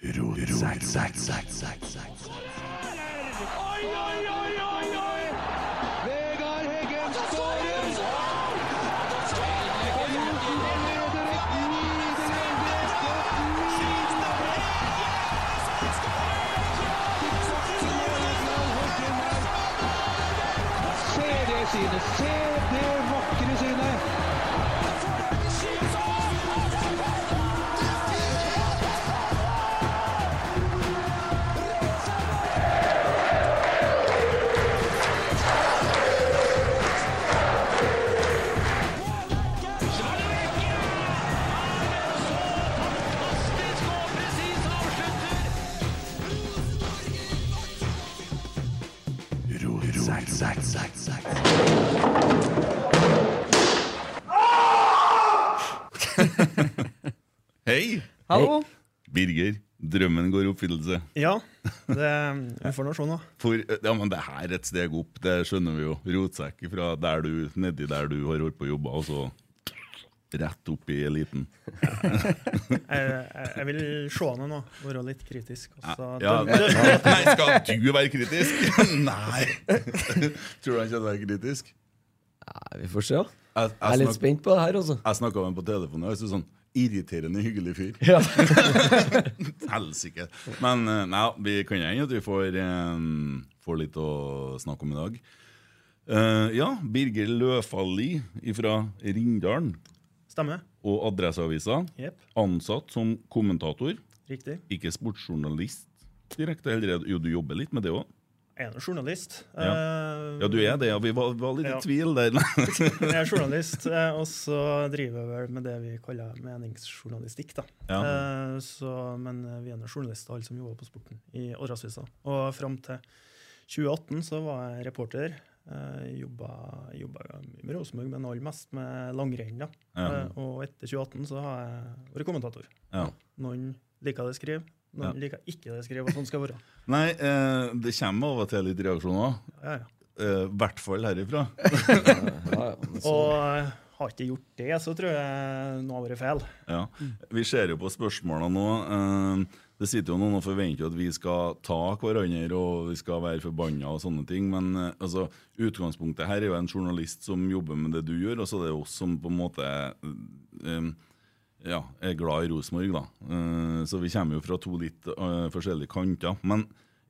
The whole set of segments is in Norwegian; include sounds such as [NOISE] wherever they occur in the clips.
Oi, oi, oi, oi, oi! Hei! Hallo? Birger, drømmen går i oppfyllelse. Ja, det, vi får nå se nå. For, ja, men det her er et steg opp, det skjønner vi jo. Rotsekk fra der du, nedi der du har holdt på å jobbe, og så rett opp i eliten. [LAUGHS] Jeg, jeg, jeg vil se det nå, være litt kritisk. Og så Ja, dømme- nei, skal du være kritisk? [LAUGHS] Nei! Tror du han kommer til å være kritisk? Nei, vi får se. Jeg, Jeg er litt spent på det her, altså. Jeg snakka med ham på telefonen, og jeg sånn irriterende hyggelig fyr. Ja. [LAUGHS] Helsike. Men eh, nei, vi kan hende at vi får, um, får litt å snakke om i dag. Uh, ja, Birger Løfali fra Rindalen Stemmer. og Adresseavisa. Yep. Ansatt som kommentator, Riktig. ikke sportsjournalist direkte. Jo, du jobber litt med det òg. Jeg er en journalist. Ja. Eh, Ja, du er det, ja. Vi var, var litt i Ja. tvil der. [LAUGHS] Jeg er journalist, eh, og så driver jeg vel med det vi kaller meningsjournalistikk. da. Ja. Eh, Så, men vi er journalister, alle som jobber på Sporten i Adresseavisa. Og fram til 2018 så var jeg reporter. Jeg Jobba, jobba med Rosenborg, men aller mest med langrenn. da. Ja. Og etter 2018 så har jeg vært kommentator. Ja. Noen liker det jeg skriver, noen Ja. liker ikke det jeg skriver, og sånn skal være. [LAUGHS] Nei, eh, det kommer av og til litt reaksjoner. Ja, ja. I hvert fall herifra. [LAUGHS] Ja, ja, så- Og eh, har ikke gjort det, så tror jeg noe har vært feil. Ja. Vi ser jo på spørsmålene nå. eh, Det sitter jo noen og forventer at vi skal ta hverandre og vi skal være forbanna og sånne ting. Men eh, altså, utgangspunktet her er jo en journalist som jobber med det du gjør, og så er det oss som på en måte eh, ja, er glad i Rosenborg, da. Uh, Så vi kommer jo fra to litt uh, forskjellige kanter. Men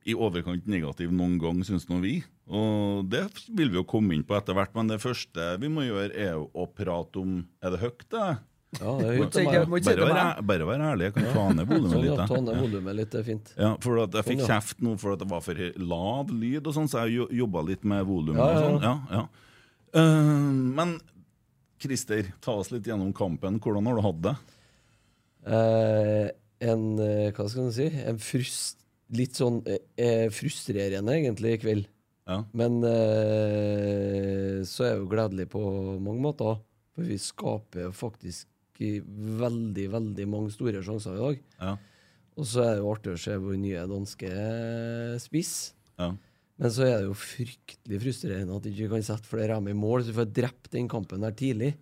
i overkant negativ noen gang, syns nå vi. Og det vil vi jo komme inn på etter hvert. Men det første vi må gjøre, er å prate om Er det høyt, det? ja, det er høyt Bare til bare vær ærlig. Jeg kan ta ned volumet Sånn, litt. ta ned volumet litt, det er fint. Ja, for at jeg fikk Sånn, kjeft nå for at det var for lav lyd, og sånn, så jeg jo- jobba litt med volumet. Ja, ja, og sånn. ja. Ja, ja. Eh, men Christer, ta oss litt gjennom kampen. Hvordan har du hatt det? Eh, en eh, Hva skal man si? En frust, litt sånn eh, eh, frustrerende, egentlig, i kveld. Ja. Men eh, så er jeg jo gledelig på mange måter. For vi skaper jo faktisk veldig, veldig mange store sjanser i dag. Ja. Og så er det jo artig å se vår nye danske spiss. Ja. Men så er det jo fryktelig frustrerende at vi ikke kan sette flere av dem i mål, så vi får drept den kampen der tidlig.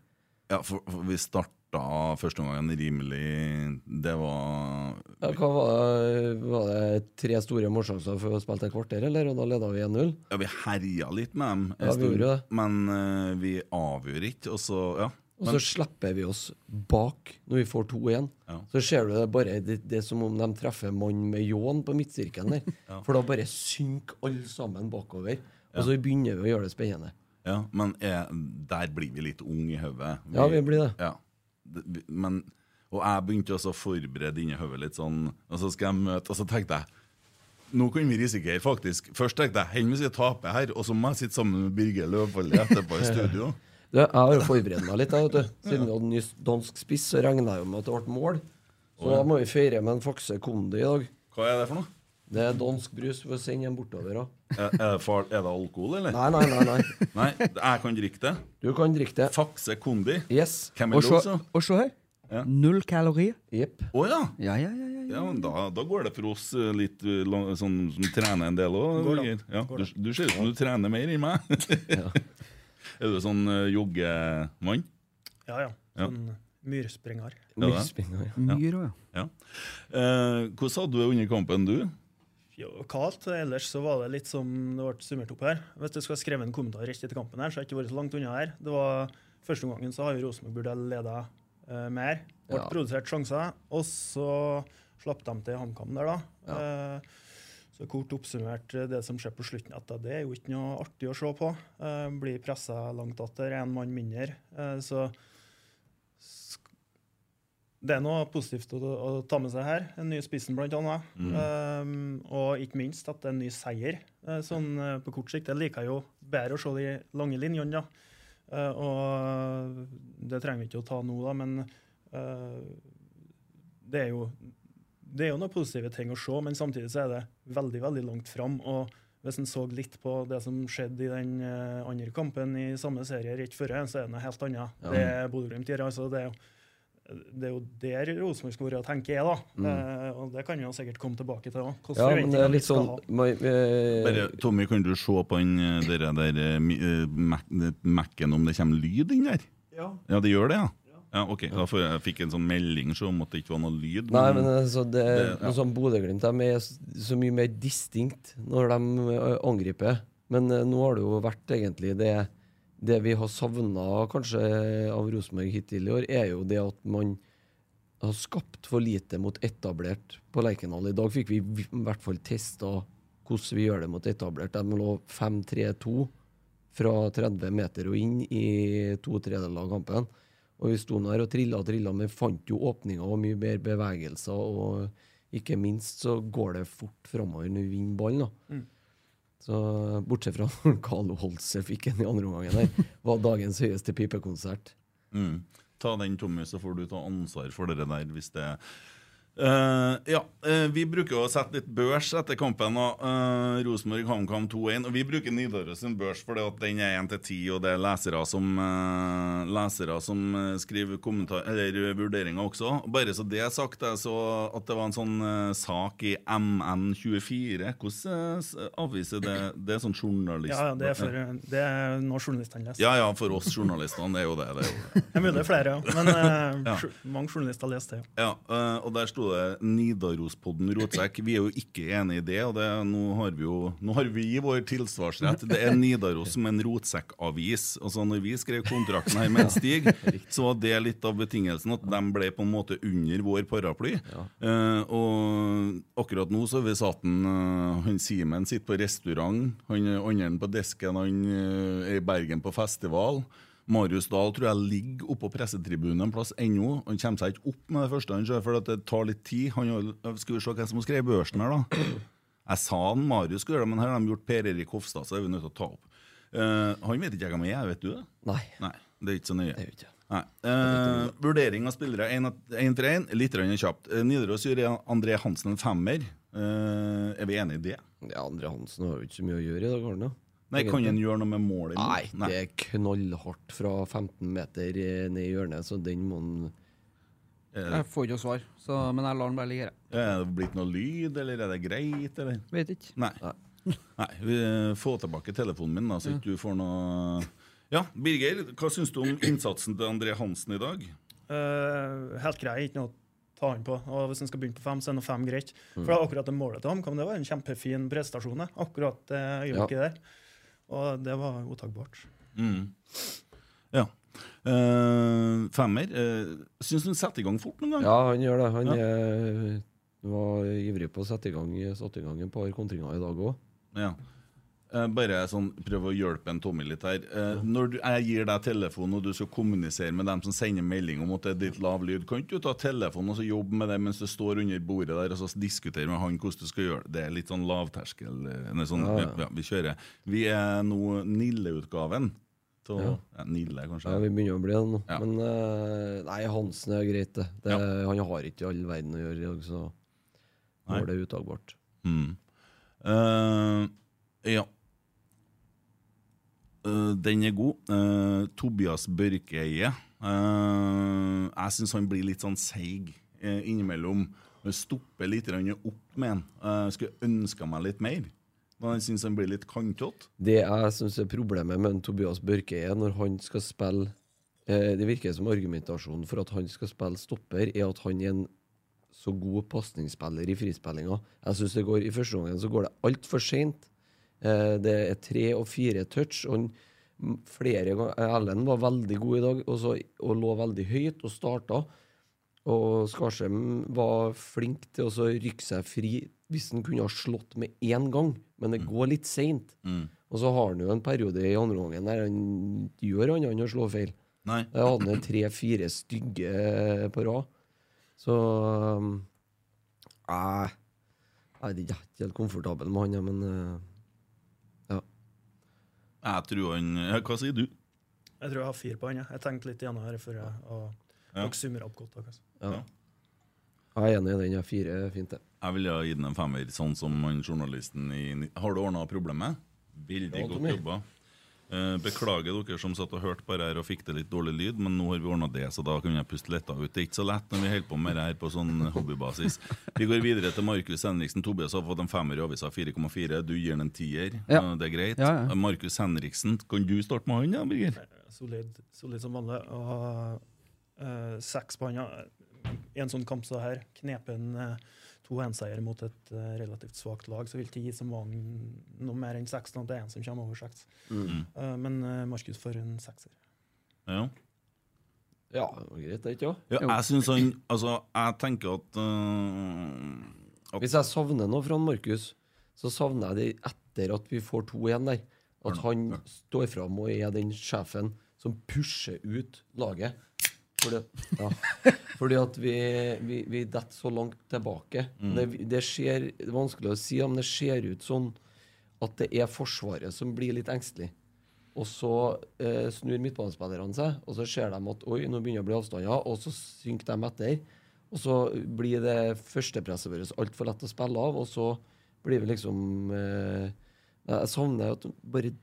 Ja, for, for vi starta første omgangen rimelig Det var Ja, hva var, det? var det tre store målsjanser for å spille et kvarter, eller? Og da leda vi 1-0. Ja, vi herja litt med dem, Ja, vi gjorde det. men uh, vi avgjør ikke. Og så, ja. Og så slipper vi oss bak når vi får to igjen. Ja. Så ser du det bare det, det er som om de treffer mann med ljåen på midtsirkelen der. [LAUGHS] For da bare synker alle sammen bakover. Og så begynner vi å gjøre det spennende. ja men er, der blir vi litt unge i hodet. Ja, vi blir det. Ja. Men, og jeg begynte også å forberede inni hodet litt sånn, og så skal jeg møte Og så tenkte jeg nå kan vi risikere, faktisk. Først tenkte jeg hen hvis jeg taper her, og så må jeg sitte sammen med Birger Løvvold etterpå i studio. [LAUGHS] Du, jeg har jo forberedt meg litt. jeg, vet du. Siden vi hadde ny dansk spiss, så regna jeg jo med at det ble mål. Så da må vi feire med en Fakse Kondi i dag. Hva er det for noe? Det er dansk brus. Vi sender den bortover. da. Er, er, det, far, er det alkohol, eller? Nei, nei, nei. nei. [LAUGHS] Nei, jeg kan drikke det. Du kan drikke det. Fakse Kondi. Yes. Hvem Og er så? og se her. Ja. Null kalorier. Jepp. Å ja. Ja, ja, ja. ja, ja. Ja, men da, da går det for oss eh, litt eh, sånn som trener en del òg. Ja, du, du ser ut som du trener mer enn meg. [LAUGHS] Ja. Er du sånn uh, joggemann? Ja, ja. Ja. Sånn. Ja. Myrspringer, ja. Myr òg, ja. Ja. Eh, hvordan hadde du det under kampen, du? Jo, kaldt. Ellers så var det litt som det ble summert opp her. Hvis du skulle skrevet en kommentar rett etter kampen, her, så har jeg ikke vært så langt unna her. Det var Første omgangen så har jo Rosenborg burde ha leda eh, mer. Ble Ja. produsert sjanser, og så slapp de til HamKam der, da. Eh, så kort oppsummert, eh, det som skjer på slutten, at det er jo ikke noe artig å se på. Eh, blir pressa langt atter, én mann mindre. Eh, så det er noe positivt å, å ta med seg her. En ny spissen, blant annet. Eh, og ikke minst at det er en ny seier. Eh, sånn eh, på kort sikt. Jeg liker jo bedre å se de lange linjene, da. Eh, og det trenger vi ikke å ta nå, da, men eh, det er jo det er jo noen positive ting å se, men samtidig så er det veldig veldig langt fram. Og hvis en så litt på det som skjedde i den eh, andre kampen i samme serie rett før, så er det noe helt annet. Ja. Det er Bodø-Glimt gjør. Altså, det er jo det er jo der Rosenborg skulle vært, og tenke er, da. Eh, og det kan vi jo sikkert komme tilbake til òg. Ja, men det er litt sånn my, eh, Bare, Tommy, kan du se på den der, der eh, Mac- eh, Mac-en om det kommer lyd inn der? Ja. Ja, det gjør det, ja? Ja, ok, da får jeg, jeg fikk en sånn melding så om at det ikke var noe lyd. Nei, men altså, det, Det- ja. noe sånn Bodø-Glimt de er s- så mye mer distinkt når de eh, angriper. Men eh, nå har det jo vært egentlig det Det vi har savna kanskje av Rosenborg hittil i år, er jo det at man har skapt for lite mot etablert på Lerkendal. I dag fikk vi i hvert fall testa hvordan vi gjør det mot etablert. De lå 5-3-2 fra 30 meter og inn i to tredjedeler av kampen. Og vi sto der og trilla og trilla, men fant jo åpninger og mye mer bevegelser. Og ikke minst så går det fort framover når vi vinner ballen. da. Så bortsett fra når Carlo Holse fikk en i andre omgangen der, [LAUGHS] var dagens høyeste pipekonsert. Mm. Ta den, Tommy, så får du ta ansvar for det der hvis det Eh, ja, uh, vi bruker å sette litt børs etter kampen. Uh, Rosenborg HamKam 2-1. Og vi bruker Nidaros sin børs fordi at den er 1-10, og det er lesere som, uh, lesere som eh, skriver eller eh, vurderinger også. Bare så det er sagt, jeg så at det var en sånn eh, sak i MN24. Hvordan uh, avviser det? Det er sånn journalist... Ja, ja, det er, for, det er når journalistene leser. Ja, ja, for oss journalistene, det er jo det. det, er jo det. [LAUGHS] Det er mulig det er flere, ja. Men eh, [LAUGHS] Ja. mange journalister leser det. Ja. Eh, og der sto det 'Nidarospodden rotsekk'. Vi er jo ikke enig i det, og det, nå, har vi jo, nå har vi vår tilsvarsrett. Det er Nidaros som en rotsekkavis. Altså, når vi skrev kontrakten her med Stig, [LAUGHS] så var det litt av betingelsen at de ble på en måte under vår paraply. Eh, og akkurat nå så vi satt en, eh, han Simen sitter på restaurant, han andre på desken, han eh, er i Bergen på festival. Marius Dahl tror jeg ligger oppå pressetribunen en plass ennå. Han kommer seg ikke opp med det første han gjør, for det tar litt tid. Han, skal vi se hvem som har skrevet børsen her, da. Jeg sa han Marius skulle gjøre det, men her har de gjort Per Erik Hofstad, så er vi nødt til å ta opp. Uh, han vet ikke hvem jeg er, vet du det? Nei, Nei, det er ikke så nøye. det er ikke Nei. Uh, vurdering av spillere én til én, litt kjapt. Eh, Nidaros gjør André Hansen en femmer. Uh, er vi enig i det? Ja, André Hansen har jo ikke så mye å gjøre i dag, har han da? Nei, Kan han gjøre noe med målet? Nei, det er knallhardt fra 15 meter eh, ned i hjørnet, så den må han Jeg får ikke noe svar, så, men jeg lar den bare ligge her. Er det blitt noe lyd, eller er det greit, eller? Vet ikke. Nei. Nei. [LAUGHS] vi Få tilbake telefonen min, da, så ikke du får noe Ja, Birger, hva syns du om innsatsen til André Hansen i dag? Eh, helt grei, ikke noe å ta han på. Og hvis han skal begynne på fem, så er nå fem greit. For det er akkurat det målet til HamKam det var en kjempefin prestasjon. det. Akkurat det øyeblikket der. Og det var utakbart. Mm. Ja. Uh, femmer. Uh, syns du han setter i gang fort noen gang? Ja, han gjør det. Han eh, var ivrig på å sette i gang, satte i gang et par kontringer i dag òg. Ja. Eh, bare sånn, prøv å hjelpe en Tommy litt her. Eh, når du, jeg gir deg telefonen, og du skal kommunisere med dem som sender melding om at det er litt lav lyd, kan ikke du ta telefonen og så jobbe med det mens du står under bordet der og så diskutere med han hvordan du skal gjøre det? Det er litt sånn lavterskel. eh, Sånn, Ja, ja, vi kjører. Vi er nå Nille-utgaven. Ja. Ja, Nille, kanskje. Ja, vi begynner å bli det nå. Men uh, nei, Hansen er greit, det. det. Han har ikke all verden å gjøre i dag, så nå er det utagbart. Mm. Uh, ja. Eh, den er god. Uh, Tobias Børkeie. Uh, jeg syns han blir litt sånn seig innimellom. Stopper litt opp med han. Skulle ønska meg litt mer. Men jeg syns han blir litt kantete. Det jeg syns er problemet med Tobias Børke, er når han skal spille Det virker som argumentasjonen for at han skal spille stopper, er at han er en så god pasningsspiller i frispillinga. Jeg synes det går I første omgang går det altfor seint. Eh, det er tre og fire touch. og flere ganger, Ellen var veldig god i dag og, så, og lå veldig høyt og starta. Og Skarsheim var flink til å rykke seg fri hvis han kunne ha slått med én gang, men det går litt seint. Og så har han jo en periode i andre gangen der han gjør han enn å slå feil. Nei. Jeg hadde han tre-fire stygge på rad. Så um, Jeg er ikke helt komfortabel med han, men ja. Jeg tror han [LAUGHS] Hva sier du? Jeg tror jeg har fire på han. jeg. Jeg tenkte litt igjen her før jeg og Ja. dere summerer opp godt. Altså. ja. Jeg er enig i den. Ja. Fire er fint, det. Jeg ville ha gitt den en femmer, sånn som han journalisten i Har du ordna problemet? Veldig Ja, godt jobba. Eh, beklager dere som satt og hørte på her og fikk det litt dårlig lyd, men nå har vi ordna det, så da kan jeg puste letta ut. Det er ikke så lett når vi holder på med det her på sånn hobbybasis. Vi går videre til Markus Henriksen. Tobias har fått en femmer i avisa 4,4. Du gir den en tier. Ja. Eh, Det er greit. Ja, ja. Markus Henriksen, kan du starte med han, da, Birger? Solid, solid som vanlig. Og uh, seks på han. I en sånn kamp som her, knepen uh, to henseier mot et eh, relativt svakt lag, så vil ikke gi som mange noe mer enn seks. sånn Det er en som kommer over seks. Eh, men uh, Markus får en sekser. Ja. Ja, det var greit, det, ikke sant? ja jeg syns han Altså, jeg tenker at, uh, at Hvis jeg savner noe fra Markus, så savner jeg det etter at vi får to igjen der. At han står fram og er den sjefen som pusher ut laget. Fordi, ja. [LAUGHS] Fordi at vi, vi, vi detter så langt tilbake. Det, det, skjer, det er vanskelig å si, men det ser ut sånn at det er Forsvaret som blir litt engstelig. Og så eh, snur midtbanespillerne seg, og så ser de at oi, nå begynner det å bli avstander, og så synker de etter. Og så blir det førstepresset vårt altfor lett å spille av, og så blir vi liksom eh, Jeg savner at bare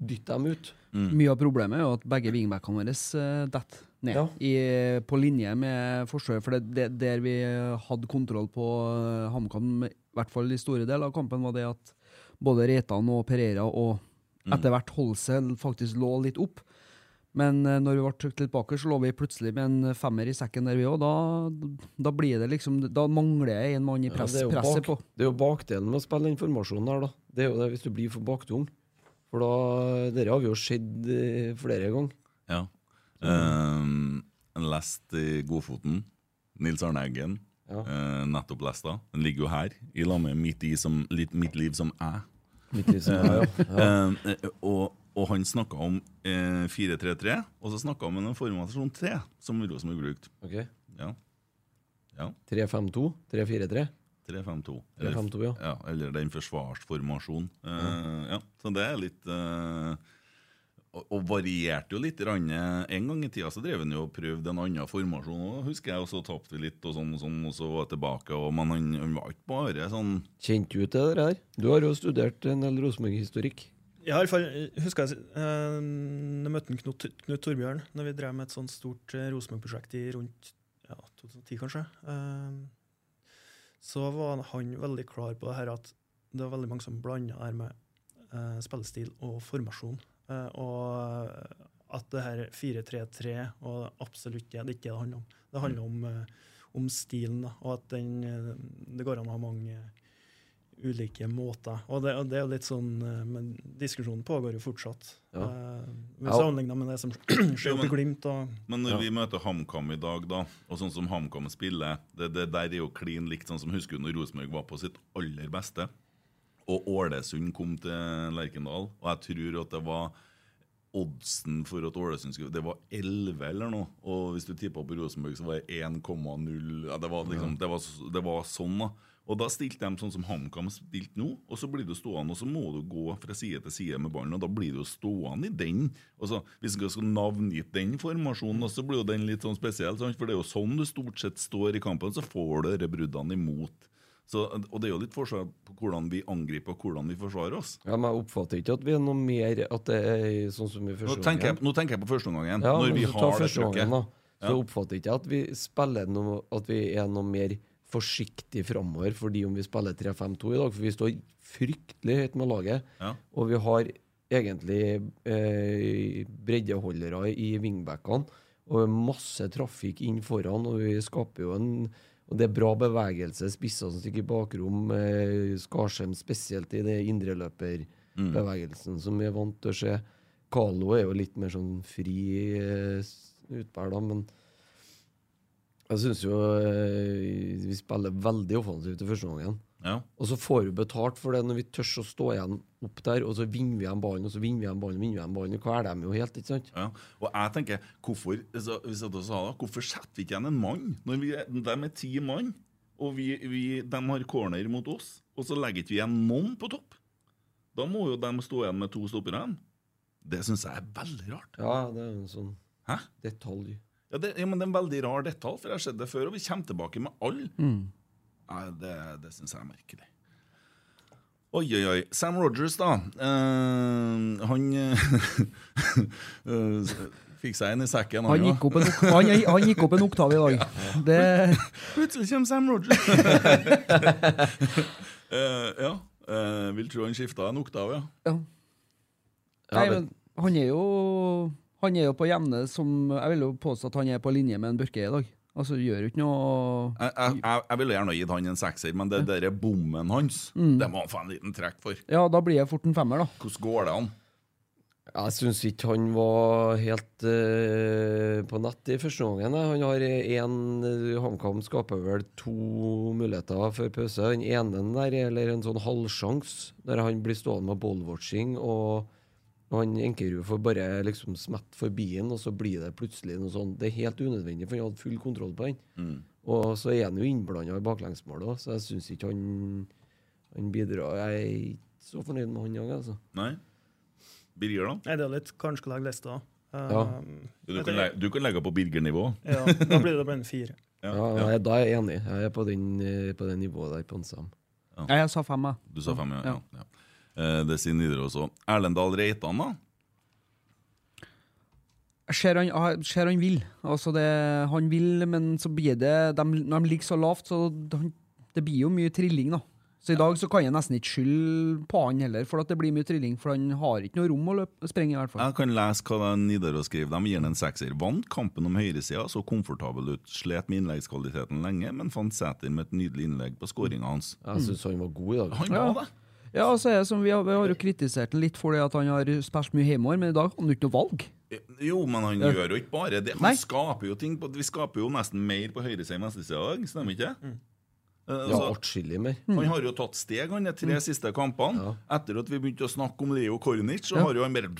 dytter dem ut. Mye av problemet er jo at begge wingbackene våre uh, detter ned Ja. i, på linje med Forsvaret. For det, det, der vi hadde kontroll på eh, HamKam, i hvert fall i store deler av kampen, var det at både Reitan og Pereira og etter hvert Holse faktisk lå litt opp. Men eh, når vi ble trykt litt bakover, så lå vi plutselig med en femmer i sekken der, vi òg. Da, da blir det liksom Da mangler jeg en mann i Ja, press, det, jo presset bak, på. det er jo bakdelen med å spille informasjonen her, da. Det er jo det hvis du blir for baktung. For da Dette har vi jo sett eh, flere ganger. Ja. Um, lest i Godfoten. Nils Arne Eggen. Ja. Uh, nettopp lest da. Den ligger jo her, i lag med mitt, i som, litt, mitt liv som æ. Mitt liv som ja. [LAUGHS] ja. Eh, og, og han snakka om eh, 4-3-3, og så snakka han om en formasjon 3, som Rosenborg brukte. Ok. Ja. ja. 3-5-2? 3-4-3? 3-5-2. 3-5-2, ja. ja. Eller den forsvarsformasjonen. Eh, ja. Så det er litt og, og varierte jo litt. grann. En gang i tida så drev han jo og prøvde en annen formasjon òg, husker jeg. Og så tapte vi litt, og sånn og sånn, og så var jeg tilbake. Og, men han, han var ikke bare sånn Kjente du til det der? Du har jo studert en del Rosenborg-historikk. Ja, i fall, husker jeg uh, jeg møtte Knut, Knut Torbjørn når vi drev med et sånt stort uh, Rosenborg-prosjekt i rundt ja, 2010, kanskje. Eh, så var han veldig klar på det her at det var veldig mange som blanda her med eh, spillestil og formasjon. Eh, og at det her 4-3-3 og absolutt det, det er ikke det handler om. Det handler om, eh, om stilen, da, og at den, eh, det går an å ha mange ulike måter. Og det, og det er litt sånn Men diskusjonen pågår jo fortsatt. Ja. Uh, Sammenligna med det som [CLEARS THROAT] skjer i Glimt. Og, Men når Ja. vi møter HamKam i dag, da, og sånn som HamKam spiller det, det der er jo klin likt sånn som husker du når Rosenborg var på sitt aller beste. Og Ålesund kom til Lerkendal, og jeg tror at det var oddsen for at Ålesund skulle Det var 11 eller noe. Og hvis du tippa på Rosenborg, så var det 1,0 ja, det, liksom, det, det var sånn, da. Og da stilte de sånn som HamKam stilte nå, og så blir du stående, og så må du gå fra side til side med ballen, og da blir du stående i den. Og så, hvis du skal navngitt den formasjonen, så blir jo den litt sånn spesiell, for det er jo sånn du stort sett står i kampen, så får du disse bruddene imot. Så, og det er jo litt forskjell på hvordan vi angriper og hvordan vi forsvarer oss. Ja, men jeg oppfatter ikke at vi er noe mer At det er sånn som i Nå første tenker, jeg, nå tenker jeg på førsteomgangen, Ja, når vi har det trykket. da. Så Ja. oppfatter ikke jeg at vi spiller noe At vi er noe mer forsiktig framover fordi om vi spiller 3-5-2 i dag, for vi står fryktelig høyt med laget. Ja. Og vi har egentlig eh, breddeholdere i wingbackene. Og masse trafikk inn foran, og vi skaper jo en og det er bra bevegelse. Spisser som stikker i bakrom. Eh, Skarsheim spesielt i det indreløperbevegelsen som vi er vant til å se. Carlo er jo litt mer sånn fri eh, utbær, da, men jeg syns jo eh, vi spiller veldig offensivt i første gangen. Ja. Og så får vi betalt for det når vi tør å stå igjen opp der, og så vinner vi igjen ballen, og så vinner vi igjen ballen, vinner vi igjen ballen. Og kveler dem jo helt, ikke sant? Ja. Og jeg tenker, hvorfor så, hvis jeg sa det, hvorfor setter vi ikke igjen en mann når vi er, de er ti mann, og vi, vi, de har corner mot oss, og så legger ikke vi igjen noen på topp? Da må jo de stå igjen med to stoppere igjen. Det syns jeg er veldig rart. Ja, det er en sånn Hæ? detalj. Ja, det, ja, men det er en veldig rar detalj, for jeg har sett det før, og vi kommer tilbake med alle. Nei, det det syns jeg er merkelig. Oi, oi, oi. Sam Rogers, da. Eh, han eh, [LAUGHS] fikk seg en i sekken. Han han gikk, opp en, han, han gikk opp en oktav i dag. [LAUGHS] Det, Plutselig kommer Sam Rogers. [LAUGHS] Eh, ja. eh, vil tro han skifta en oktav, ja. ja. Ja, Nei, men han er jo Han er jo på jevne som Jeg vil jo påstå at han er på linje med en Børke i dag. Altså, du gjør jo ikke noe Jeg, jeg, jeg, ville gjerne gitt han en sekser, men det der bommen hans, det må han få en liten trekk for. Ja, da blir jeg fort en femmer, da. Hvordan går det an? Jeg syns ikke han var helt uh, på nett i første gangen. Han har én HamKam skaper vel to muligheter før pause. Den ene der, eller en sånn halvsjanse, der han blir stående med ballwatching, og og han Enkerud får bare liksom smette forbi den, og så blir det plutselig noe sånn Det er helt unødvendig, for han hadde full kontroll på den. Og så er han jo innblanda i baklengsmålet òg, så jeg syns ikke han han bidrar Jeg er ikke så fornøyd med han òg, altså. Nei? Birger, da? Nei, det er litt kanskje å legge lista. Ja. Um, Du kan, legge, du kan legge på Birger-nivå. ja, da blir det bare en fire. Ja, Ja, ja. nei, Da er jeg enig. Jeg er på, den, eh, på det nivået der på en Sam. Nei, jeg sa fem, jeg. Du sa fem, ja. ja. Eh, det sier Nidaros også. Erlendal Reitan, da? Ser han, ser han vil. Altså det, han vil, men så blir det de, Når de ligger så lavt, så det blir jo mye trilling, da. Så i dag så kan jeg nesten ikke skylde på han heller, for at det blir mye trilling. For han har ikke noe rom å løpe, sprenge, i hvert fall. Jeg kan lese hva Nidaros skriver. De gir den en sekser. Vant kampen om høyresida, så komfortabel ut. Slet med innleggskvaliteten lenge, men fant Sæter med et nydelig innlegg på skåringa hans. Jeg syns han var god i dag. Han Ja. var det. Ja, altså, så er det som vi har, vi har jo kritisert han litt for det at han har spilt mye hjemover, men i dag har han ikke noe valg. Jo, men han gjør jo ikke bare det. Han Nei. skaper jo ting. På, vi skaper jo nesten mer på høyresida enn venstresida i dag, stemmer ikke? Eh, Ja, altså, atskillig mer. Han har jo tatt steg han de tre siste kampene. Etter at vi begynte å snakke om Leo Kornic, så har jo han bare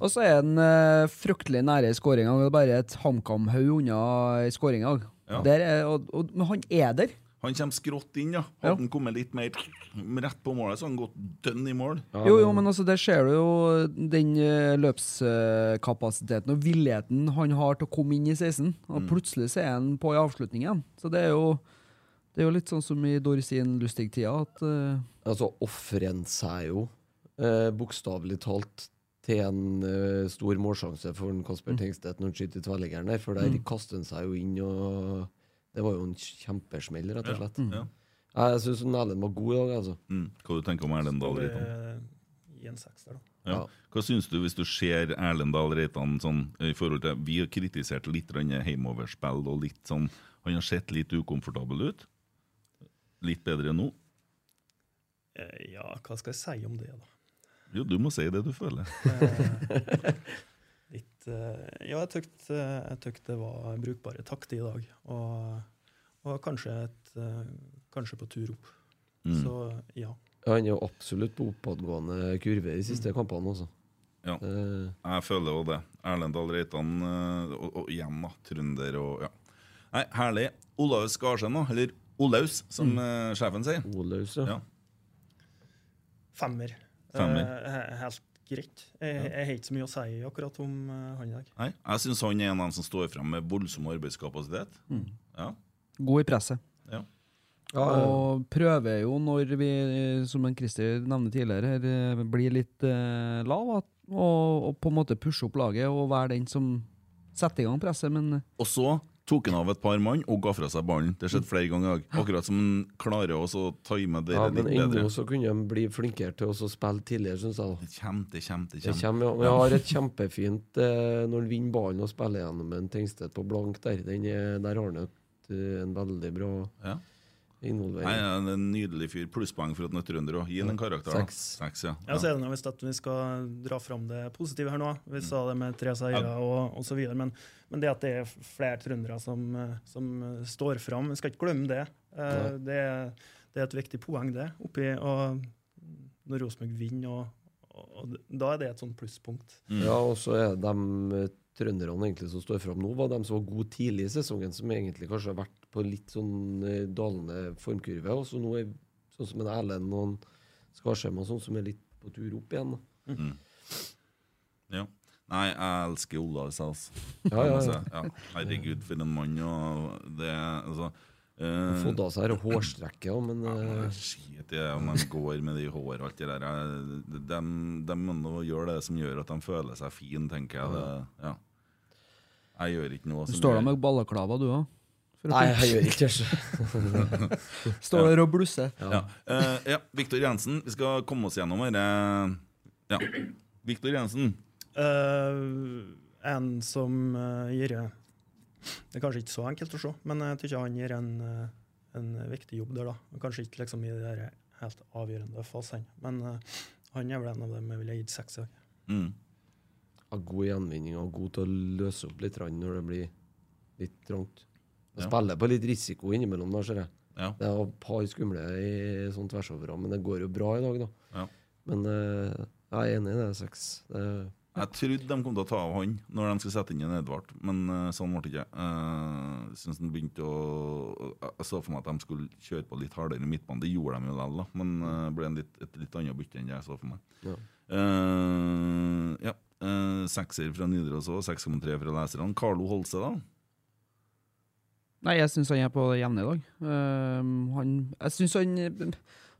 Og så er han uh, fryktelig nære skåringa. Det bare et HamKam-haug unna skåringa. Ja. Og- og- Men han er der. Han kommer skrått inn, ja. Ja. Hadde han kommet litt mer rett på målet, så hadde han gått dønn i mål. Jo, jo, men altså, der ser du jo den eh, løpskapasiteten og villigheten han har til å komme inn i 16. Og plutselig så er han på i avslutningen. Så det er jo det er jo litt sånn som i Dorsin Lustig-tida, at eh, Altså, ofrer han seg jo eh, bokstavelig talt til en uh, stor målsjanse for en Kasper Tengstedt når han skyter tvellingeren der, for der kaster han seg jo inn, og det var jo en kjempesmell, rett og slett. Ja. Jeg syns Erlend var god i dag, altså. Mm. Hva du tenker om Erlendal Dahl Reitan? gi en sekser, da. Ja. Ja. Hva syns du hvis du ser Erlendal Reitan sånn i forhold til Vi har kritisert litt heimoverspill og litt sånn Han har sett litt ukomfortabel ut. Litt bedre nå. Eh, Ja, hva skal jeg si om det, da? Jo, du må si det du føler. Eh, Ja, jeg jeg tykte det var brukbare takter i dag. Og, og kanskje, et, eh, kanskje på tur opp. Mm. Så ja. Han er jo absolutt på oppadgående kurve i de siste kampene, også. Ja. Eh, Jeg føler jo det. Erlendal Reitan eh, og, og igjen, da. Trønder og ja. Nei, herlig. Olaus Skarsen da. Eller Olaus, som mm. sjefen sier. Olaus, ja. Ja. Femmer. Femmer. Eh, helt greit. Jeg, jeg har ikke så mye å si akkurat om uh, han i dag. Nei, jeg syns han er en av dem som står frem med voldsom arbeidskapasitet. Ja. god i presset. ja. Ja, ja. Og prøver jo når vi, som en Christer nevnte tidligere, eh, blir litt eh, lav, at, og, og på en måte pushe opp laget og være den som setter i gang presset. Men Og så tok han av et par mann og ga fra seg ballen. Det har skjedd flere ganger. Akkurat som han klarer å time det Ja, litt men bedre. ennå så kunne han bli flinkere til å spille tidligere, syns jeg. Det kommer, det kommer, det kommer. ja. Men jeg har et kjempefint eh, når han vinner ballen og spiller gjennom en Tengstedt på blank der. Den er, der har han eh, en veldig bra Ja. Nei, involvering. han er en nydelig fyr. Plusspoeng for at han er trønder òg. Gi ham en karakter. Seks. Seks ja. Ja, så er det noe hvis at vi skal dra fram det positive her nå. Vi sa det med tre seire Ja. og, osv. så videre, men, men det at det er flere trøndere som, som står fram, vi skal ikke glemme det. Eh, det, det er et viktig poeng, det. Oppi, og når Rosenborg vinner, og, og, og da er det et sånt plusspunkt. Mm. Ja, og så er de eh, trønderne egentlig som står fram nå, var de som var gode tidlig i sesongen, som egentlig kanskje har vært på litt sånn eh, dalende formkurve. Og så nå er sånn som en Erlend og en Skarsheim og sånn som er litt på tur opp igjen. Mm. Ja. Nei, jeg elsker Ola altså. Ja, ja, ja. ja. Herregud, for en mann. Og det altså Uh, Fått av seg her hårstrekket òg, men ja, eh, Skit i det om de går med de hår og alt det der. De, De, de må gjøre det som gjør at de føler seg fine, tenker jeg. Det, ja. Jeg gjør ikke noe Du står der med balleklava, du òg? Nei, jeg gjør ikke det. [LAUGHS] Står der og blusser. Ja. Eh, ja, Viktor Jensen, vi skal komme oss gjennom dette. Ja. Viktor Jensen. Uh, en som uh, gir Det er kanskje ikke så enkelt å se, men jeg syns han gir en, eh, en viktig jobb der. da. Kanskje ikke liksom i de der helt avgjørende fasene, men eh, han er vel en av dem jeg ville gitt seks i dag. Mm. Har god gjenvinning og god til å løse opp litt når det blir litt trangt. Jeg Ja. spiller på litt risiko innimellom, da, ser jeg. Ja. Det er et par skumle i sånn tversovere, men det går jo bra i dag, da. Ja. Men uh, jeg er enig i det, seks. Det, Jeg trodde de kom til å ta av han når de skulle sette inn en Edvard, men eh, sånn ble det ikke. Uh, synes den begynte å Jeg så for meg at de skulle kjøre på litt hardere i midtbanen. Det gjorde de jo likevel, men det ble en litt, et litt annet bytte enn det jeg så for meg. Ja. Uh, ja. Eh, sekser fra Nidaros òg, 6,3 fra leserne. Carlo Holse, da? Nei, jeg syns han er på det jevne i dag. Uh, han Jeg syns han Det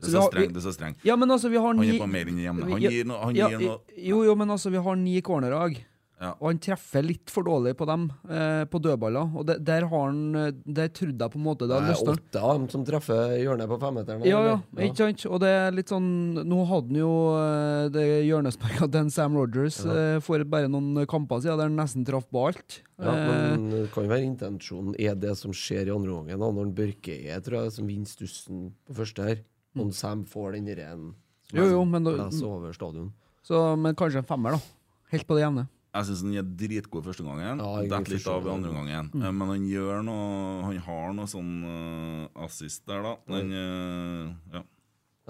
er så strengt. Det er så strengt. Ja, men altså, vi har Han ni er på mer enn det jevne. Han gir no, han ja, gir noe Jo, jo, men altså, vi har ni cornerlag. Ja. Og han treffer litt for dårlig på dem, eh, på dødballer. Og det, der har han eh, Der trodde jeg på en måte det hadde løsna. åtte av dem som treffer hjørnet på femmeteren. Ja, ja, ja, ikke sant? Og det er litt sånn Nå hadde han jo eh, det hjørnesparka til Sam Rogers Ja. eh, for bare noen kamper siden, der han nesten traff på alt. Ja, Eh, men det kan jo være intensjonen er det som skjer i andre omgang, Når Børke er, tror jeg, som vinner stussen på første her. Og Sam får den rene som Jo, jo, men da- over stadion. så, men kanskje en femmer, da. Helt på det jevne. Jeg syns han er dritgod første gangen. Ja, Detter litt av andre gangen. Mm. Eh, Men han gjør noe Han har noe sånn uh, assist der, da. Den, uh, ja,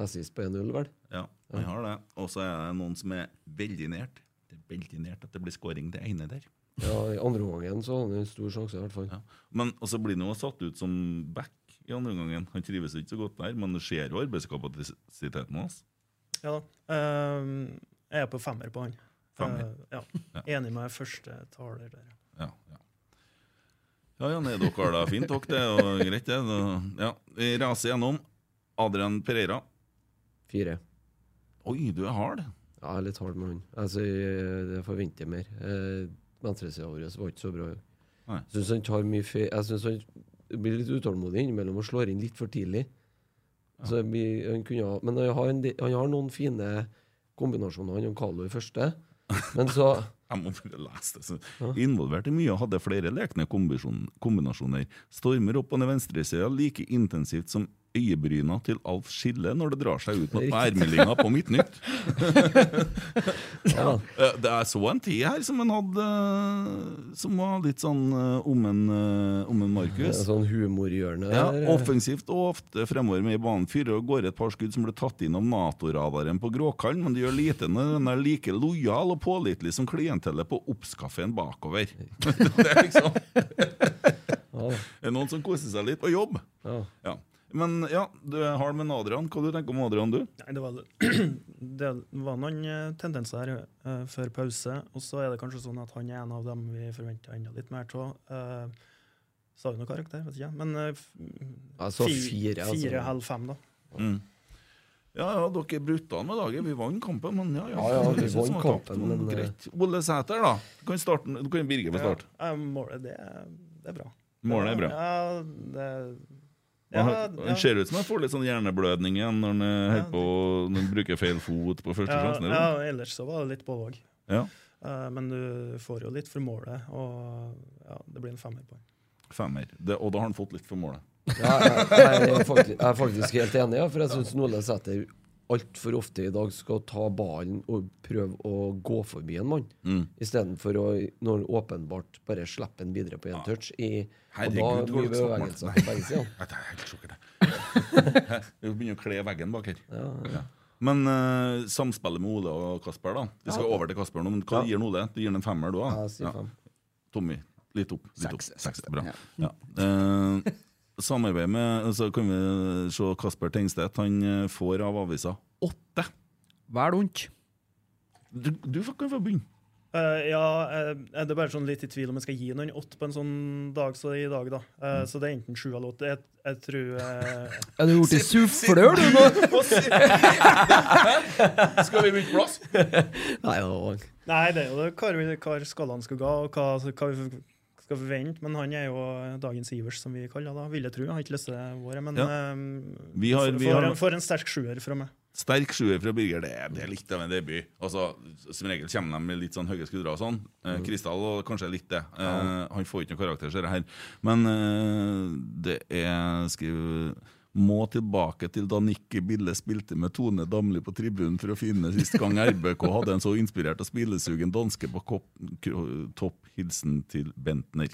Assist på 1-0, vel? ja, han har det. Og så er det noen som er veldig nært. Det er veldig nært at det blir scoring det ene der. Ja, I andre omgangen så hadde han en stor sjanse, i hvert fall. Ja. Men så blir han jo satt ut som back i andre omgangen. Han trives ikke så godt der, men det ser jo arbeidskapasiteten hans. Ja da. Um, jeg er på femmer på han. Femmer. Eh, ja. Ja. Enig med første taler der. Ja, ja. Ja, ja, nei, dere har det fint, dere. Det er jo greit, det. Ja. Vi raser gjennom. Adrian Pereira. Fire. Oi, du er hard. Ja, jeg er litt hard med han. Altså, jeg, forventer mer. Eh, Venstresida vår var ikke så bra. Jeg syns han tar mye fe... Jeg synes han blir litt utålmodig innimellom og slår inn litt for tidlig. Så jeg blir, han kunne, ha- men han har, en, han har noen fine kombinasjoner, han og Carlo i første. Men så [LAUGHS] Jeg må bare lese det. Involvert i mye hadde flere lekne kombinasjoner. Stormer opp på den venstresida like intensivt som øyebryna til Alf Skille når det drar seg ut mot værmeldinga på Midtnytt. [LAUGHS] ja, Det er så en tid her som en hadde eh, Som var litt sånn eh, om en, eh, om en Markus. Sånn humorhjørne. Ja, offensivt og ofte fremover med i banen. Fyrer og går et par skudd som ble tatt inn av Nato-radaren på Gråkallen, men det gjør lite når den er like lojal og pålitelig som klientellet på Obs-kafeen bakover. [LAUGHS] det er liksom Ja, Det er noen som koser seg litt på jobb. ja. Ja. Men ja, du har det med Adrian. Hva du tenker om Adrian, du? Nei, det, var, [CLEARS THROAT] det var noen eh, tendenser her eh, før pause, og så er det kanskje sånn at han er en av dem vi forventer enda litt mer av. Uh, sa vi noe karakter? Vet ikke. Men uh, Jeg så fire, altså. fire halv fem, da. Mm. Ja, ja, dere brutta med laget. Vi vant kampen, men ja, ja. Ja, ja, vi vant kampen, men, greit. Ole Sæter, da. Du kan, starte, du kan Birge få starte. Ja, eh, målet, det, er- det er bra. Målet er bra. Ja, det, Han, ja, ja. ser ut som han får litt sånn hjerneblødning igjen når han ja, på når han bruker feil fot på første ja, sjansen. ja, eller? ellers så var det litt påvåg. Ja. Men du får jo litt for målet, og ja, det blir en femmer på. Femmer. Det, og da har han fått litt for målet. Ja, jeg, jeg, er faktisk, jeg er faktisk helt enig, ja, for jeg syns Nole Sæter altfor ofte i dag skal ta ballen og prøve å gå forbi en mann, Mm. istedenfor å, når åpenbart bare slippe den videre på én touch. I, og Herregud, da blir bevegelser på begge sider. [LAUGHS] Det er helt sjokkert. Vi [LAUGHS] begynner å kle veggen bak her. Ja. Men uh, samspillet med Ole og Kasper, da. Vi skal over til Kasper nå, men hva Ja. gir han Ole? Du gir han en femmer, du, òg? Tommy, litt opp. Litt Seks. opp. Seks. Bra. Ja. Ja. Samarbeid med Så kan vi se Kasper Tengstedt. Han eh, får av avisa åtte. Vel ondt. Du, du kan få begynne. Uh, ja, uh, det er bare sånn litt i tvil om jeg skal gi noen åtte på en sånn dag som i dag, da. Eh, Så det er enten sju eller åtte. Jeg, jeg tror eh, Er du blitt sufflør, du nå? [LAUGHS] Skal vi bytte plass? Nei, det var Nei, det er jo det hva, hva skallene skal gå, og hva, hva vi skal forvente. Men han er jo dagens Ivers, som vi kaller det. Vil jeg tro. Jeg har ikke lyst til det våre, men Ja. eh, Vi har- for, vi har- en, for en sterk sjuer fra meg. Sterk sjuer fra Birger, det, er- det er litt av en debut. Altså, Som regel kommer de med litt sånn høye skuldre og sånn. Eh, Kristall og kanskje litt det. Eh, han får ikke noen karakter, ser jeg her. Men eh, det er skriv, Må tilbake til da Nikki Bille spilte med Tone Damli på tribunen for å finne sist gang RBK hadde en så inspirert og spillesugen danske på kopp, topp. Hilsen til Bentner.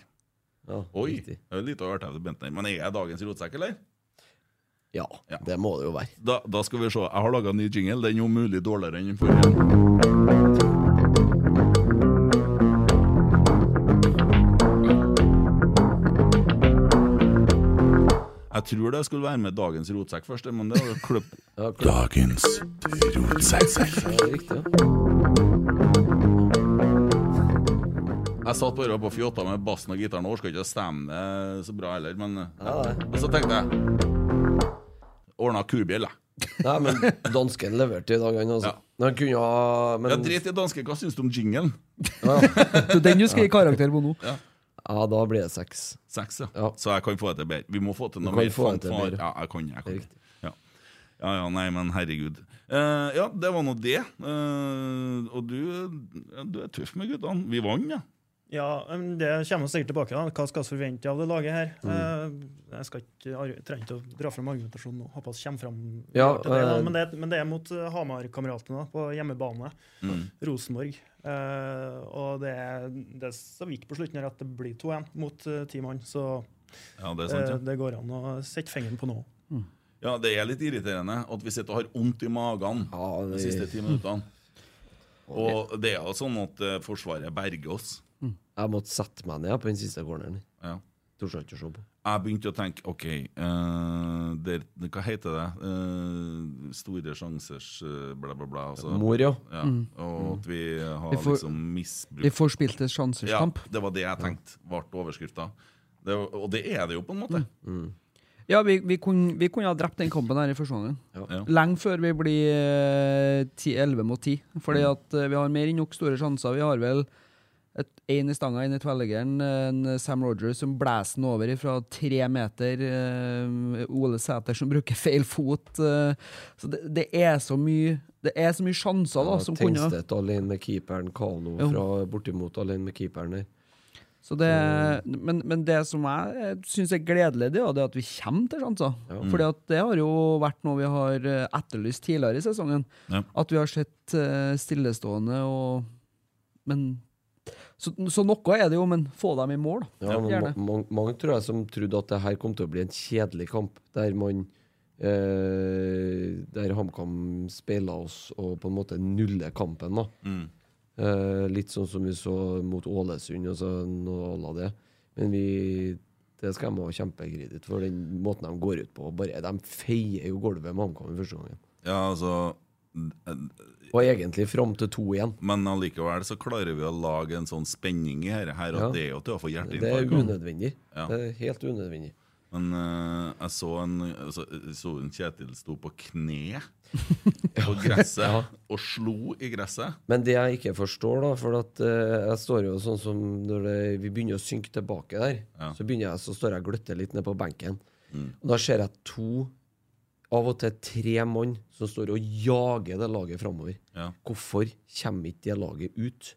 ja, Oi! riktig. Det er litt av høre til Bentner. Men er jeg dagens rotsekk, eller? Ja, Ja. det må det jo være. Da, da skal vi se. Jeg har laga en ny jingle. Den er om mulig dårligere enn den forrige. Jeg tror det skulle være med dagens rotsekk først, men det var [LAUGHS] klubb. Dagens rotsekk. Ja, riktig. Jeg satt bare på fjotta med bassen og gitaren og orka ikke å stemme det så bra heller, men Ja. Og så tenkte jeg Ordna kubjell, jeg. Nei, men dansken leverte i dag, han altså. Ja. Men Han kunne ha men, Ja, Drit i danske, hva syns du om jinglen? ja, [LAUGHS] den du skal gi karakter på nå. ja, da blir det seks. Seks, ja. Ja. Så jeg kan få det til bedre. Vi må få til noe kan mer få det til bedre. Ja, jeg kan, jeg kan. Riktig. Ja. ja ja, nei, men herregud. Uh, ja, det var nå det. Uh, og du, du er tøff med guttene. Vi vant, ja. Ja, det kommer sikkert tilbake da. Hva skal vi forvente av det laget her? Mm. Eh, jeg skal ikke, trenger ikke å dra fram argumentasjonen nå. Håper vi kommer fram Ja, til det, Men, det, men det er mot Hamar-kameratene på hjemmebane. Mm. Rosenborg. Eh, og det er, det er så vidt på slutten her at det blir 2-1 mot uh, ti mann. Så Ja, det er sant, ja. uh, det går an å sette fingeren på noe. ja. Det er litt irriterende at vi sitter og har vondt i magen Ja, de siste ti minuttene. [LAUGHS] Og det er jo sånn at Forsvaret berger oss. Jeg måtte sette meg ned på den siste corneren. Ja. Torde ikke å se på. Jeg begynte å tenke OK, uh, der, hva heter det? Uh, store sjansers uh, bla, bla, bla. Altså. Mor, ja. Ja, og at vi har Vi får- liksom Vi misbrukt forspilte sjansers Ja, kamp. det var det jeg tenkte ble overskrifta. Og det er det jo, på en måte. Ja, vi, vi, kunne, vi kunne ha drept den kampen her i første omgang. Ja. Lenge før vi blir eh, 10 11 mot 10. Fordi Mm. at eh, vi har mer enn nok store sjanser. Vi har vel én i stanga, én i tverrleggeren. En Sam Rogers som blæser den over fra tre meter. eh, Ole Sæter som bruker feil fot. eh, så det, det er så mye Det er så mye sjanser da, som kunne Tingstedt alene med keeperen, Kano Jo. fra bortimot alene med keeperen der. Så det, men, men det som jeg syns er gledelig, det er at vi kommer til sjanser. Ja. Fordi det har jo vært noe vi har eh, etterlyst tidligere i sesongen. Ja. At vi har sett eh, stillestående og Men så, så noe er det jo, men få dem i mål. Ja, men Gjerne. mange, mange tror jeg som trodde at det her kom til å bli en kjedelig kamp, der man eh, Der HamKam speila oss og på en måte nuller kampen. da Mm. Eh, litt sånn som vi så mot Ålesund og sånn og alle det. Men vi det skal de ha kjempekreditt for, den måten de går ut på. Bare, de feier jo gulvet med HamKam i første gangen. Ja, altså Og egentlig fram til 2-1. Men allikevel så klarer vi å lage en sånn spenning i dette her, at Ja. det er jo til å få Det er hjerteinfarkt. unødvendig. Ja. Det er helt unødvendig. Men uh, jeg så en, så, jeg så en Kjetil sto på kne [LAUGHS] på gresset Ja. og slo i gresset. Men det jeg ikke forstår, da For at uh, jeg står jo sånn som når det, vi begynner å synke tilbake der, Ja. så jeg så står jeg og gløtter litt ned på benken. Mm. Og da ser jeg to, av og til tre mann, som står og jager det laget framover. Ja. Hvorfor kommer ikke det laget ut?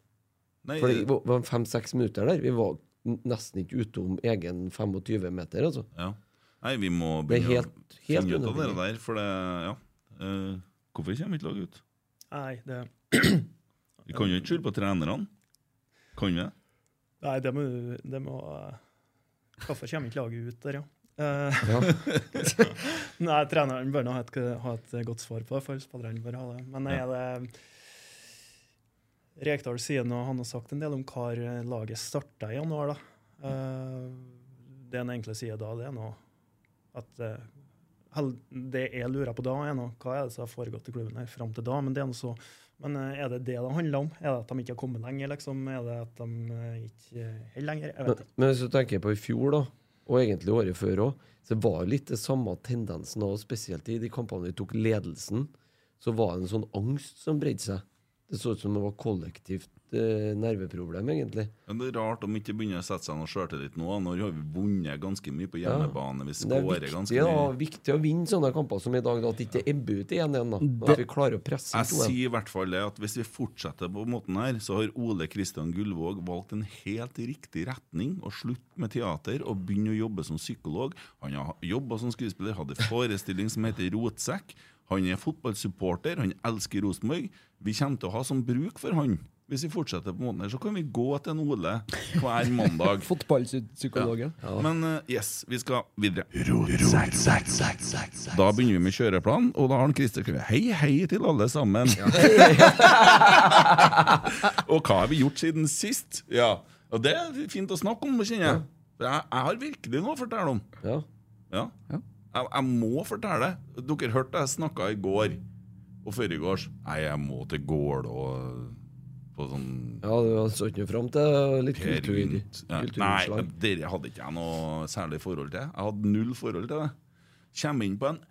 Nei, For det var fem-seks minutter der. Vi var nesten ikke utom egen 25 meter, altså. ja. Nei, vi må begynne helt- å finne ut av det der, for det Ja. Uh, hvorfor kommer ikke laget ut? Nei, det, Vi kan jo ikke skylde på trenerne. Kan vi det? nei, det må, det må Hvorfor kommer ikke laget ut der, ja? Eh, Ja. [LAUGHS] nei, treneren bør nå ha et, ha et godt svar på det, for spillerne bør ha det. Men er det Rekdal sier nå, han har sagt en del om hvor laget starta i januar. da. Eh, det han egentlig sier da, det er nå at eh, Det jeg lurer på da, er nå hva er det som har foregått i klubben her fram til da. Men det er noe så men eh, er det det det handler om? Er det at de ikke har kommet lenger? liksom? Er det at de eh, ikke holder lenger? Jeg vet ikke. men hvis du tenker på i fjor, da, og egentlig året før òg, så var det litt det samme tendensen òg, spesielt i de kampene vi tok ledelsen. Så var det en sånn angst som bredde seg. Det så ut som det var kollektivt nerveproblem, egentlig. Men det er rart om ikke begynner å sette seg noe sjøltillit nå. Når har vi vunnet ganske mye på hjemmebane? Vi Det er skårer viktig, mye. da, er viktig å vinne sånne kamper som i dag, da, at det ikke ebber ut igjen igjen. da. At vi klarer å presse Jeg inn 2-1. sier i hvert fall det at hvis vi fortsetter på måten her, så har Ole Kristian Gullvåg valgt en helt riktig retning Å slutte med teater og begynne å jobbe som psykolog. Han har jobba som skuespiller, hadde forestilling som heter Rotsekk. Han er fotballsupporter, han elsker Rosenborg. Vi kommer til å ha sånn bruk for han. Hvis vi fortsetter på måten her, så kan vi gå til en Ole hver mandag. [LAUGHS] Fotballpsykologen. Men uh, yes, vi skal videre. Da begynner vi med kjøreplan, og da har han Christer skrevet Hei, hei til alle sammen. [LAUGHS] og hva har vi gjort siden sist? Ja, og Det er fint å snakke om, kjenner jeg. Jeg, jeg har virkelig noe å fortelle om. Ja. Ja. Jeg, jeg må fortelle. Dere hørte jeg snakka i går og foregårs. Nei, jeg må til Gål og på sånn ja, du så ikke noe fram til litt kultur, Ja, Nei, det hadde ikke jeg noe særlig forhold til. Jeg hadde null forhold til det. Kommer inn på en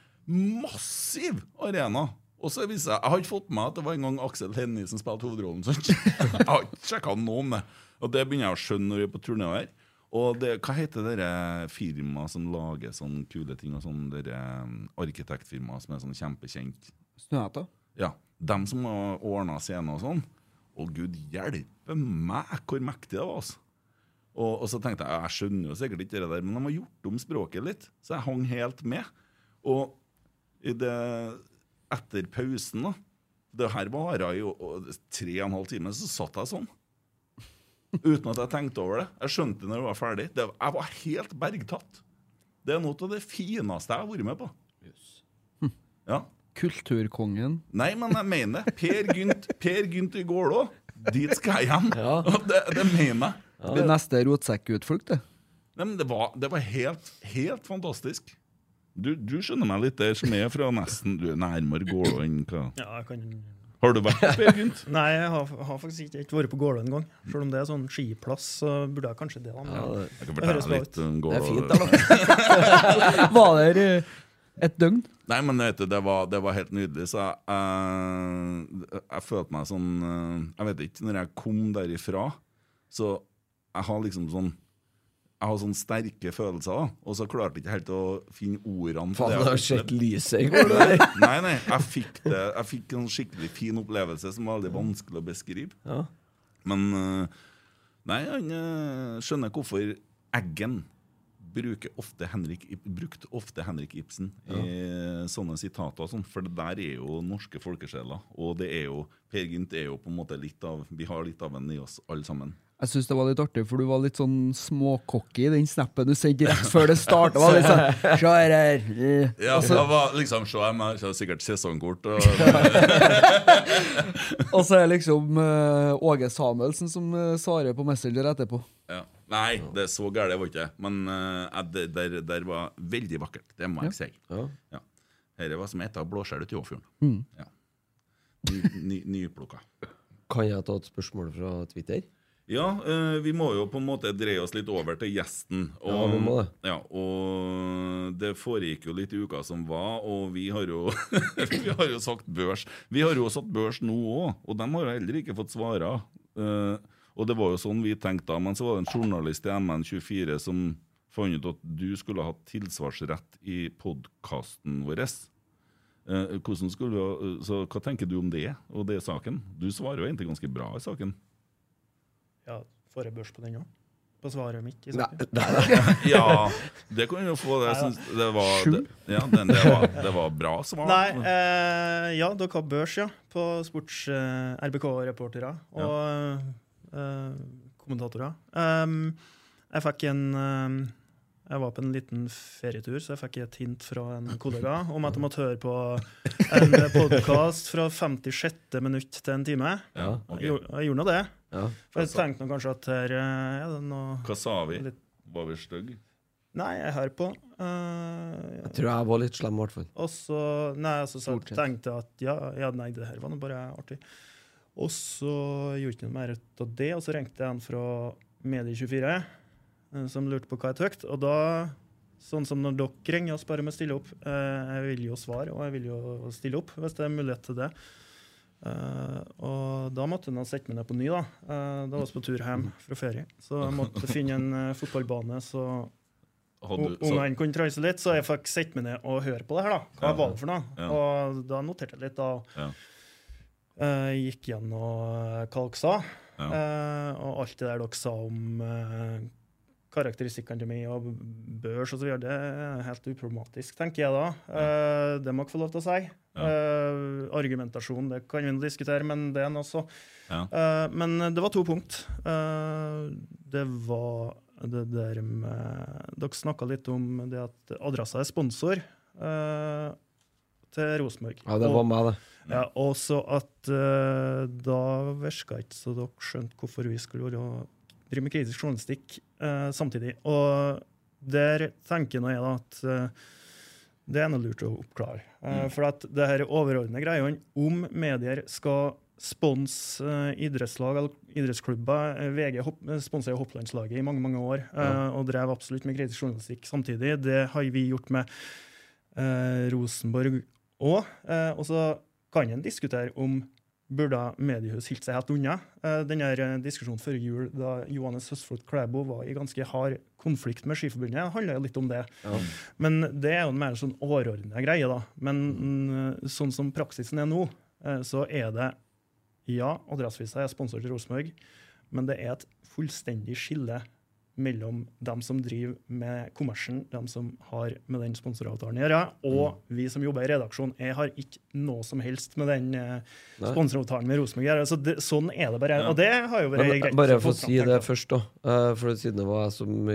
massiv arena. Og så viser jeg, jeg har ikke fått med at det var en gang Aksel Hennie som spilte hovedrollen. Sånn. Jeg har ikke sjekka noe om det. Og det begynner jeg å skjønne når vi er på turné her. Og det, hva heter dere firmaet som lager sånne kule ting? og sånn dere um, Arkitektfirmaer som er sånn kjempekjent? Snøhetta. Ja, dem som har ordna scene og sånn. Og gud hjelpe meg hvor mektig det var. altså. Og, og så tenkte jeg jeg skjønner jo sikkert ikke det der, men de har gjort om språket litt, så jeg hang helt med. Og det, etter pausen, da Det her varer i o- o- tre og en halv time, så satt jeg sånn. Uten at jeg tenkte over det. Jeg skjønte det når jeg var ferdig. Det, jeg var helt bergtatt. Det er noe av det fineste jeg har vært med på. Ja. Kulturkongen. Nei, men jeg mener det. Per Gynt, per Gynt i Gålå. Dit skal jeg hjem. Ja. Det, det mener jeg. Det blir neste rotsekkutflukt, det. Nei, men det var, det var helt, helt fantastisk. Du, du skjønner meg litt der, som er fra nesten Du er nærmere Gålå enn hva Ja, jeg kan... Har du vært på Per [LAUGHS] Nei, jeg har, har faktisk ikke, ikke vært på Gålå engang. Selv om det er sånn skiplass, så burde jeg kanskje det. Ja, det, Jeg kan Det høres fortelle bra litt om det er fint, da. [LAUGHS] Var der eh, et døgn? Nei, men vet du, det var, det var helt nydelig. Så jeg, jeg, jeg følte meg sånn eh, Jeg vet ikke, når jeg kom derifra, så jeg har liksom sånn jeg har sånne sterke følelser, da, og så klarte jeg ikke helt å finne ordene. Faen, det har sett lyset i går. der. Nei, nei, jeg fikk, det, jeg fikk en skikkelig fin opplevelse som var veldig vanskelig å beskrive. Ja. Men eh, Nei, han eh, skjønner hvorfor Eggen ofte Henrik, brukte ofte Henrik Ibsen i sånne sitater og sånn, for det der er jo norske folkesjeler. Og det er jo Per Gynt er jo på en måte litt av Vi har litt av ham i oss alle sammen. Jeg syns det var litt artig, for du var litt sånn småcocky i den snappen du sendte rett før det starta. Var sånn [LAUGHS] Se her, her. eh. Ja, det var liksom Se her, jeg har sikkert sesongkort. Og, [LAUGHS] Og så er det liksom uh, Åge Samuelsen som uh, svarer på Messenger etterpå. ja. Nei, det er så gærent var ikke. Men uh, det der, der var veldig vakkert. Det må jeg si. Ja. Ja. Dette var som et av blåskjell ute i Åfjorden. Mm. Ja. Ny, ny. Kan jeg ta et spørsmål fra Twitter? Ja, eh, vi må jo på en måte dreie oss litt over til gjesten. Ja, vi må det. Ja, og det foregikk jo litt i uka som var, og vi har jo [LAUGHS] Vi har jo sagt børs. Vi har jo satt børs nå òg, og de har jo heller ikke fått svara. Eh, og det var jo sånn vi tenkte da, men så var det en journalist i MN24 som fant ut at du skulle hatt tilsvarsrett i podkasten vår. Eh, skulle du, ha- så Hva tenker du om det og det saken? Du svarer jo egentlig ganske bra i saken. Ja, Får jeg børs på den òg? På svaret mitt? i Nei, nei, nei, [LAUGHS] Ja, det kan du jo få. Jeg synes det var, det, ja, den, det, var, det var bra svar. Nei, eh, ja, dere har børs, ja. På sports eh, RBK-reportere og eh, kommentatorer. Um, jeg fikk en um, Jeg var på en liten ferietur, så jeg fikk et hint fra en kollega om at jeg måtte høre på en podkast fra 56. minutt til en time. Ja, okay. Jeg gjorde nå det. Ja. For jeg tenkte nå kanskje at her eh, er det noe Hva sa vi? litt Var vi stygge? Nei, jeg hører på. Uh, Jeg tror jeg var litt slem, i hvert fall. Og så nei, så, så Stort tenkte jeg at ja, ja, nei, det her var nå bare artig. Og så gjorde jeg ikke noe mer ut av det, og så ringte jeg en fra Medie24 eh, som lurte på hva jeg tykte. Og da, sånn som når dere ringer og spør om jeg stiller opp, eh, jeg vil jo svare, og jeg vil jo stille opp hvis det er mulighet til det. Eh, og da måtte hun ha sette meg ned på ny, da. uh, da var vi på tur hjem fra ferie. Så jeg måtte finne en uh, fotballbane så Ungene kunne trøyse litt, så jeg fikk sette meg ned og høre på det her. da. Hva var det for noe? Ja. Og da noterte jeg litt, da. Ja. uh, gikk gjennom hva dere sa, Ja. og alt det der dere sa om karakteristikkene til meg og børs osv., det er helt uproblematisk, tenker jeg da. Eh, det må dere få lov til å si. Eh, argumentasjon, det kan vi nå diskutere, men det er nå så. Ja. Eh, men det var to punkt. Eh, det var det der med Dere snakka litt om det at Adressa er sponsor eh, til Rosenborg. Ja, det var meg, det. ja, og så at eh, da virka ikke så dere skjønte hvorfor vi skulle være, drive med kritisk journalistikk eh, samtidig. Og der tenker nå jeg da at eh, det er noe lurt å oppklare. Eh, Mm. For at det her overordnede greiene om medier skal sponse eh, idrettslag eller idrettsklubber VG sponsa jo hopplandslaget i mange mange år Ja. og drev absolutt med kritisk journalistikk samtidig. Det har vi gjort med eh, Rosenborg òg. Eh, og så kan en diskutere om burde mediehus holdt seg helt unna. Denne den her eh, diskusjonen før jul da Johannes Høsflot Klæbo var i ganske hard konflikt med Skiforbundet, handla litt om det. Ja. Men det er jo en mer sånn overordna greie, da. Men mm, sånn som praksisen er nå, eh, så er det Ja, Adresseavisa er sponsor til Rosenborg, men det er et fullstendig skille mellom dem som driver med kommersen, dem som har med den sponsoravtalen å gjøre, og vi som jobber i redaksjonen. Jeg har ikke noe som helst med den eh, sponsoravtalen med Rosenborg å gjøre. Så det, sånn er det bare. Og det har jo vært greit. bare for å si det først, da. eh, For siden det var jeg som,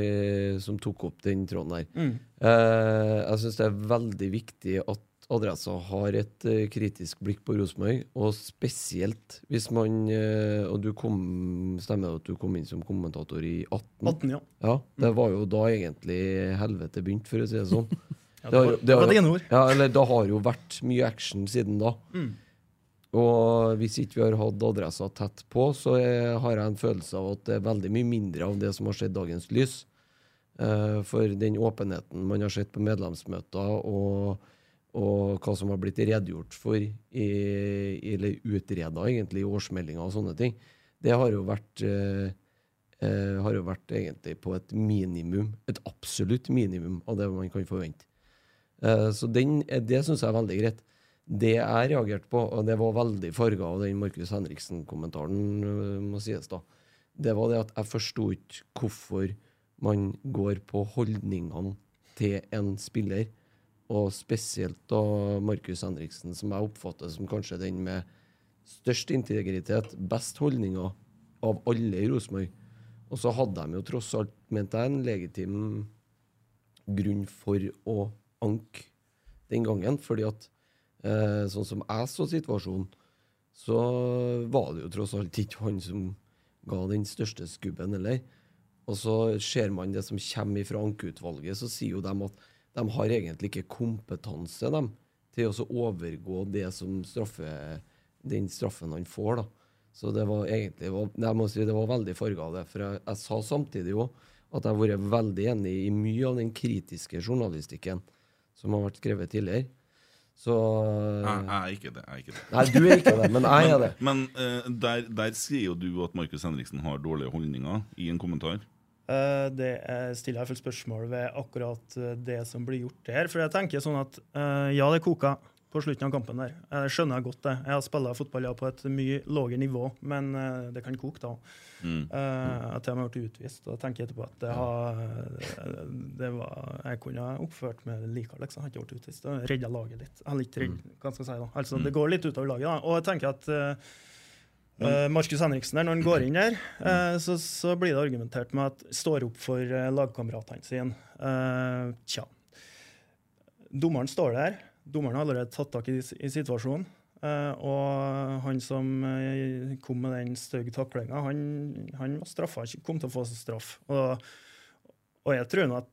som tok opp den tråden her. Mm. Eh, jeg syns det er veldig viktig at Adressa har et uh, kritisk blikk på Rosenborg, og spesielt hvis man uh, Og du kom, stemmer det at du kom inn som kommentator i 18? 18, ja. Ja, det var jo da egentlig helvete begynte, for å si det sånn. [LAUGHS] ja Det det har det det har dine ord. Ja, eller det har jo vært mye action siden da. Mm. Og hvis ikke vi har hatt adressa tett på, så er, har jeg en følelse av at det er veldig mye mindre av det som har skjedd dagens lys. Uh, for den åpenheten man har sett på medlemsmøter, og, og hva som har blitt redegjort for, i, eller utreda egentlig, i årsmeldinger og sånne ting, det har jo vært eh, eh, har jo vært egentlig på et minimum, et absolutt minimum av det man kan forvente. Eh, så den, eh, det syns jeg er veldig greit. Det jeg reagerte på, og det var veldig farga av den Markus Henriksen-kommentaren, øh, må sies da, det var det at jeg forsto ikke hvorfor man går på holdningene til en spiller, og spesielt da Markus Henriksen, som jeg oppfatter som kanskje den med størst integritet, best holdninger av alle i Rosenborg. Og så hadde de jo tross alt, mente jeg, en legitim grunn for å anke den gangen, fordi at eh, sånn som jeg så situasjonen, så var det jo tross alt ikke han som ga den største skubben heller. Og så ser man det som kommer fra ankeutvalget, så sier jo de at de har egentlig ikke kompetanse dem, til å overgå det som straffe, den straffen han får. da. Så det var egentlig jeg må si det var veldig farga av det. For jeg, jeg sa samtidig jo at jeg har vært veldig enig i mye av den kritiske journalistikken som har vært skrevet tidligere. Så Jeg, jeg er ikke det. Jeg er ikke det. Nei, du er ikke det, men jeg er [LAUGHS] det. Men men der, der sier jo du at Markus Henriksen har dårlige holdninger, i en kommentar. Eh, Det er- stiller jeg fullt spørsmål ved akkurat eh, det som blir gjort her. For jeg tenker sånn at eh, ja, det koker på slutten av kampen der. Jeg skjønner godt det. Jeg har spilt fotball på et mye lavere nivå, men det kan koke da. Mm. At Jeg har blitt utvist, og jeg tenker etterpå at det, har, det var Jeg kunne ha oppført meg likere, liksom. Jeg har ikke blitt utvist. Redda laget litt. Eller ikke redd, hva skal jeg si da. Altså, Mm. Det går litt utover laget, da. Og jeg tenker at eh, eh, Markus Henriksen der, når han går inn der, uh, så, så blir det argumentert med at står opp for uh, lagkameratene sine. Uh, tja. Dommeren står der. Dommeren har allerede tatt tak i, i situasjonen. Og han som kom med den stygge taklinga, han, han var straffa, kom til å få straff. Og, og jeg tror nå at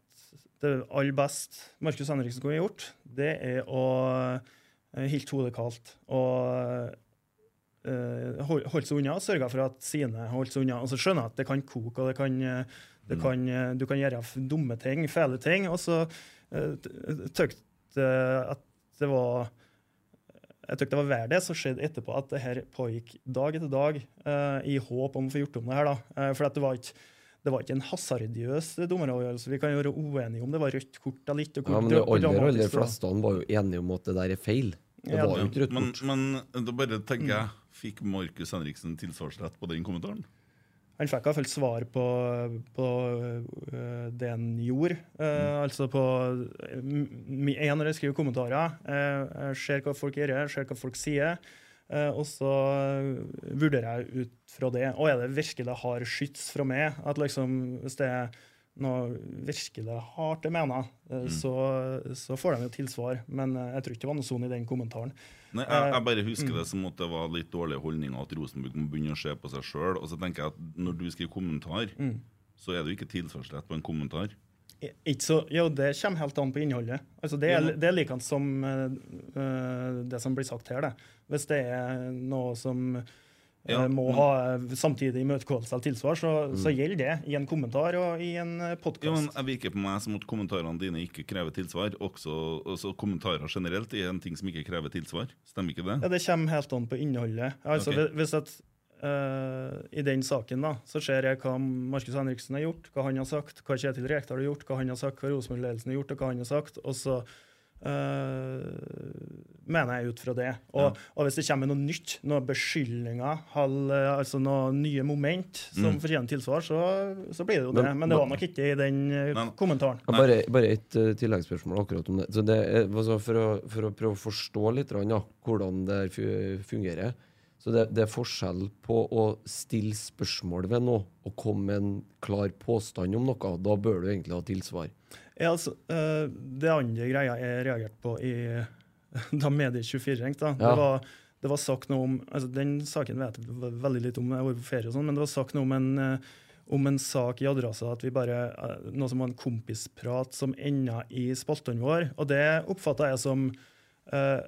det aller best Markus Henriksen kunne gjort, det er å uh, holde hodet kaldt og uh, holde seg unna og sørge for at sine holdt seg unna. Og så skjønner jeg at det kan koke, og det kan, eh, det kan, eh, du kan gjøre dumme ting, fæle ting. Og så uh, tykte at det var jeg tykte det var verdt det som skjedde etterpå, at det her pågikk dag etter dag uh, i håp om å få gjort om det her. da. Uh, for at det var ikke det var ikke en hasardiøs dommeravgjørelse. Vi kan jo være uenige om det var rødt kort eller ikke. Ja, men de aller, aller fleste var jo enige om at det der er feil. Det Ja, var jo ikke rødt Men, kort. men da bare tenker jeg Fikk Markus Henriksen tilsvarsrett på den kommentaren? Han fikk iallfall svar på, på øh, det han gjorde. Eh, Altså på Jeg når jeg skriver kommentarer, uh, ser hva folk gjør, ser hva folk sier. Uh, og så vurderer jeg ut fra det. Og er det virkelig hard skyts fra meg? At liksom, Hvis det er noe virkelig hardt jeg mener, eh, så, så får de jo tilsvar. Men eh, jeg tror ikke det var noe sånn i den kommentaren. Nei, jeg, jeg bare Mm. husker det som at det var litt dårlige holdninger, at Rosenborg må begynne å se på seg sjøl. Og så tenker jeg at når du skriver kommentar, Mm. så er det jo ikke tilsvarsrett på en kommentar. Ikke så, jo, det kommer helt an på innholdet. Altså, det, er, det er likende som eh, eh, det som blir sagt her. Det. Hvis det er noe som eh, Ja, må ha samtidig imøtegåelse eller tilsvar, så, så gjelder det i en kommentar og i en Ja. Jeg virker på meg som at kommentarene dine ikke krever tilsvar. Også, også kommentarer generelt er en ting som ikke krever tilsvar. Stemmer ikke det? Ja, det kommer helt an på innholdet. Altså, okay. hvis- at Uh, I den saken da, så ser jeg hva Markus Henriksen har gjort, hva han har sagt, hva Kjetil Rekdal har gjort, hva han har sagt, hva Rosenborg-ledelsen har gjort, og hva han har sagt. og så eh, mener jeg ut fra det. Og, og hvis det kommer noe nytt, noen beskyldninger, hal- altså noen nye moment som Mm. fortjener tilsvar, så, så blir det jo Men- det. Men det var nok ikke i den eh, Nei. kommentaren. Ja, bare, bare et uh, tilleggsspørsmål akkurat om det. Så det altså for, å, for å prøve å forstå litt ja, hvordan det fungerer. Så det, det er forskjell på å stille spørsmål ved noe og komme med en klar påstand om noe. Da bør du egentlig ha tilsvar. Ja, altså, eh, det andre greia jeg reagerte på i [LAUGHS] da Medie24 ringte, Ja. det, var, det var sagt noe om altså Den saken vet jeg veldig litt om, jeg har vært på ferie og sånn, men det var sagt noe om en, eh, om en sak i Adressa, at vi bare, eh, noe som var en kompisprat som enda i spaltene våre. Og det oppfatta jeg som Uh,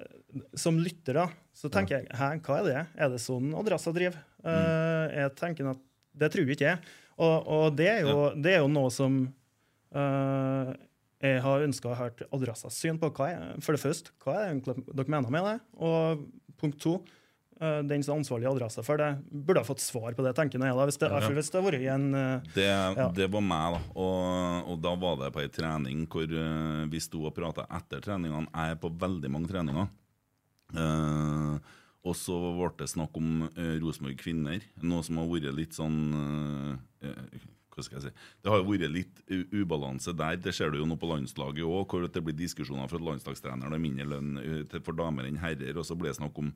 som lytter, da, så tenker jeg hæ, hva er det? Er det sånn Adressa driver? Eh, jeg tenker at det tror ikke jeg. Og, og det, er jo, det er jo noe som eh, jeg har ønska å høre Adressas syn på. Hva er, for det første, hva er egentlig dere mener med det? Og punkt to, uh, den som er ansvarlig i Adressa for det, burde ha fått svar på det, tenker jeg da. Hvis det, Ja, ja. hvis det i en uh, Det, Ja. det var meg, da. Og, og da var det på ei trening hvor vi sto og prata etter treningene. Jeg er på veldig mange treninger. Og så ble det snakk om uh, Rosenborg kvinner, noe som har vært litt sånn eh, skal jeg si Det har jo vært litt ubalanse der. Det ser du jo nå på landslaget òg, hvor det blir diskusjoner fra landslagstreneren har mindre lønn for damer enn herrer, og så blir det snakk om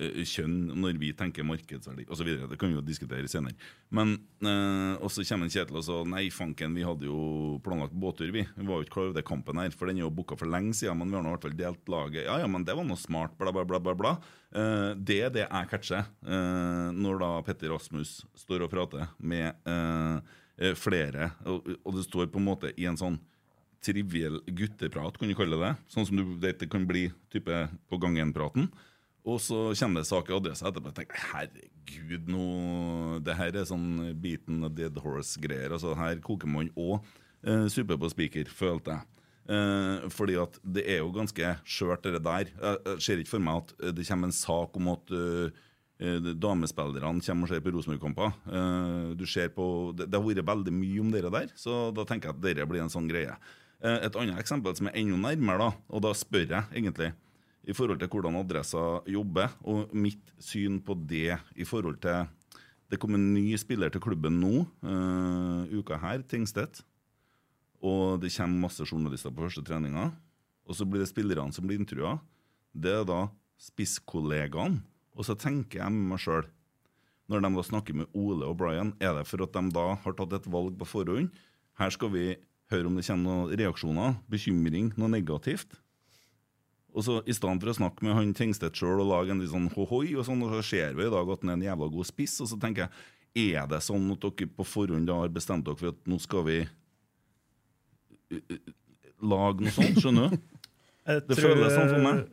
uh, kjønn når vi tenker markedsverdi osv. Det kan vi jo diskutere senere. Men uh, Og så kommer Kjetil og så Nei, fanken, vi hadde jo planlagt båttur, vi. Vi var jo ikke klar over det kampen her, for den er jo booka for lenge siden. Men vi har nå i hvert fall delt laget. Ja, ja, men det var noe smart, bla, bla, bla. bla, bla. Uh, det er det jeg catcher uh, når da Petter Rasmus står og prater med eh, flere, og, og det står på en måte i en sånn triviell gutteprat, kan du kalle det. Sånn som du vet det kan bli type på gangen-praten. Og så kommer det sak i adressa etterpå. Jeg tenker herregud, nå Det her er sånn beaten a dead horse-greier. Altså, her koker man òg eh, suppe på spiker, følte jeg. Eh, fordi at det er jo ganske skjørt, det der. Jeg, jeg ser ikke for meg at eh, det kommer en sak om at eh, eh, damespillerne kommer og ser på Rosenborg-kamper. Eh, det, har vært veldig mye om dere der, så da tenker jeg at dere blir en sånn greie. Eh, et annet eksempel som er enda nærmere, da, og da spør jeg egentlig i forhold til hvordan Adressa jobber, og mitt syn på det i forhold til Det kom en ny spiller til klubben nå, eh, uka her, Tingstedt. Og det kommer masse journalister på første treninga. Og så blir det spillerne som blir intervjua. Det er da spisskollegaene. Og så tenker jeg med meg sjøl, når de da snakker med Ole og Brian, er det for at de da har tatt et valg på forhånd? Her skal vi høre om det kommer noen reaksjoner, bekymring, noe negativt. Og så I stedet for å snakke med han Tengstedt sjøl og lage en litt sånn hohoi, og sånn, og så ser vi i dag at han er en jævla god spiss. Og så tenker jeg, er det sånn at dere på forhånd da har bestemt dere for at nå skal vi uh, uh, lage noe sånt? Skjønner du? Det føles sånn for meg.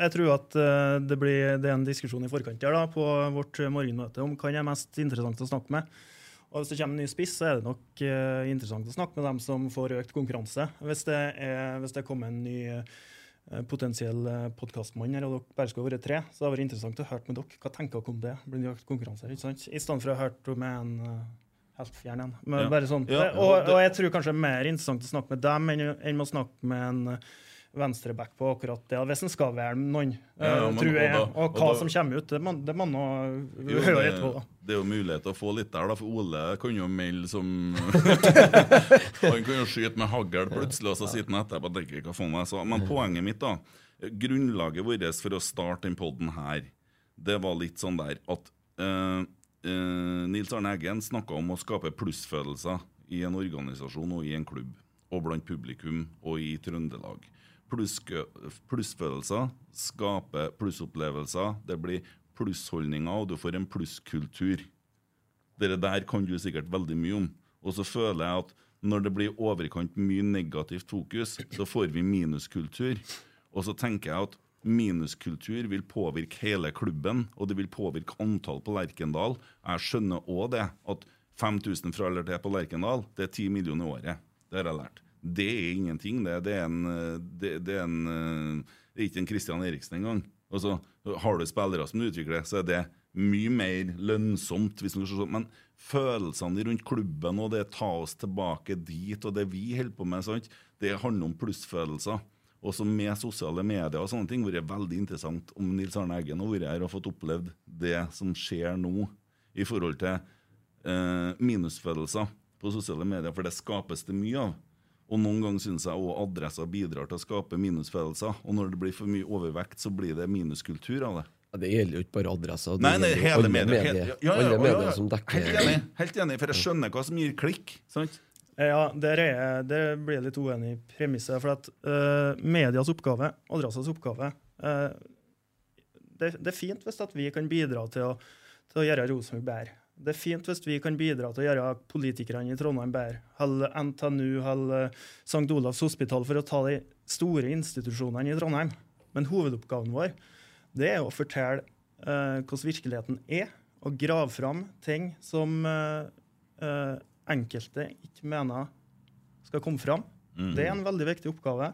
Jeg tror at eh, det, blir, det er en diskusjon i forkant her da, på vårt morgenmøte om hvem er mest interessant å snakke med. Og Hvis det kommer en ny spiss, så er det nok eh, interessant å snakke med dem som får økt konkurranse. Hvis det, er, hvis det kommer en ny eh, potensiell podkastmann her, og dere bare skulle være tre, så det hadde vært interessant å høre med dere. Hva tenker dere om det? Blir det økt konkurranse? ikke sant? I stedet for å høre med en helt fjern en. Men Ja. bare sånn. Ja, og, det- og jeg tror kanskje det er mer interessant å snakke med dem enn, enn å snakke med en venstreback på akkurat det, hvis en skal være noen, Ja, uh, men- tror jeg. og da- og hva da- som kommer ut, det må, det må nå høre etterpå. da. det er jo mulighet til å få litt der, da, for Ole kan jo melde som [LAUGHS] Han kan jo skyte med hagl plutselig, og så sitter han etterpå og tenker hva faen jeg sa. Men poenget mitt, da Grunnlaget vårt for å starte den poden her, det var litt sånn der at eh, uh, Nils Arne Eggen snakka om å skape plussfølelser i en organisasjon og i en klubb, og blant publikum og i Trøndelag. Plussfølelser skaper plussopplevelser. Det blir plussholdninger, og du får en plusskultur. Dere der kan du sikkert veldig mye om. Og så føler jeg at når det blir overkant mye negativt fokus, så får vi minuskultur. Og så tenker jeg at minuskultur vil påvirke hele klubben, og det vil påvirke antall på Lerkendal. Jeg skjønner òg det, at 5000 fra til på Lerkendal, det er 10 millioner i året. Det har jeg lært. Det er ingenting. Det, det er en, eh, det, det er en eh, Det er ikke en Christian Eriksen engang. Altså, har du spillere som du utvikler, så er det mye mer lønnsomt. Men følelsene rundt klubben og det ta oss tilbake dit, og det vi holder på med, sant? det handler om plussfølelser. Også med sosiale medier og sånne ting vært veldig interessant om Nils Arne Eggen har vært her og fått opplevd det som skjer nå i forhold til eh, minusfølelser på sosiale medier, for det skapes det mye av. Og noen ganger syns jeg også adresser bidrar til å skape minusfølelser. Og når det blir for mye overvekt, så blir det minuskultur av det. Ja, det gjelder jo ikke bare adresser. det Nei, nei, hele alle medier. medier, ja, ja, ja, ja, medier ja. som dekker Helt enig, helt enig, for jeg skjønner hva som gir klikk. sant? Ja, der, er, jeg- der blir jeg litt uenig i premisset. For at uh, medias oppgave, Adressas oppgave uh, det, det er fint hvis at vi kan bidra til å, til å gjøre Rosenborg bedre. Det er fint hvis vi kan bidra til å gjøre politikerne i Trondheim bedre. Eller NTNU eller St. Olavs hospital, for å ta de store institusjonene i Trondheim. Men hovedoppgaven vår det er å fortelle uh, hvordan virkeligheten er, og grave fram ting som uh, uh, enkelte ikke mener skal komme fram. Det er en veldig viktig oppgave.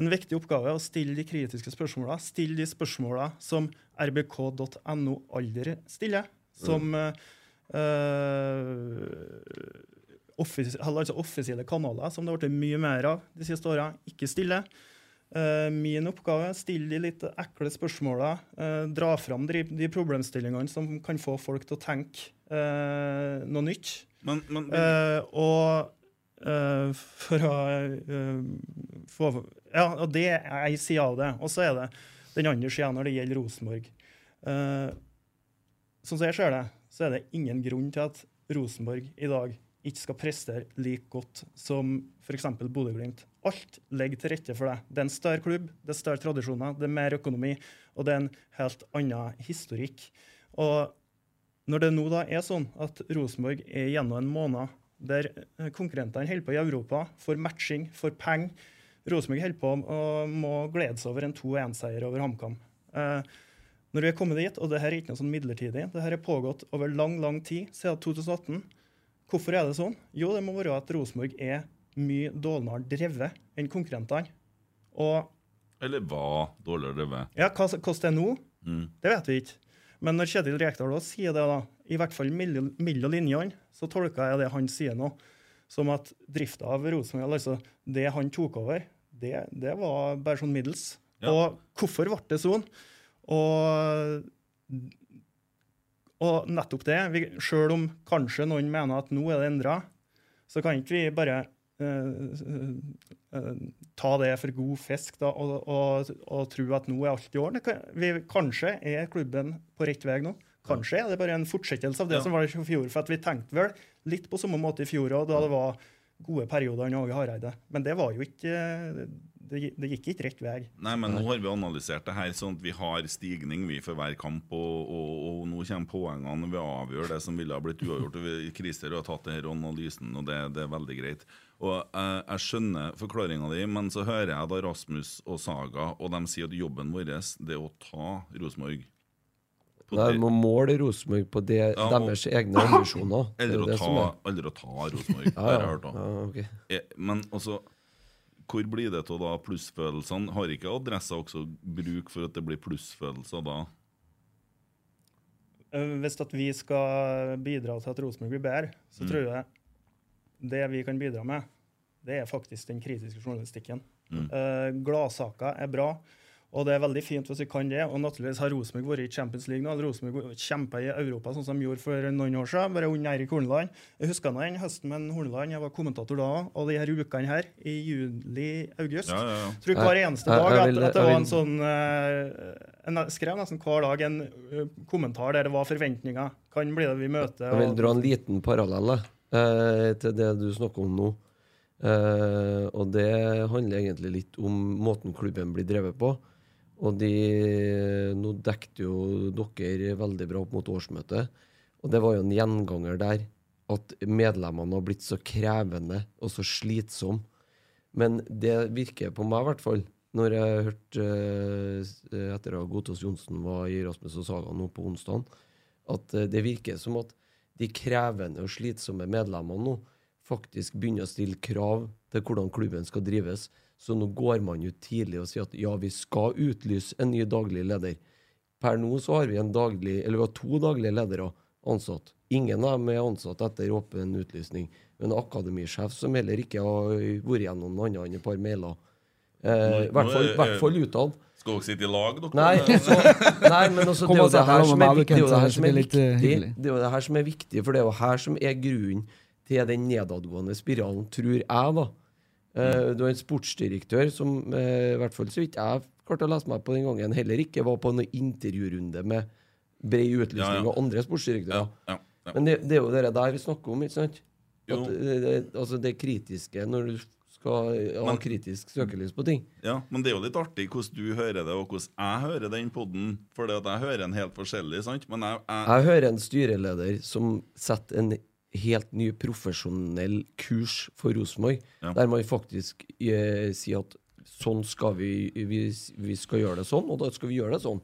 En viktig oppgave er å stille de kritiske spørsmåla. Stille de spørsmåla som rbk.no aldri stiller. Som eh, eh, offis altså offisielle kanaler, som det har blitt mye mer av de siste åra, ikke stille. Uh, min oppgave er å stille de litt ekle spørsmåla, uh, dra fram de, de problemstillingene som kan få folk til å tenke uh, noe nytt. Men, men Eh, og eh, for å eh, få Ja, og det er ei side av det. Og så er det den andre sida når det gjelder Rosenborg. Eh, sånn som jeg ser det, så er det ingen grunn til at Rosenborg i dag ikke skal prestere like godt som f.eks. Bodø-Glimt. Alt legger til rette for det. Det er en større klubb, det er større tradisjoner, det er mer økonomi, og det er en helt annen historikk. Og når det nå da er sånn at Rosenborg er gjennom en måned der eh, konkurrentene holder på i Europa for matching, for penger Rosenborg holder på og må glede seg over en 2-1-seier over HamKam. Eh, Når vi er kommet dit, og det her er ikke noe sånn midlertidig, det her er pågått over lang, lang tid, siden 2018. Hvorfor er det sånn? Jo, det må være at Rosenborg er mye dårligere drevet enn konkurrentene. Og Eller var dårligere drevet. ja, hvordan det er nå, Mm. det vet vi ikke. Men når Kjetil Rekdal sier det, da, i hvert fall mellom linjene, så tolker jeg det han sier nå, som at drifta av Rosenborg, altså det han tok over, det, det var bare sånn middels. Ja. Og hvorfor ble det sånn? Og, og nettopp det, vi, selv om kanskje noen mener at nå er det endra, så kan ikke vi bare eh, eh, ta det for god fisk da, og, og, og tro at nå er alt i orden. Vi, kanskje er klubben på rett vei nå. Kanskje er det bare en fortsettelse av det Ja. som var i fjor. For at vi tenkte vel litt på samme måte i fjor òg, da det var gode perioder under Åge Hareide. Men det var jo ikke Det, det gikk ikke rett vei. Nei, men nå har vi analysert det her sånn at vi har stigning vi for hver kamp, og, og, og nå kommer poengene når vi avgjør det som ville ha blitt uavgjort. og vi- Christer har tatt denne analysen, og det, det er veldig greit. Og eh, Jeg skjønner forklaringa di, men så hører jeg da Rasmus og Saga, og de sier at jobben vår det er å ta Rosenborg. Nei, det- må måle Rosenborg på det, Ja, og- deres egne ambisjoner. Er Eller å ta, Rosenborg, Ja, har jeg hørt om. Eh, Men altså hvor blir det av da plussfølelsene? Har ikke adressa også bruk for at det blir plussfølelser da? Eh, Hvis at vi skal bidra til at Rosenborg blir bedre, så Mm. tror jeg det vi kan bidra med, det er faktisk den kritiske journalistikken. Mm. Uh, Gladsaker er bra, og det er veldig fint hvis vi kan det. Og naturligvis har Rosenborg vært i Champions League nå. eller Rosenborg kjempa i Europa sånn som de gjorde for noen år siden, bare under Eirik Horneland. Jeg husker den høsten med Horneland, jeg var kommentator da, og de her ukene her, i juli-august. Ja, ja, ja. tror hver eneste dag at, vil- at det var en sånn eh, en, Jeg skrev nesten hver dag en eh, kommentar der det var forventninger. Kan bli det vi møter. Jeg vil dra en liten parallell eh, til det du snakker om nå. Eh, og det handler egentlig litt om måten klubben blir drevet på. Og de, nå dekket jo dere veldig bra opp mot årsmøtet. Og det var jo en gjenganger der at medlemmene har blitt så krevende og så slitsomme. Men det virker på meg, i hvert fall, når jeg hørte eh, etter at Gotaas Johnsen var i Rasmus og Saga nå på onsdag, at eh, det virker som at de krevende og slitsomme medlemmene nå faktisk begynner å stille krav til hvordan klubben skal drives. Så nå går man ut tidlig og sier at ja, vi skal utlyse en ny daglig leder. Per nå så har vi en daglig, eller vi har to daglige ledere ansatt. Ingen av dem er ansatt etter åpen utlysning. Men en akademisjef som heller ikke har vært gjennom noe annet enn et par mailer. Eh, I hvert fall, utad. Skal dere sitte i lag, dere? Nei, [LAUGHS] så, nei, men også, det er jo det her som er viktig. Det er jo det her som er det eh, viktig. Er jo det her som er viktig, for det er jo her som er grunnen til den nedadgående spiralen, tror jeg, da. Eh, du har en sportsdirektør som, uh, i hvert fall så vidt jeg klarte å lese meg på den gangen, heller ikke var på noen intervjurunde med bred utlysning Ja, ja. av andre sportsdirektører. Ja. Men det, det er jo det der vi snakker om, ikke sant? At, det, det, altså det kritiske, når du skal ha Men- kritisk søkelys på ting. Ja, men det er jo litt artig hvordan du hører det, og hvordan jeg hører den podden. For jeg hører en helt forskjellig, sant? Men jeg, jeg, Jeg hører en styreleder som setter en helt ny profesjonell kurs for Rosenborg, Ja. der man faktisk eh, sier at sånn skal vi, vi Vi skal gjøre det sånn, og da skal vi gjøre det sånn.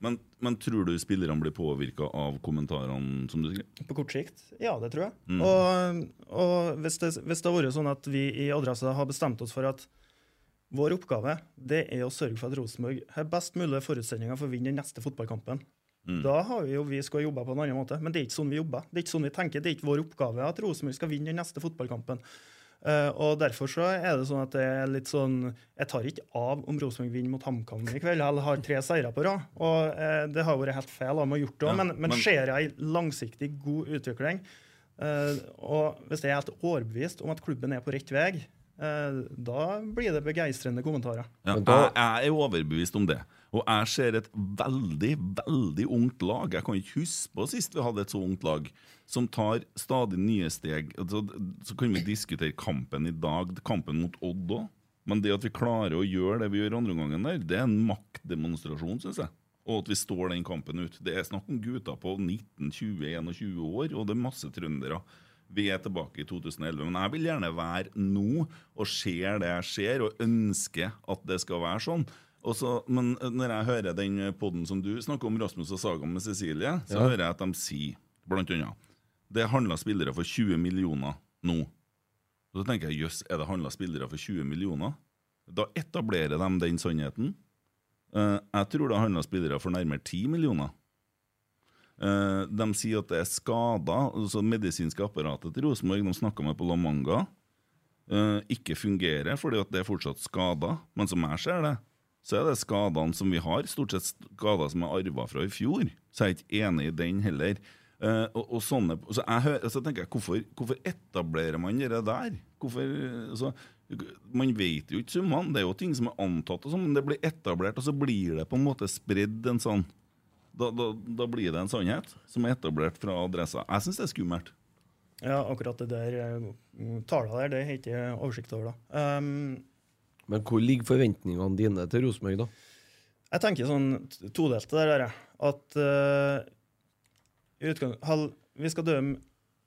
men, men tror du spillerne blir påvirka av kommentarene som du skriver? På kort sikt? Ja, det tror jeg. Mm. Og, og hvis, det, hvis det har vært sånn at vi i Adressa har bestemt oss for at vår oppgave det er å sørge for at Rosenborg har best mulige forutsetninger for å vinne den neste fotballkampen. Mm. Da har vi jo vi skal jobbe på en annen måte, men det er ikke sånn vi jobber. Det er ikke sånn vi tenker. Det er ikke vår oppgave at Rosenborg skal vinne den neste fotballkampen. Uh, og Derfor så er det sånn at det er litt sånn Jeg tar ikke av om Rosenborg vinner mot HamKam i kveld, Jeg har tre seire på rad. Og uh, Det har vært helt feil av meg å gjort det, Ja, men, men men- ser jeg en langsiktig god utvikling, uh, og hvis jeg er helt overbevist om at klubben er på rett vei, eh, da blir det begeistrende kommentarer. Ja, jeg er overbevist om det. Og jeg ser et veldig, veldig ungt lag. Jeg kan ikke huske på sist vi hadde et så ungt lag, som tar stadig nye steg. Så, så kan vi diskutere kampen i dag, kampen mot Odd òg. Men det at vi klarer å gjøre det vi gjør andre omgangen der, det er en maktdemonstrasjon, syns jeg. Og at vi står den kampen ut. Det er snakk om gutter på 19, 20, 21 år, og det er masse trøndere. Vi er tilbake i 2011, men jeg vil gjerne være nå og ser det jeg ser, og ønsker at det skal være sånn. Og så- men eh, når jeg hører den podden som du snakker om, Rasmus og Saga med Cecilie, så Ja. hører jeg at de sier blant annet det handla spillere for 20 millioner nå. Og så tenker jeg jøss, er det handla spillere for 20 millioner? Da etablerer de den sannheten. Eh, jeg tror det handla spillere for nærmere 10 millioner. Eh, de sier at det er skader. Altså medisinske apparatet til Rosenborg, de snakka med på La Manga, eh, ikke fungerer fordi at det er fortsatt skader. Men som jeg ser det, så er det skadene som vi har, stort sett skader som er arva fra i fjor. Så jeg er ikke enig i den heller. Uh, og, og sånne, så, jeg, så tenker jeg, hvorfor, hvorfor etablerer man det der? Hvorfor, altså, man vet jo ikke summene. Det er jo ting som er antatt, og sånn, men det blir etablert, og så blir det på en måte spredd en sånn da, da, da blir det en sannhet som er etablert fra adressa. Jeg syns det er skummelt. Ja, akkurat det der eh, tallene der, det har jeg ikke oversikt over. da. Um, Men hvor ligger forventningene dine til Rosenborg, da? Jeg tenker sånn todelt det der, at uh, i utgang, hal, vi skal dømme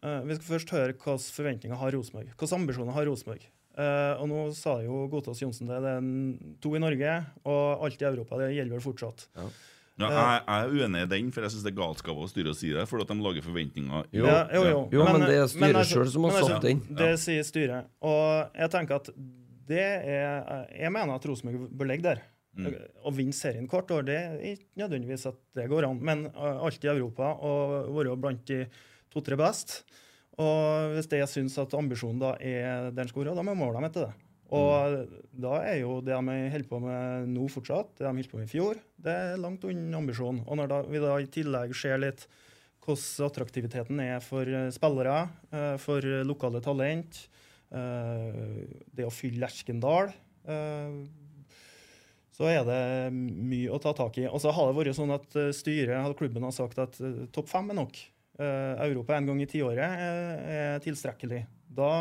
uh, Vi skal først høre hvilke forventninger har Rosenborg. Hvilke ambisjoner har Rosenborg. Uh, og nå sa jo Gotaas Johnsen det, det er to i Norge, og alt i Europa. Det gjelder vel fortsatt. Ja, jeg, jeg er uenig i den, for jeg syns det er galskap av styret å si det, for at de lager forventninger. Jo. Ja, jo, jo. Jo, men det er styret sjøl som har sagt satt den. Det sier styret. Og jeg tenker at det er Jeg mener at Rosenborg bør ligge der. Mm. Å vinne serien hvert år, det er ikke nødvendigvis at det går an. Men alltid i Europa og være blant de to-tre best. Og hvis det jeg syns at ambisjonen da er der den skal være, da må jeg måle dem etter det. Og da er jo det de holder på med nå fortsatt, det de holdt på med i fjor, det er langt unna ambisjonen. Og når da, vi da i tillegg ser litt hvordan attraktiviteten er for eh, spillere, eh, for lokale talent, det å fylle Lerkendal eh, så er det mye å ta tak i. Og så har det vært sånn at eh, styret og klubben har sagt at eh, topp fem er nok. Eh, Europa en gang i tiåret er, er tilstrekkelig. Da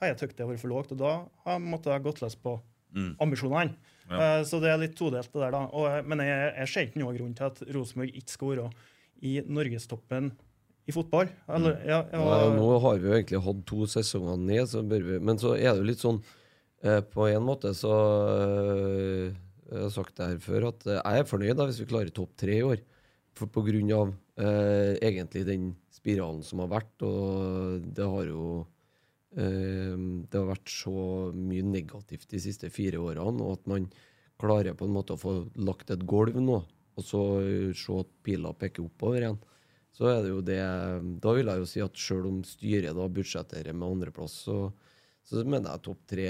har jeg tykt det har vært for lågt, og da har jeg måttet gått løs på Mm. ambisjonene. Ja. Eh, så det er litt todelt, det der, da. Og, eh, men jeg, jeg ser ikke noen grunn til at Rosenborg ikke skal være i norgestoppen i fotball. Eller, ja, ja, Ja, nå har vi jo egentlig hatt to sesonger ned, så vi Men så er det jo litt sånn eh, På en måte så eh, Jeg har sagt det her før, at eh, jeg er fornøyd da hvis vi klarer topp tre i år. For, på grunn av eh, egentlig den spiralen som har vært, og det har jo eh, Det har vært så mye negativt de siste fire årene, og at man klarer på en måte å få lagt et gulv nå, og så se at pila peker oppover igjen så er det jo det Da vil jeg jo si at selv om styret da budsjetterer med andreplass, så, så mener jeg topp tre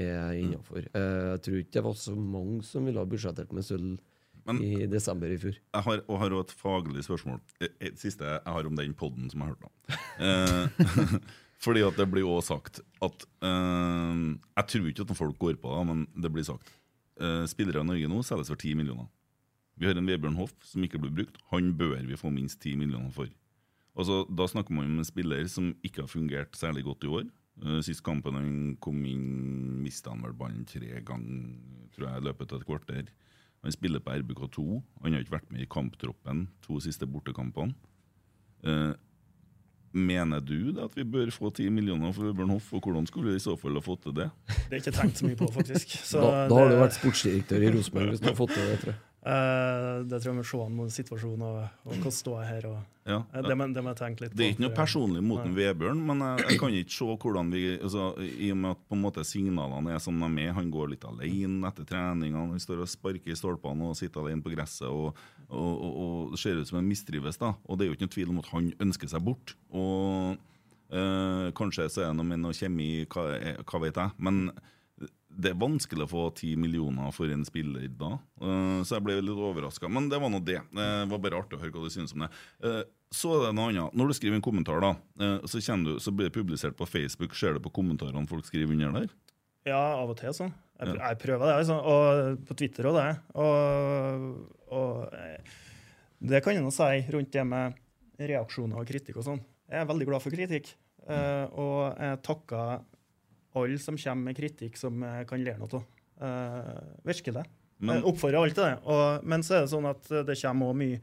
er innafor. Jeg tror ikke det var så mange som ville ha budsjettert med sølv i desember i fjor. Jeg har, og har et faglig spørsmål. Det Et siste jeg har om den podden som jeg har hørt om. Eh, [LAUGHS] fordi at det blir også sagt at eh, Jeg tror ikke at folk går på det, men det blir sagt. Eh, spillere i Norge nå selges for 10 millioner. Vi har en Vebjørn Hoff som ikke blir brukt. Han bør vi få minst 10 millioner for. Altså, da snakker man om en spiller som ikke har fungert særlig godt i år. Eh, Sist kampen han kom inn, mista han vel ballen tre ganger, tror jeg, i løpet av et kvarter. Han spiller på RBK2. Han har ikke vært med i kamptroppen to siste bortekampene. Eh, mener du da at vi bør få 10 millioner for Vebjørn Hoff, og hvordan skulle vi i så fall ha fått til det? Det er ikke tenkt så mye på, faktisk. [LAUGHS] Så Da, da har du vært sportsdirektør i Rosenborg hvis du har fått til det, tror jeg. Eh, det tror jeg vi må se an mot situasjonen og, og hvordan ståa her. Og, Ja. eh, det, må, det må jeg tenke litt Det er ikke noe personlig mot en Vebjørn, men jeg, jeg kan ikke se hvordan vi altså, I og med at på en måte signalene er som de er. Han går litt alene etter treningene. Han står og sparker i stolpene og sitter alene på gresset. Og, og, og, ser ut som han mistrives. da Og det er jo ikke noe tvil om at han ønsker seg bort. Og eh, Kanskje så er det noe med noe kjemi, hva, hva vet jeg. Men det er vanskelig å få ti millioner for en spiller da. Uh, så jeg ble litt overraska. Men det var nå det. Det var bare artig å høre hva du synes om det. Uh, så er det noe annet. Når du skriver en kommentar, da, uh, så, du, så blir det publisert på Facebook. Ser du på kommentarene folk skriver under der? Ja, av og til sånn. Jeg, Ja. jeg prøver det, Liksom. og på Twitter òg, det. Og, og eh, det kan jeg nå si rundt det med reaksjoner og kritikk og sånn. Jeg er veldig glad for kritikk. Eh, og jeg takker alle som kommer med kritikk som jeg kan lære noe av. Uh, virkelig. Men- jeg oppfordrer til det. Og, men så er det sånn at det kommer òg mye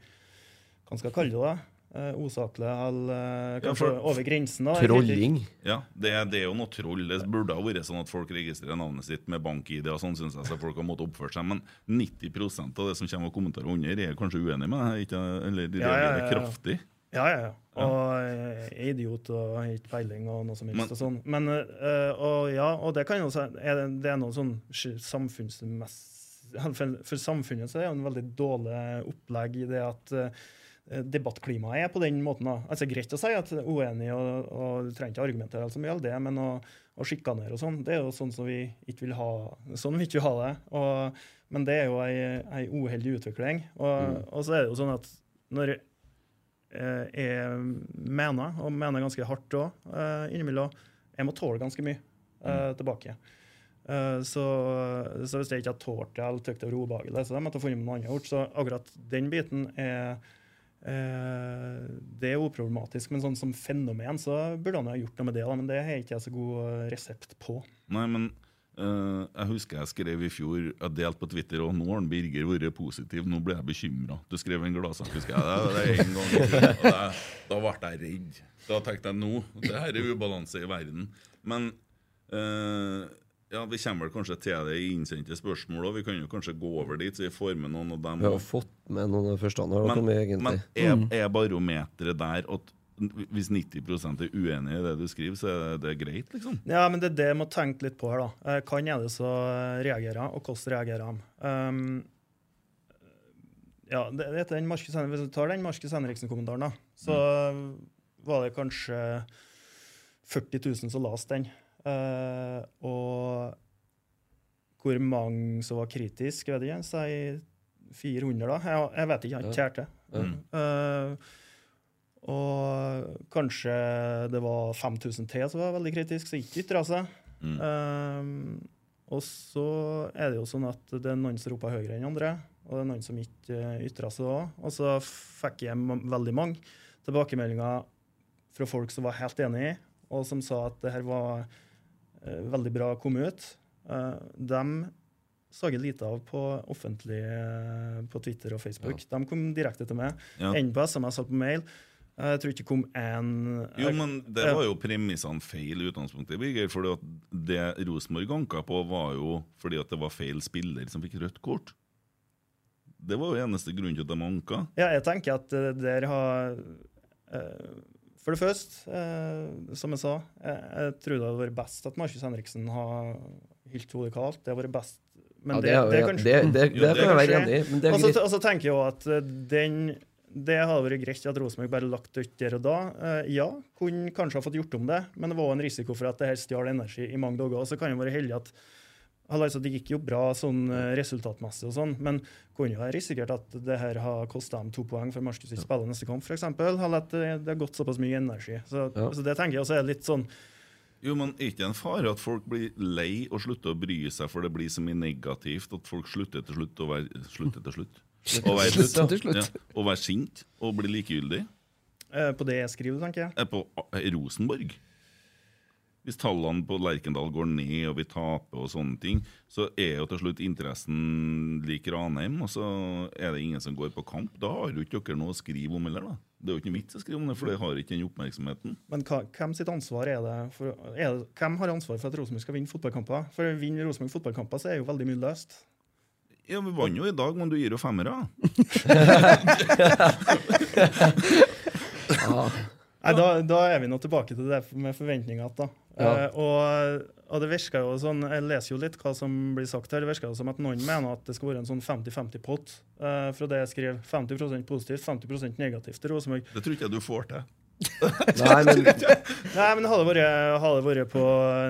Hva skal jeg kalle det? da? eh, osaklig eller eh, Ja, kanskje for- over grensen. da. Trolling. Ja, det, er- det er jo noe troll. Det burde ha vært sånn at folk registrerer navnet sitt med bank-ID og sånn, synes jeg, så folk har måttet oppføre seg. Men 90% av det som kommer av kommentarer under, er kanskje uenig med deg? Eller Ja, ja, reagerer ja, ja. kraftig? Ja, ja, ja. Og jeg er idiot og har ikke peiling og noe som helst. Og sånn. Men, eh, og ja, og det kan jo si er det, det er noe sånn samfunnsmessig samfunnsmess... For, for samfunnet så er det jo en veldig dårlig opplegg i det at eh, debattklimaet er på den måten. da. Altså Greit å si at du er uenig, og, og du trenger ikke argumentere så mye av det, men å, å sjikanere og sånn, det er jo sånn som vi ikke vil ha sånn vi ikke vil ha det. Og, men det er jo ei, ei uheldig utvikling. Og, og så er det jo sånn at når eh, jeg mener, og mener ganske hardt òg, eh, innimellom, jeg må tåle ganske mye eh, tilbake. Eh, så, så hvis jeg ikke har tålt det eller tykt det var ubehagelig, så måtte jeg funnet noe annet gjort. Så akkurat den biten er eh, det er uproblematisk, men sånn som fenomen så burde han jo ha gjort noe med det. Da, men det har jeg ikke jeg så god eh, resept på. Nei, men eh, jeg husker jeg skrev i fjor Jeg delte på Twitter, og nå har Birger vært positiv. Nå ble jeg bekymra. Du skrev en gladsak, husker jeg. Det, det en gang tiden, det, Da ble jeg redd. Da tenkte jeg nå, det her er ubalanse i verden. Men uh, ja, vi kommer vel kanskje til det i innsendte spørsmål òg. Vi kan jo kanskje gå over dit, så vi får med noen av dem. Vi har fått med noen av de første Men, men er, er barometeret der at hvis 90% er uenig i det du skriver, så er det greit, liksom? Ja, men det er det jeg må tenke litt på her, da. Eh, Hvem er det som reagerer, og hvordan reagerer de? Um, ja, det, det den Markus Hvis du tar den Markus Henriksen-kommentaren, da, så var det kanskje 40 000 som leste den. Uh, og hvor mange som var kritiske, vet jeg ikke. Si 400, da. Jeg, jeg vet ikke, jeg har ikke det. Mm. Eh, og kanskje det var 5000 til som var veldig kritisk, som ikke ytra seg. Mm. Um, og så er det jo sånn at det er noen som roper høyere enn andre, og det er noen som ikke uh, ytrer seg òg. Og så fikk jeg veldig mange tilbakemeldinger fra folk som var helt enig, og som sa at det her var uh, veldig bra å komme ut. Uh, de så jeg lite av på offentlig uh, på Twitter og Facebook. De kom direkte til meg. Ja. Enten på SMS eller på mail. Eh, Jeg tror ikke det kom én Jo, men det var jo premissene feil i utgangspunktet, Birger. For det Rosenborg anka på, var jo fordi at det var feil spiller som fikk rødt kort. Det var jo eneste grunn til at de anka. Ja, jeg tenker at dere der har eh, For det første, eh, som jeg sa, jeg, tror det hadde vært best at Markus Henriksen har hylt hodet kaldt. Det hadde vært best. Men Ja, det, det, det, det, det, det det kan jeg være enig i, Og så- tenker jeg jo at eh, den det hadde vært greit at Rosenborg bare lagt det ut der og da. Eh, ja, kunne kanskje ha fått gjort om det, men det var en risiko for at det her stjal energi i mange dager. Og så kan det være heldig at altså, Det gikk jo bra sånn eh, resultatmessig, og sånn, men kunne jo ha risikert at det her har kosta dem to poeng for Markus ikke spiller neste kamp, f.eks. Eller at det, har gått såpass mye energi. Så, Ja. så det tenker jeg også er litt sånn Jo, men er ikke det en fare at folk blir lei og slutter å bry seg, for det blir så mye negativt at folk slutter til slutt være Slutter til slutt. Å være, Slutt til slutt. Ja, å være sint og bli likegyldig. eh, på det jeg skriver, tenker jeg. Er på eh, Rosenborg. Hvis tallene på Lerkendal går ned, og vi taper og sånne ting, så er jo til slutt interessen lik Ranheim, og så er det ingen som går på kamp. Da har jo ikke dere noe å skrive om heller, da. Det er jo ikke noe vits å skrive om det, for det har ikke den oppmerksomheten. Men hva, hvem sitt ansvar er det? For, er det hvem har ansvar for at Rosenborg skal vinne fotballkamper? For vinner Rosenborg fotballkamper, så er jo veldig mye løst. Ja, vi vant jo i dag, men du gir jo femmere. Ja. [LAUGHS] Nei, da, da er vi nå tilbake til det med forventninger igjen. da. Ja. Eh, og, og det virker jo sånn, Jeg leser jo litt hva som blir sagt her. Det virker jo som at noen mener at det skal være en sånn 50-50-pott. eh, fra det jeg skrev. 50% positivt, 50% negativt til Rosenborg. Det tror ikke jeg du får til. [LAUGHS] Nei, men [LAUGHS] Nei, men hadde det vært, hadde vært på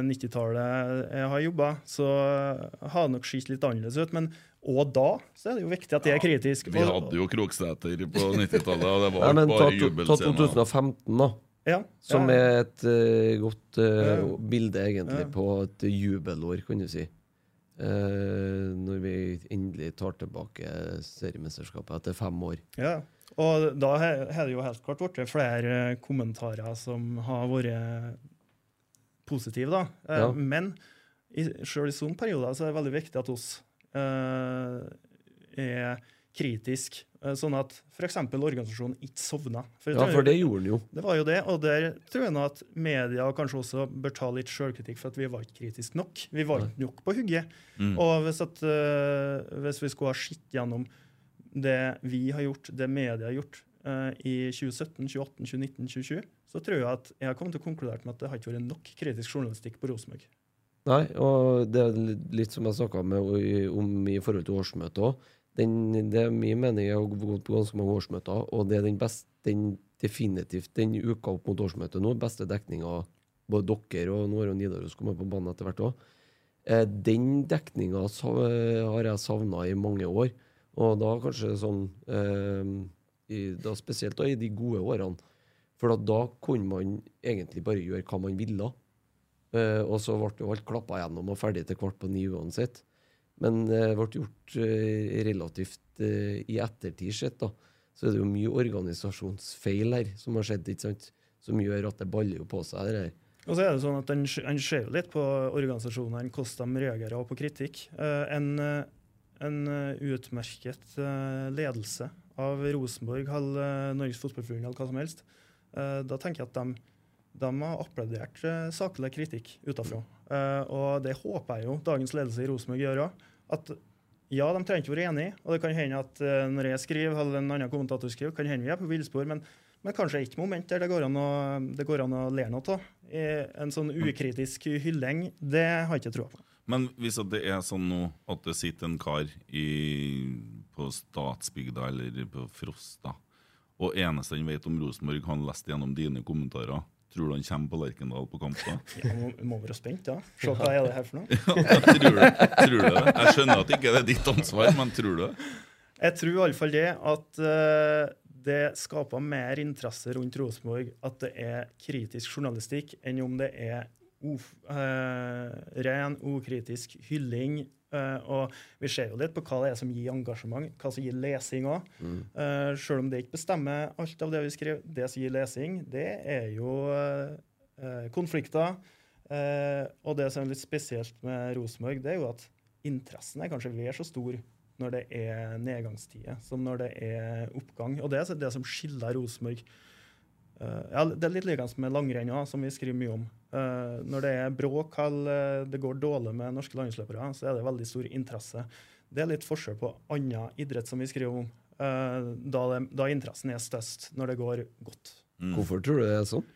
90-tallet jeg har jobba, så hadde det nok skilt litt annerledes ut. Men òg da så er det jo viktig at det er kritisk. Vi hadde jo Kroksæter på [LAUGHS] 90-tallet, og det var ja, men ta, bare ta jubelscener. ja, 2015, da. ja. Som er et uh, godt uh, Ja. bilde, egentlig, Ja. på et jubelår, kan du si. Uh, når vi endelig tar tilbake seriemesterskapet etter fem år. Ja, og da har det jo helt klart blitt flere kommentarer som har vært positive, da. Ja. Men i, selv i sånne perioder så er det veldig viktig at oss er kritisk, eh, sånn at f.eks. organisasjonen ikke sovna. For Ja, for det gjorde den jo. det var jo det, og der tror jeg nå at media kanskje også bør ta litt sjølkritikk for at vi var ikke kritiske nok. Vi var ikke nok på hugget. Mm. Og hvis, at, uh, hvis vi skulle ha sett gjennom det vi har gjort, det media har gjort eh, i 2017, 2018, 2019, 2020, så tror jeg at jeg har kommet til å konkludere med at det har ikke vært nok kritisk journalistikk på Rosenborg. Nei, og det er litt- som jeg snakka om i forhold til årsmøtet òg. Det er min mening, jeg har gått på ganske mange årsmøter, og det er den beste, den definitivt den uka opp mot årsmøtet nå, beste dekninga både dere og nå har Nidaros kommet på banen etter hvert òg. Eh, den dekninga har jeg savna i mange år, og da kanskje sånn eh, i, da Spesielt da i de gode årene. For da kunne man egentlig bare gjøre hva man ville. Eh, og så ble jo alt klappa gjennom og ferdig til kvart på ni uansett. Men det ble gjort uh, relativt uh, i ettertid sett, da. Så er det jo mye organisasjonsfeil her som har skjedd, ikke sant? Som gjør at det baller jo på seg. det her. Og så er det sånn at En en ser jo litt på organisasjonene, hvordan de reagerer på kritikk. Eh, En, eh, en eh, utmerket eh, ledelse av Rosenborg Norges Fotballforbund eller hva som helst, eh, da tenker jeg at de, de har applaudert eh, saklig kritikk utenfra. Eh, Og det håper jeg jo dagens ledelse i Rosenborg gjør òg. At ja, de trenger ikke være enige, og det kan hende at eh, når jeg skriver, eller en annen kommentator skriver, kan hende vi er på villspor, men, men kanskje et moment der det går an å, det går an å lære noe av. En sånn ukritisk hylling, det har jeg ikke troa på. Men hvis det er sånn nå at det sitter en kar i, på Statsbygda eller på Frosta, og eneste han vet om Rosenborg, han leste gjennom dine kommentarer, tror du han kommer på Lerkendal på kamp da? [LAUGHS] Ja, må, være spent, da. Se hva er det her for noe. [LAUGHS] Ja, tror, du, tror du det? Jeg skjønner at ikke det er ditt ansvar, men tror du det? Jeg tror iallfall det at uh, det skaper mer interesse rundt Rosenborg at det er kritisk journalistikk, enn om det er of, uh, ren, ukritisk hylling. Eh, og vi ser jo litt på hva det er som gir engasjement, hva som gir lesing òg. Uh, selv om det ikke bestemmer alt av det vi skriver. Det som gir lesing, det er jo eh, konflikter. Og det som er litt spesielt med Rosenborg, det er jo at interessen er kanskje vel så stor når det er nedgangstider, som når det er oppgang. Og det er det som skiller Rosenborg. Eh, ja, det er litt likende med langrenn som vi skriver mye om. Eh, når det er bråk eller det går dårlig med norske langrennsløpere, så er det veldig stor interesse. Det er litt forskjell på annen idrett som vi skriver om, eh, da, det, da interessen er størst når det går godt. Hvorfor tror du det er sånn?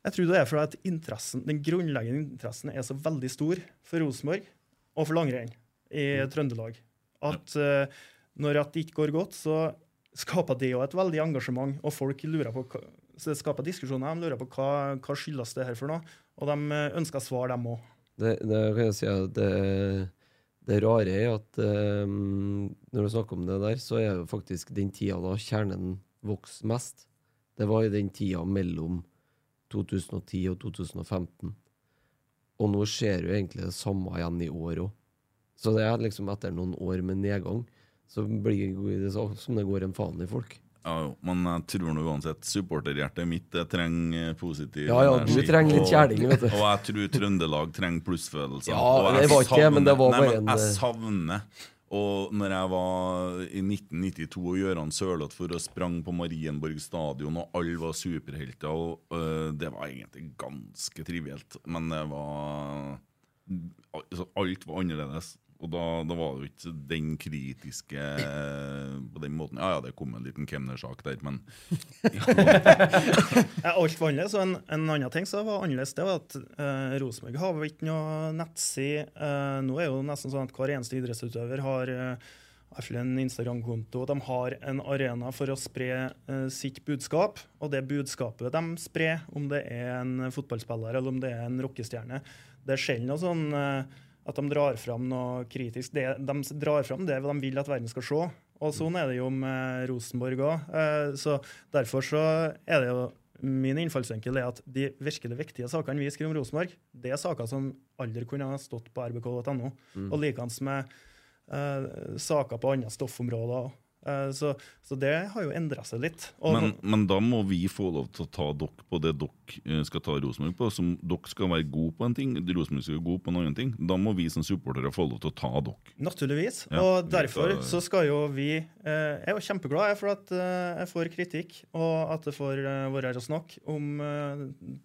Jeg tror det er fordi at interessen, den grunnleggende interessen er så veldig stor for Rosenborg og for langrenn i Trøndelag. At eh, når at det ikke går godt, så skaper det jo et veldig engasjement, og folk lurer på hva, så det skaper diskusjoner. De lurer på hva, hva skyldes det her for noe, og de eh, ønsker svar, dem òg. Det, det si det, det rare er at um, når du snakker om det der, så er det faktisk den tida da kjernen vokste mest. Det var i den tida mellom 2010 og 2015. Og nå skjer jo egentlig det samme igjen i år òg. Så det er liksom etter noen år med nedgang, så blir det som det går en faen i folk. Ja, jo, men jeg tror nå uansett supporterhjertet mitt det trenger positiv Ja, ja, du trenger litt kjæling, vet du. Og jeg tror Trøndelag trenger plussfølelser. Ja, det var ikke det, men det var bare nei, men en, Jeg eh, savner Og når jeg var i 1992 og Gøran Sørloth for å sprang på Marienborg stadion, og alle var superhelter, og uh, det var egentlig ganske trivielt, men det var altså, Alt var annerledes. Og da, da var det jo ikke den kritiske på den måten. Ja, ja, det kom en liten kemnersak der, men [LAUGHS] Ja, alt var annerledes. Og en, en annen ting som var annerledes, det var at eh, Rosenborg har jo ikke noe nettside. Eh, nå er jo nesten sånn at hver eneste idrettsutøver har eh, en Instagram-konto. De har en arena for å spre eh, sitt budskap. Og det budskapet de sprer, om det er en fotballspiller eller om det er en rockestjerne, det er sjelden noe sånn eh, at de drar fram noe kritisk. Det, de drar fram det de vil at verden skal se. Og sånn er det jo med Rosenborg òg. Så derfor så er det jo Min innfallsvinkel er at de virkelig viktige sakene vi skriver om Rosenborg, det er saker som aldri kunne ha stått på rbk.no. Og likeens med uh, saker på andre stoffområder. Eh, Så, så det har jo endra seg litt. Og, Men, men da må vi få lov til å ta dere på det dere eh, skal ta Rosenborg på. Som dere skal være gode på en ting, Rosenborg skal være gode på en annen ting. Da må vi som supportere få lov til å ta dere. Naturligvis. Ja, og derfor tar- så skal jo vi eh, Jeg er jo kjempeglad for at jeg får kritikk, og at det får være her og snakke om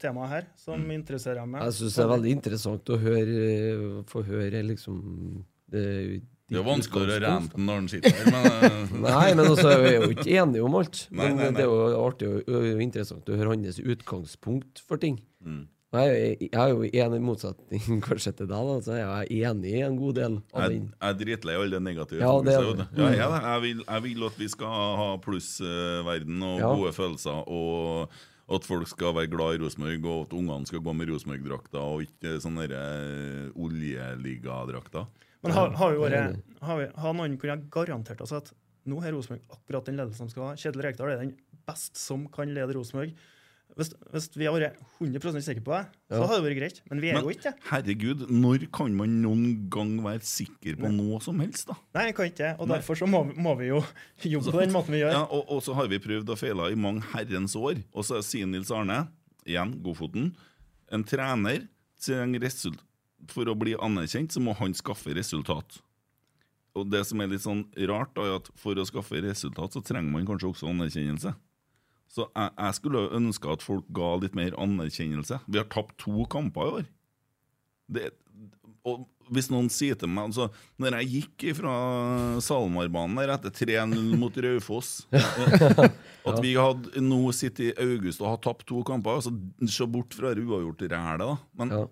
temaet her, som Mm. interesserer meg. Jeg syns det er veldig interessant å høre, få høre liksom det, Det er vanskeligere å rente når den sitter her, men [LAUGHS] eh, Nei, men altså, vi er jo ikke enige om alt. [LAUGHS] Nei, Men nei, nei. det er jo artig og og interessant å høre hans utgangspunkt for ting. Mm. Jeg, jeg er jo enig i motsetning [LAUGHS] kanskje til deg, så jeg er enig i en god del av jeg, jeg er dritlei alle de negative. Ja, det du. Ja, jeg, er jeg, vil, jeg vil at vi skal ha plussverden og Ja. gode følelser, og at folk skal være glad i Rosenborg, og at ungene skal gå med Rosenborg-drakter og ikke sånne oljeliga-drakter. oljeligadrakter. Men har, har, vi vært, har, vi, har noen kunnet garantert oss at nå har Rosenborg akkurat den ledelsen de skal ha? Kjetil Rekdal er den best som kan lede Rosenborg. Hvis, hvis vi har vært 100% sikre på det, så hadde det vært greit. Men vi er Men jo ikke det. herregud, når kan man noen gang være sikker på noe som helst, da? Nei, jeg kan ikke. Og Nei. derfor så må, vi- må vi jo [LAUGHS] jobbe på den måten vi gjør. Ja, og, og så har vi prøvd og feila i mange herrens år. Og så sier Nils Arne, igjen Godfoten, en trener For å bli anerkjent, så må han skaffe resultat. Og det som er litt sånn rart, er at for å skaffe resultat, så trenger man kanskje også anerkjennelse. Så jeg, jeg skulle ønske at folk ga litt mer anerkjennelse. Vi har tapt to kamper i år. Det, og hvis noen sier til meg altså, Når jeg gikk fra SalMar-banen der etter 3-0 mot Raufoss [LAUGHS] At vi hadde nå sittet i august og har tapt to kamper altså, Se bort fra det uavgjort-rælet, da. Men Ja.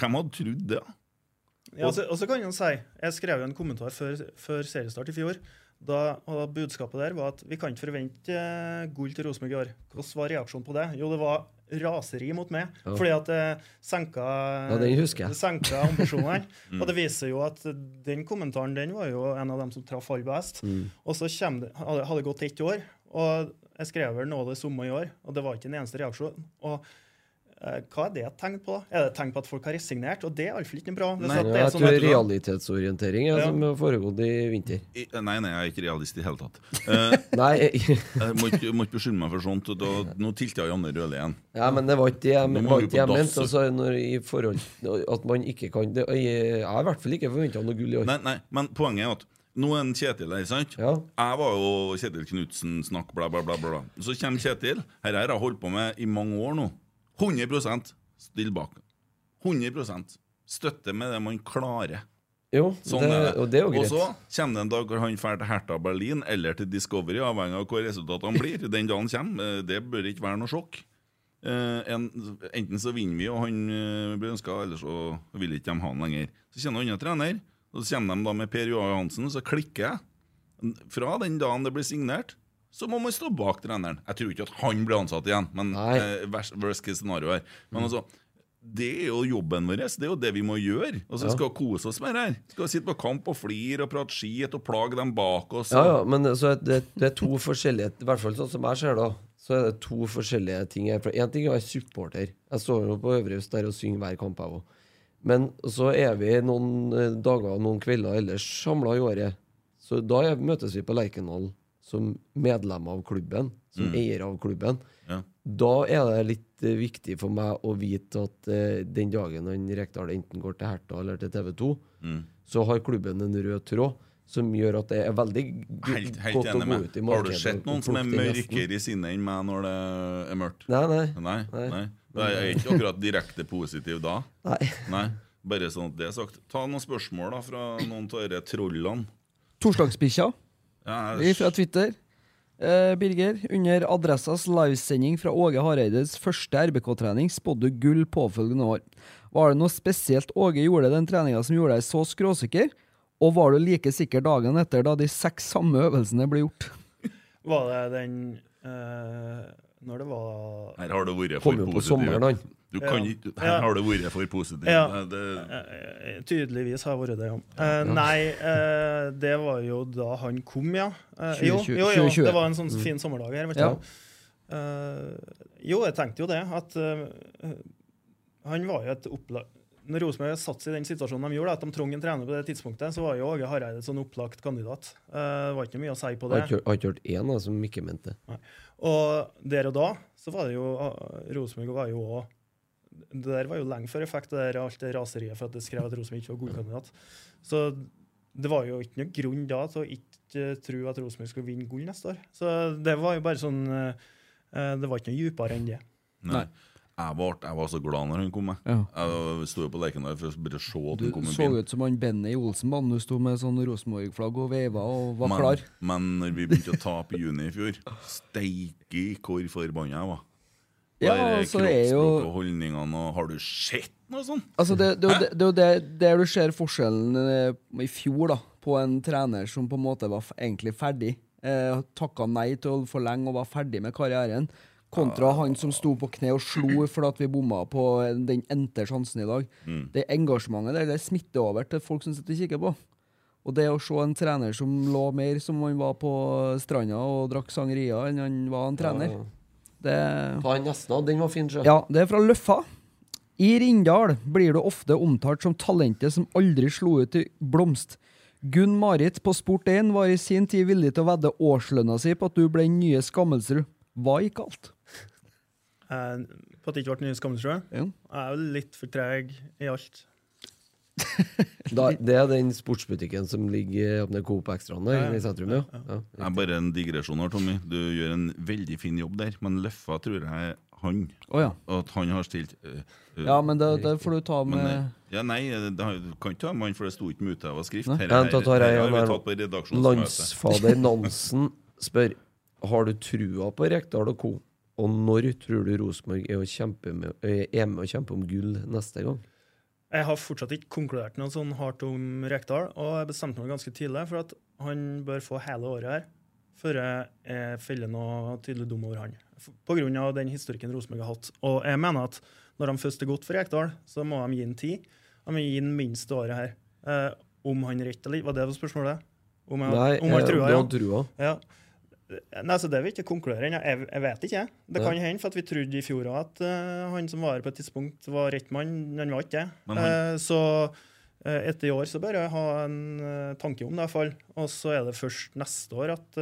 hvem hadde trodd det? Ja, og så- og så kan han si, jeg skrev jo en kommentar før, før seriestart i fjor. Da, og Budskapet der var at vi kan ikke forvente eh, gull til Rosenborg i år. Hvordan var reaksjonen på det? Jo, det var raseri mot meg. Ja. Fordi at det senka, Ja, den det [LAUGHS] senka ambisjonene. Og det viser jo at den kommentaren den var jo en av dem som traff aller best. Mm. Og så det, hadde det gått ett år, og jeg skrev vel noe av det samme i år, og det var ikke en eneste reaksjon. Og eh, hva er det et tegn på? Er det et tegn på at folk har resignert? Og det er iallfall ikke bra. Hvis Nei, at det er jeg sånn tror realitetsorientering er Ja. som har foregått i vinter. I, nei, nei, jeg er ikke realist i det hele tatt. Uh, [LAUGHS] Nei, [LAUGHS] jeg må ikke, må ikke beskylde meg for sånt. og Da, nå tilta Janne Røle igjen. ja, men det var ikke det jeg, Nå var ikke jeg mente. Altså, når, I forhold At man ikke kan det, Jeg jeg har i hvert fall ikke forventa noe gull i år. Nei, nei, men poenget er at nå er en Kjetil her, sant? Ja. Jeg var jo Kjetil Knutsen, snakk, bla, bla, bla. bla. Så kommer Kjetil. Her har jeg holdt på med i mange år nå. 100 still bak. 100% Støtte med det man klarer. Jo, Sånn det, det. og det er jo greit. Og så kommer det en dag hvor han drar til Hertha Berlin eller til Discovery, avhengig av hva resultatene blir. Den dagen kommer. Eh, Det bør ikke være noe sjokk. Eh, en, enten så vinner vi, og han eh, blir ønska, eller så vil ikke de ha han lenger. Så det en annen trener, og så kommer de da med Per Johansen, Hansen, og så klikker jeg. Fra den dagen det blir signert, så må man stå bak treneren. Jeg tror ikke at han blir ansatt igjen, men eh, worst, worst case scenario her. Men altså, det er jo jobben vår. Det er jo det vi må gjøre. Og så Ja. skal vi kose oss med det her. Skal vi sitte på kamp og flire og prate skit og plage dem bak oss. Ja, ja, men så er det, det er to forskjellige I hvert fall sånn som jeg ser da Så er det to forskjellige ting her En ting er å være supporter Jeg står jo på Øvre Øst der og synger hver kamp jeg òg. Men så er vi noen eh, dager og noen kvelder ellers samlet i året Så da møtes vi på Lerkendal Som medlem av klubben Som Mm. eier av klubben Ja. Da er det litt eh, viktig for meg å vite at eh, den dagen han Rekdal enten går til Herta eller til TV 2 Mm. Så har klubben en rød tråd Som gjør at det er veldig Helt, helt godt å gå ut i markedet. Har du sett noen som er mørkere i sinnet enn meg når det er mørkt? Nei, nei. Nei. Nei. nei. Da er ikke akkurat direkte positiv da. nei. Nei. Bare sånn at det er sagt. Ta noen spørsmål da fra noen av disse trollene. Torsdagsbikkja Ja, Vi fra Twitter. Eh, Birger, under Adressas livesending fra Åge Hareides første RBK-trening spådde du gull påfølgende år. Var det noe spesielt Åge gjorde den treninga som gjorde deg så skråsikker? Og var du like sikker dagen etter da de seks samme øvelsene ble gjort? Var det den eh, Når det var Her har det vært for jo positiv. Du kan Ja. ikke, her har det vært for positiv. Ja. Det, Tydeligvis har vært det, ja. Eh, nei, eh, det var jo da han kom, ja. Eh, jo, 2020. jo, jo, det var en sånn fin sommerdag her. Ja. Eh, jo, jeg tenkte jo det, at han var jo et oppla når Rosenborg satt seg i den situasjonen de gjorde, at de trengte en trener på det tidspunktet, så var jo Åge Hareide sånn opplagt kandidat. Eh, det var ikke mye å si på det. Jeg har ikke hørt én som ikke mente det. Og der og da så var det jo ah, Rosenborg var jo også Det der var jo lenge før jeg fikk det der, alt det raseriet for at det skrev at Rosenborg ikke var godkandidat. Så det var jo ikke noe grunn da til å ikke tro at Rosenborg skulle vinne gull neste år. Så det var jo bare sånn eh, eh, Det var ikke noe dypere enn det. Nei. Jeg, var, jeg var så glad når han kom. med Ja. jeg sto jo på Lerkendal for å bare se at han kom Du så ut som han Benny Olsenmann. Du sto med sånn Rosenborg-flagg og veiva og var Men, klar. men når vi begynte å tape i juni i fjor, steike hvor forbanna jeg var. Ja, altså, det er jo- og holdningene og Har du sett noe sånt? Altså det, det, er jo det, det det der du ser forskjellen eh, i fjor, da, på en trener som på en måte var egentlig ferdig. Eh, Takka nei til å forlenge og var ferdig med karrieren. Kontra han som sto på kne og slo for at vi bomma på den endte sjansen i dag. Det engasjementet der det smitter over til folk som sitter og kikker på. Og det å se en trener som lå mer som han var på stranda og drakk sangeria, enn han var en trener, det Ta nesten, av, Den var fin, sjø. ja, det er fra Løffa. I Rindal blir du ofte omtalt som talentet som aldri slo ut i blomst. Gunn Marit på Sport1 var i sin tid villig til å vedde årslønna si på at du ble den nye Skammelsrud. Hva gikk galt? Eh, på at det ikke ble nye Skammelsrud. Ja. Jeg er jo litt for treg i alt. [LAUGHS] Da, det er den sportsbutikken som ligger oppe ved Coop Extraen der, Ja, ja. i sentrum, ja. ja. Det er bare en digresjon her, Tommy. Du gjør en veldig fin jobb der, men Løffa tror jeg han. Oh, ja. At han har stilt øh, øh, Ja, men det, det får du ta men, med øh, ja, Nei, det det du kan ikke ta med han, for det sto ikke med utøva skrift. Her, her, her har vi tatt på. Landsfader Nansen spør Har du trua på Rekdal og co. Og når tror du Rosenborg er, med, er med å kjempe om gull neste gang? Jeg har fortsatt ikke konkludert noe sånn hardt om Rekdal, og jeg bestemte meg ganske tidlig for at han bør få hele året her før jeg feller noe tydelig dum over han. Pga. Den historikken Rosenborg har hatt. Og jeg mener at når de først er gått for Rekdal, så må de gi han tid. De må gi han minst året her. Eh, om han retter eller ikke, var det spørsmålet? Om jeg, Nei, om jeg, eh, trua, ja. trua. Ja. Nei, så Det vil ikke konkludere ennå. Jeg, jeg vet ikke. Det kan hende, for at vi trodde i fjor òg at uh, han som var her på et tidspunkt, var rett mann. Han var ikke det. Han- Eh, så uh, etter i år så bør jeg ha en tanke om det, i hvert fall. Og så er det først neste år at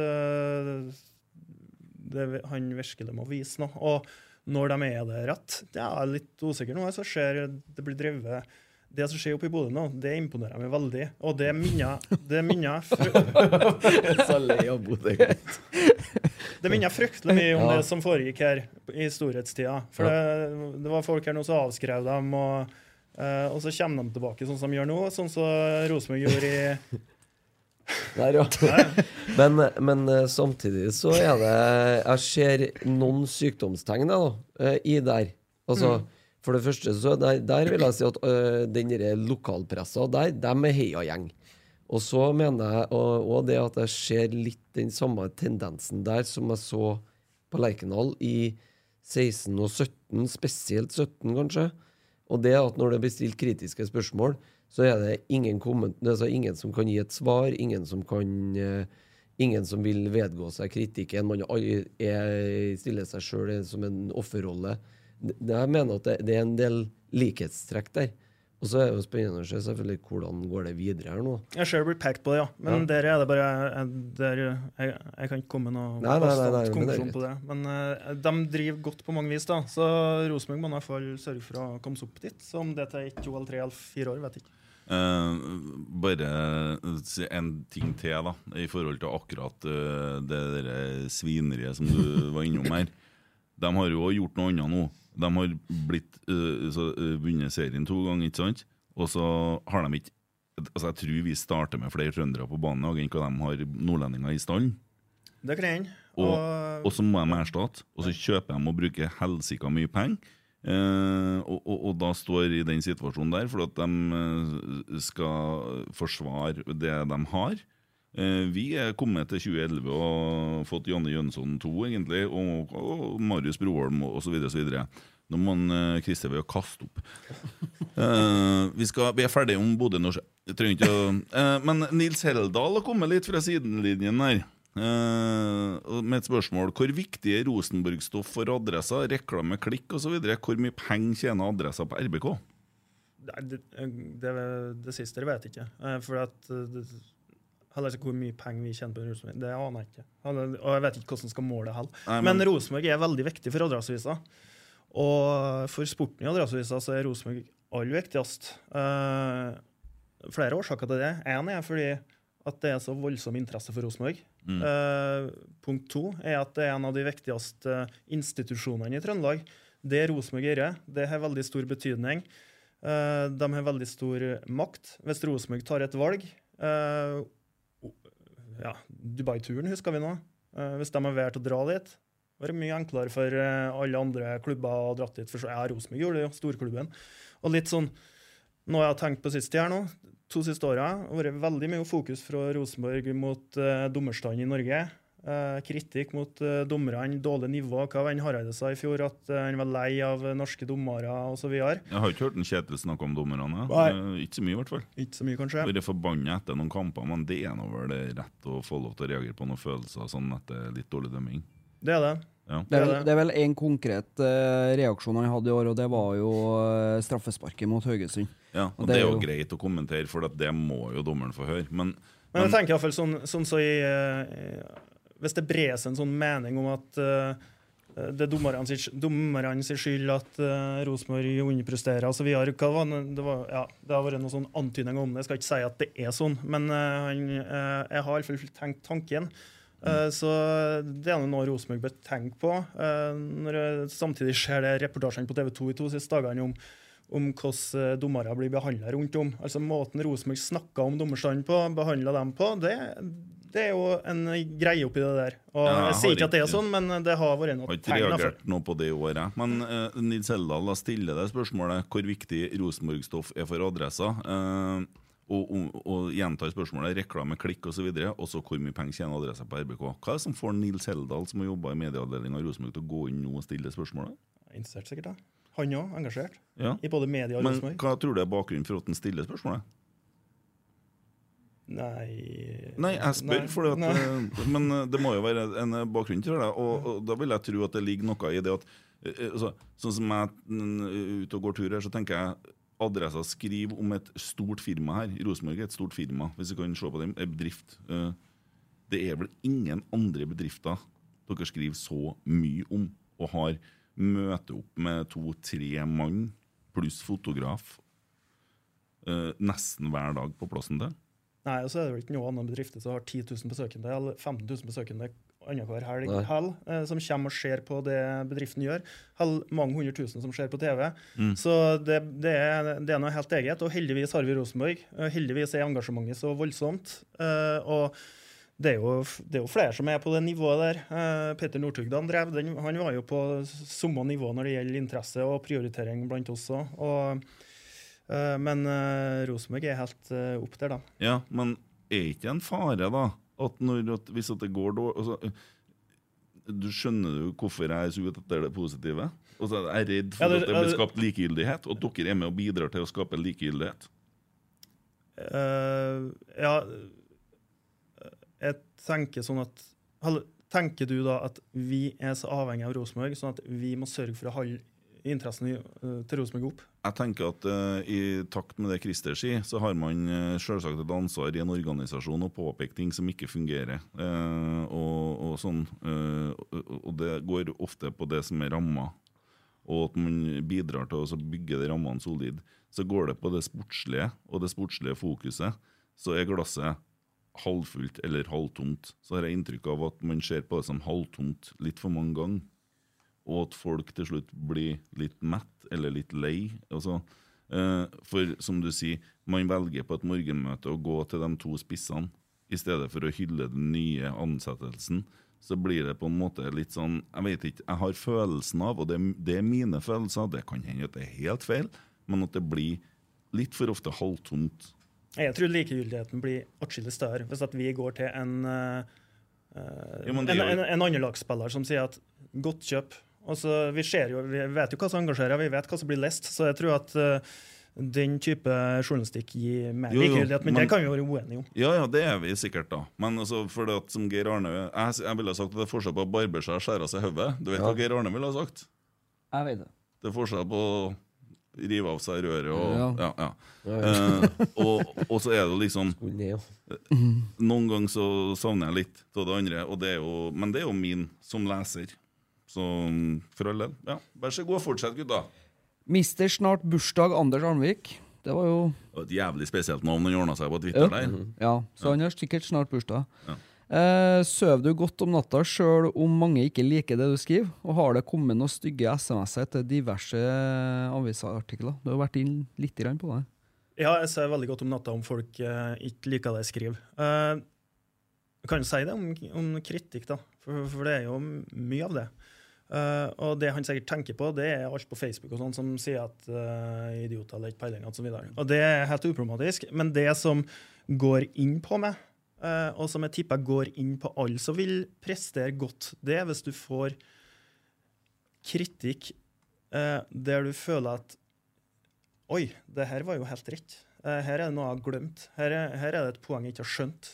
det, han virkelig må vise noe. Og når de er det rett, det er jeg litt usikker nå. Så ser det blir drevet det som skjer oppe i Bodø nå, det imponerer meg veldig. Og det minner det minner [LAUGHS] Så lei av Bodø. Det minner fryktelig mye om Ja. det som foregikk her i storhetstida. For det, det var folk her nå som avskrev dem, og, eh, og så kommer de tilbake sånn som de gjør nå, sånn som Rosenborg gjorde i Der, ja. Men, men eh, samtidig så er det Jeg ser noen sykdomstegn da, eh, i der. Altså, For det første så der, der vil jeg si at øh, den lokalpressa der, dem er heiagjeng. Og så mener jeg òg det at jeg ser litt den samme tendensen der som jeg så på Lerkendal i 16 og 17, spesielt 17 kanskje. Og det at når det blir stilt kritiske spørsmål, så er det ingen, altså ingen som kan gi et svar, ingen som kan Ingen som vil vedgå seg kritikken. Man er, er, stiller seg sjøl som en offerrolle. Det- Jeg mener at det, det er en del likhetstrekk der. Og så er det jo spennende å se selvfølgelig hvordan går det videre her nå. Jeg ser det blir pekt på det, ja. Men der er det bare jeg, der, jeg, jeg kan ikke komme med noe Nei, nei, nei, konklusjon på det. Men uh, de driver godt på mange vis, da. Så Rosenborg må i hvert fall sørge for å komme seg opp dit. Så om det tar ett, to eller tre eller fire år, vet jeg ikke. Uh, bare en ting til da i forhold til akkurat uh, det der svineriet som du var innom her. [LAUGHS] De har jo gjort noe annet nå. De har blitt uh, så, uh, vunnet serien to ganger, ikke sant? Og så har de ikke Altså Jeg tror vi starter med flere trøndere på banen enn hva de har nordlendinger i stallen. Det kan hende. Og, Og, så må de erstatte, og så kjøper de og bruker helsika mye penger. Eh, og, og, og da står i den situasjonen der for at de skal forsvare det de har. Eh, vi er kommet til 2011 og fått Janne Jønsson 2, egentlig, og, og Marius Broholm osv. Nå må han, eh, Christer ved å kaste opp. Uh, [LAUGHS] vi, skal, vi er ferdige om Bodø Norge. Jeg trenger ikke å eh, Men Nils Heldal har kommet litt fra sidelinjen her. Uh, med et spørsmål Hvor viktig er Rosenborg-stoff for adresser, reklame, klikk osv.? Hvor mye penger tjener adresser på RBK? Det, det, det, det siste vet jeg ikke. For at eh, ikke hvor mye penger vi tjener på Rosenborg. Det aner jeg ikke. Og jeg vet ikke hvordan skal måle det heller. Men, Men Rosenborg er veldig viktig for Adresseavisa. Og for sporten i Adresseavisa så er Rosenborg aller viktigst. Uh, flere årsaker til det. Én er fordi at det er så voldsom interesse for Rosenborg. Mm. Uh, punkt to er at det er en av de viktigste institusjonene i Trøndelag. Det Rosenborg gjør, det har veldig stor betydning. Uh, de har veldig stor makt. Hvis Rosenborg tar et valg eh, ja, Dubai-turen husker vi nå. Eh, hvis de har valgt å dra dit, var mye enklere for eh, alle andre klubber å dra dit. For ja, Rosenborg gjorde det jo, storklubben. Og litt sånn, noe jeg har tenkt på sist her nå, to siste åra, har vært veldig mye fokus fra Rosenborg mot uh, dommerstanden i Norge. Eh, kritikk mot uh, dommerne, dårlig nivå. Hva var Hareide sa i fjor? At eh, han var lei av norske dommere osv. Jeg har ikke hørt en Kjetil snakke om dommerne. Nei. Eh, Ikke så mye, i hvert fall. Ikke så mye, kanskje. Vært forbanna etter noen kamper, men det er nå vel rett å få lov til å reagere på noen følelser sånn etter litt dårlig dømming. Det er det. Ja. Det er, vel, det. det er vel en konkret uh, reaksjon han hadde i år, og det var jo uh, straffesparket mot Haugesund. Ja, og Og det det er jo jo- greit å kommentere, for det må jo dommeren få høre. Men, Men jeg tenker i hvert fall sånn, sånn så i eh, Hvis det brer seg en sånn mening om at uh, det er dommerne sin, skyld at uh, Rosenborg underpresterer osv. Det, var det, var- ja, det har vært noen sånn antydninger om det. Jeg skal ikke si at det er sånn, men uh, jeg har iallfall tenkt tanken. Eh, så det er noe Rosenborg bør tenke på. når jeg samtidig ser det reportasjene på TV 2 i to siste dagene om om hvordan dommere blir behandla rundt om. Altså Måten Rosenborg snakka om dommerstanden på, behandla dem på, det, det er jo en greie oppi det der. Og Ja, jeg sier ikke at det er sånn, men det har vært noe tegn. i Har ikke reagert noe på det i året. Men uh, Nils Heldal da stiller deg spørsmålet hvor viktig Rosenborg-stoff er for adressa. Uh, og, og, og gjentar spørsmålet reklame, klikk osv. Og så hvor mye penger tjener adressa på RBK. Hva er det som får Nils Heldal, som har jobba i medieavdelinga i Rosenborg, til å gå inn nå og stille det spørsmålet? Interessert sikkert, da. Han òg, engasjert. Ja. I både media og Men hva tror du er bakgrunnen for at han stiller spørsmålet? Nei Nei, jeg spør, fordi at, Nei. eh, men eh, det må jo være en eh, bakgrunn til det. Og, og da vil jeg tro at det ligger noe i det at eh, altså, Sånn som jeg er ute og går tur her, så tenker jeg Adressa skriver om et stort firma her. Rosenborg er et stort firma, hvis vi kan se på det. En bedrift. Det er vel ingen andre bedrifter dere skriver så mye om, og har møte opp med to-tre mann pluss fotograf nesten hver dag på plassen til. Nei, og så er det vel ikke noen annen bedrifter som har 10 000 besøkende eller 15 000 besøkende annenhver helg, hell, eh, som kommer og ser på det bedriften gjør. Hell, mange hundre tusen som ser på TV. Mm. Så det, det, er, det er noe helt eget. Og heldigvis har vi Rosenborg. Heldigvis er engasjementet så voldsomt. eh, og det er, jo, det er jo flere som er på det nivået der. Eh, Petter Northugdan drev den. Han var jo på samme nivå når det gjelder interesse og prioritering blant oss òg. Og, eh, men eh, Rosenborg er helt eh, opp der, da. Ja, men er ikke en fare, da? At når, at hvis at det går dårlig altså, Du skjønner jo hvorfor jeg er så ute etter det positive? Altså, jeg er redd for Ja, det- at det blir skapt likegyldighet, og at dere er med og bidrar til å skape likegyldighet. Uh, ja Jeg tenker sånn at Tenker du da at vi er så avhengig av Rosenborg, sånn at vi må sørge for å holde interessen eh, til Rosenborg opp? Jeg tenker at uh, I takt med det Christer sier, så har man uh, selvsagt et ansvar i en organisasjon å påpeke ting som ikke fungerer. Uh, og, og, sånn, og, og det går ofte på det som er ramma, og at man bidrar til å bygge de rammene solid. Så går det på det sportslige og det sportslige fokuset. Så er glasset halvfullt eller halvtomt. Så har jeg inntrykk av at man ser på det som halvtomt litt for mange ganger og at folk til slutt blir litt mett eller litt lei. Altså, eh, for som du sier, man velger på et morgenmøte å gå til de to spissene i stedet for å hylle den nye ansettelsen. Så blir det på en måte litt sånn Jeg vet ikke, jeg har følelsen av, og det, det er mine følelser, det kan hende at det er helt feil, men at det blir litt for ofte halvtomt. Jeg tror likegyldigheten blir atskillig større hvis at vi går til en uh, Ja, en, en, en andrelagsspiller som sier at 'godt kjøp'. Altså, vi, ser jo, vi vet jo hva som engasjerer, vi vet hva som blir lest. Så jeg tror at uh, den type journalistikk gir mer likegyldighet. Men, men- det kan vi være uenige om. Ja, ja, det er vi sikkert, da. Men altså, for det at som Geir Arne Jeg, jeg ville ha sagt at det er forskjell på å barbere seg og skjære seg hodet. Du vet Ja. hva Geir Arne ville ha sagt? Jeg vet det. Det er forskjell på å rive av seg røret og Ja. Ja, ja. Eh, og, og så er det liksom. [LAUGHS] Noen ganger så savner jeg litt av det andre, og det er jo, men det er jo min som leser. Så mm, for all del. Ja, vær så god, fortsett, gutta. Mister snart bursdag Anders Arnvik. Det var jo Det var et jævlig spesielt navn han ordna seg på Twitter Ja. der. Ja, så han har sikkert snart bursdag. Ja. Eh, Søv du godt om natta sjøl om mange ikke liker det du skriver? Og har det kommet noen stygge SMS-er til diverse avisartikler? Du har vært inn litt på det. Ja, jeg ser veldig godt om natta om folk eh, ikke liker det jeg skriver. Eh, jeg kan jo si det om, om kritikk, da, for, for det er jo mye av det. Eh, og det han sikkert tenker på, det er alt på Facebook og sånn som sier at uh, idioter eller ikke peiling osv. Og det er helt uproblematisk. Men det som går inn på meg, uh, og som jeg tipper går inn på alle som vil prestere godt, det er hvis du får kritikk uh, der du føler at Oi, det her var jo helt rett. Her er det noe jeg har glemt. Her er, her er det et poeng jeg ikke har skjønt.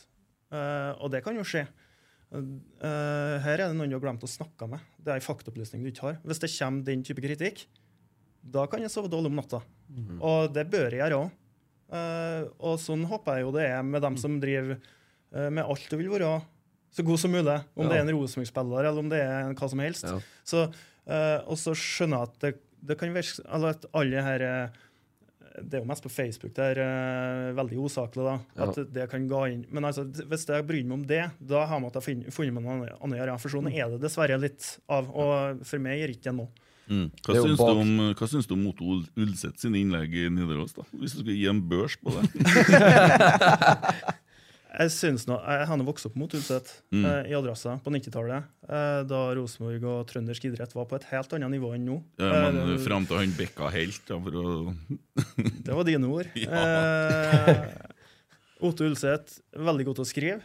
Og det kan jo skje. Eh, her er det noen du har glemt å snakke med. Det er en faktaopplysning du ikke har. Hvis det kommer den type kritikk, da kan jeg sove dårlig om natta. Og det bør jeg gjøre òg. og sånn håper jeg jo det er med dem som driver uh, med alt du vil være så god som mulig. Om Ja. det er en Rosenborg-spiller eller om det er hva som helst. Ja. Så, eh, og så skjønner jeg at det, det kan virke eller at alle her eh, Det er jo mest på Facebook det er eh, veldig usaklig, da. Ja. At det kan gå inn. Men altså, hvis jeg bryr meg om det, da har man funnet meg noe annet å. For sånn er det dessverre litt av. Og for meg gjør ikke det noe. Mm. Hva, Det syns bak- du om, hva syns du om Otto Ulseth sine innlegg i Nidaros? da? Hvis du skulle gi en børs på det? [LAUGHS] [LAUGHS] Jeg synes nå, jeg har vokst opp mot Ulset Mm. eh, i Adressa på 90-tallet, eh, da Rosenborg og trøndersk idrett var på et helt annet nivå enn nå. Ja, men Eh, Fram til han bekka helt, for å [LAUGHS] Det var dine ord. Ja. Eh, Otto Ulseth, veldig god til å skrive.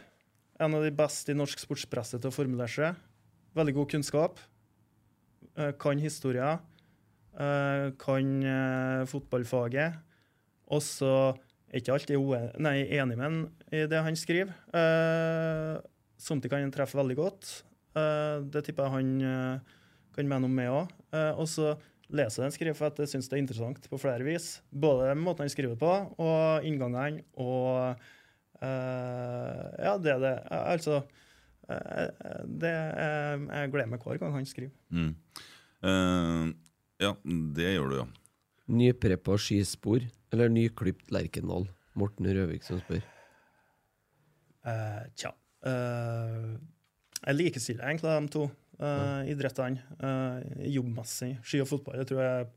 En av de beste i norsk sportspresse til å formulere seg. Veldig god kunnskap. Eh, kan historie. Eh, kan fotballfaget. Også ikke alltid nei, enig med i det han skriver. Uh, Somtid kan han treffe veldig godt. Eh, det tipper jeg han eh, kan mene om meg òg. og så leser jeg den skriver for at jeg syns det er interessant på flere vis. Både måten han skriver på, og inngangene, og eh, Ja, det er det. Eh, Altså eh, det, eh, Jeg gleder meg hver gang han skriver. mm. Eh, Ja, det gjør du, ja. Nypreppa skispor eller nyklipt Lerkendal? Morten Røvik som spør. Eh, tja. Uh, jeg likestiller egentlig de to eh, idrettene Uh, jobbmessig. Ski og fotball. Jeg tror jeg,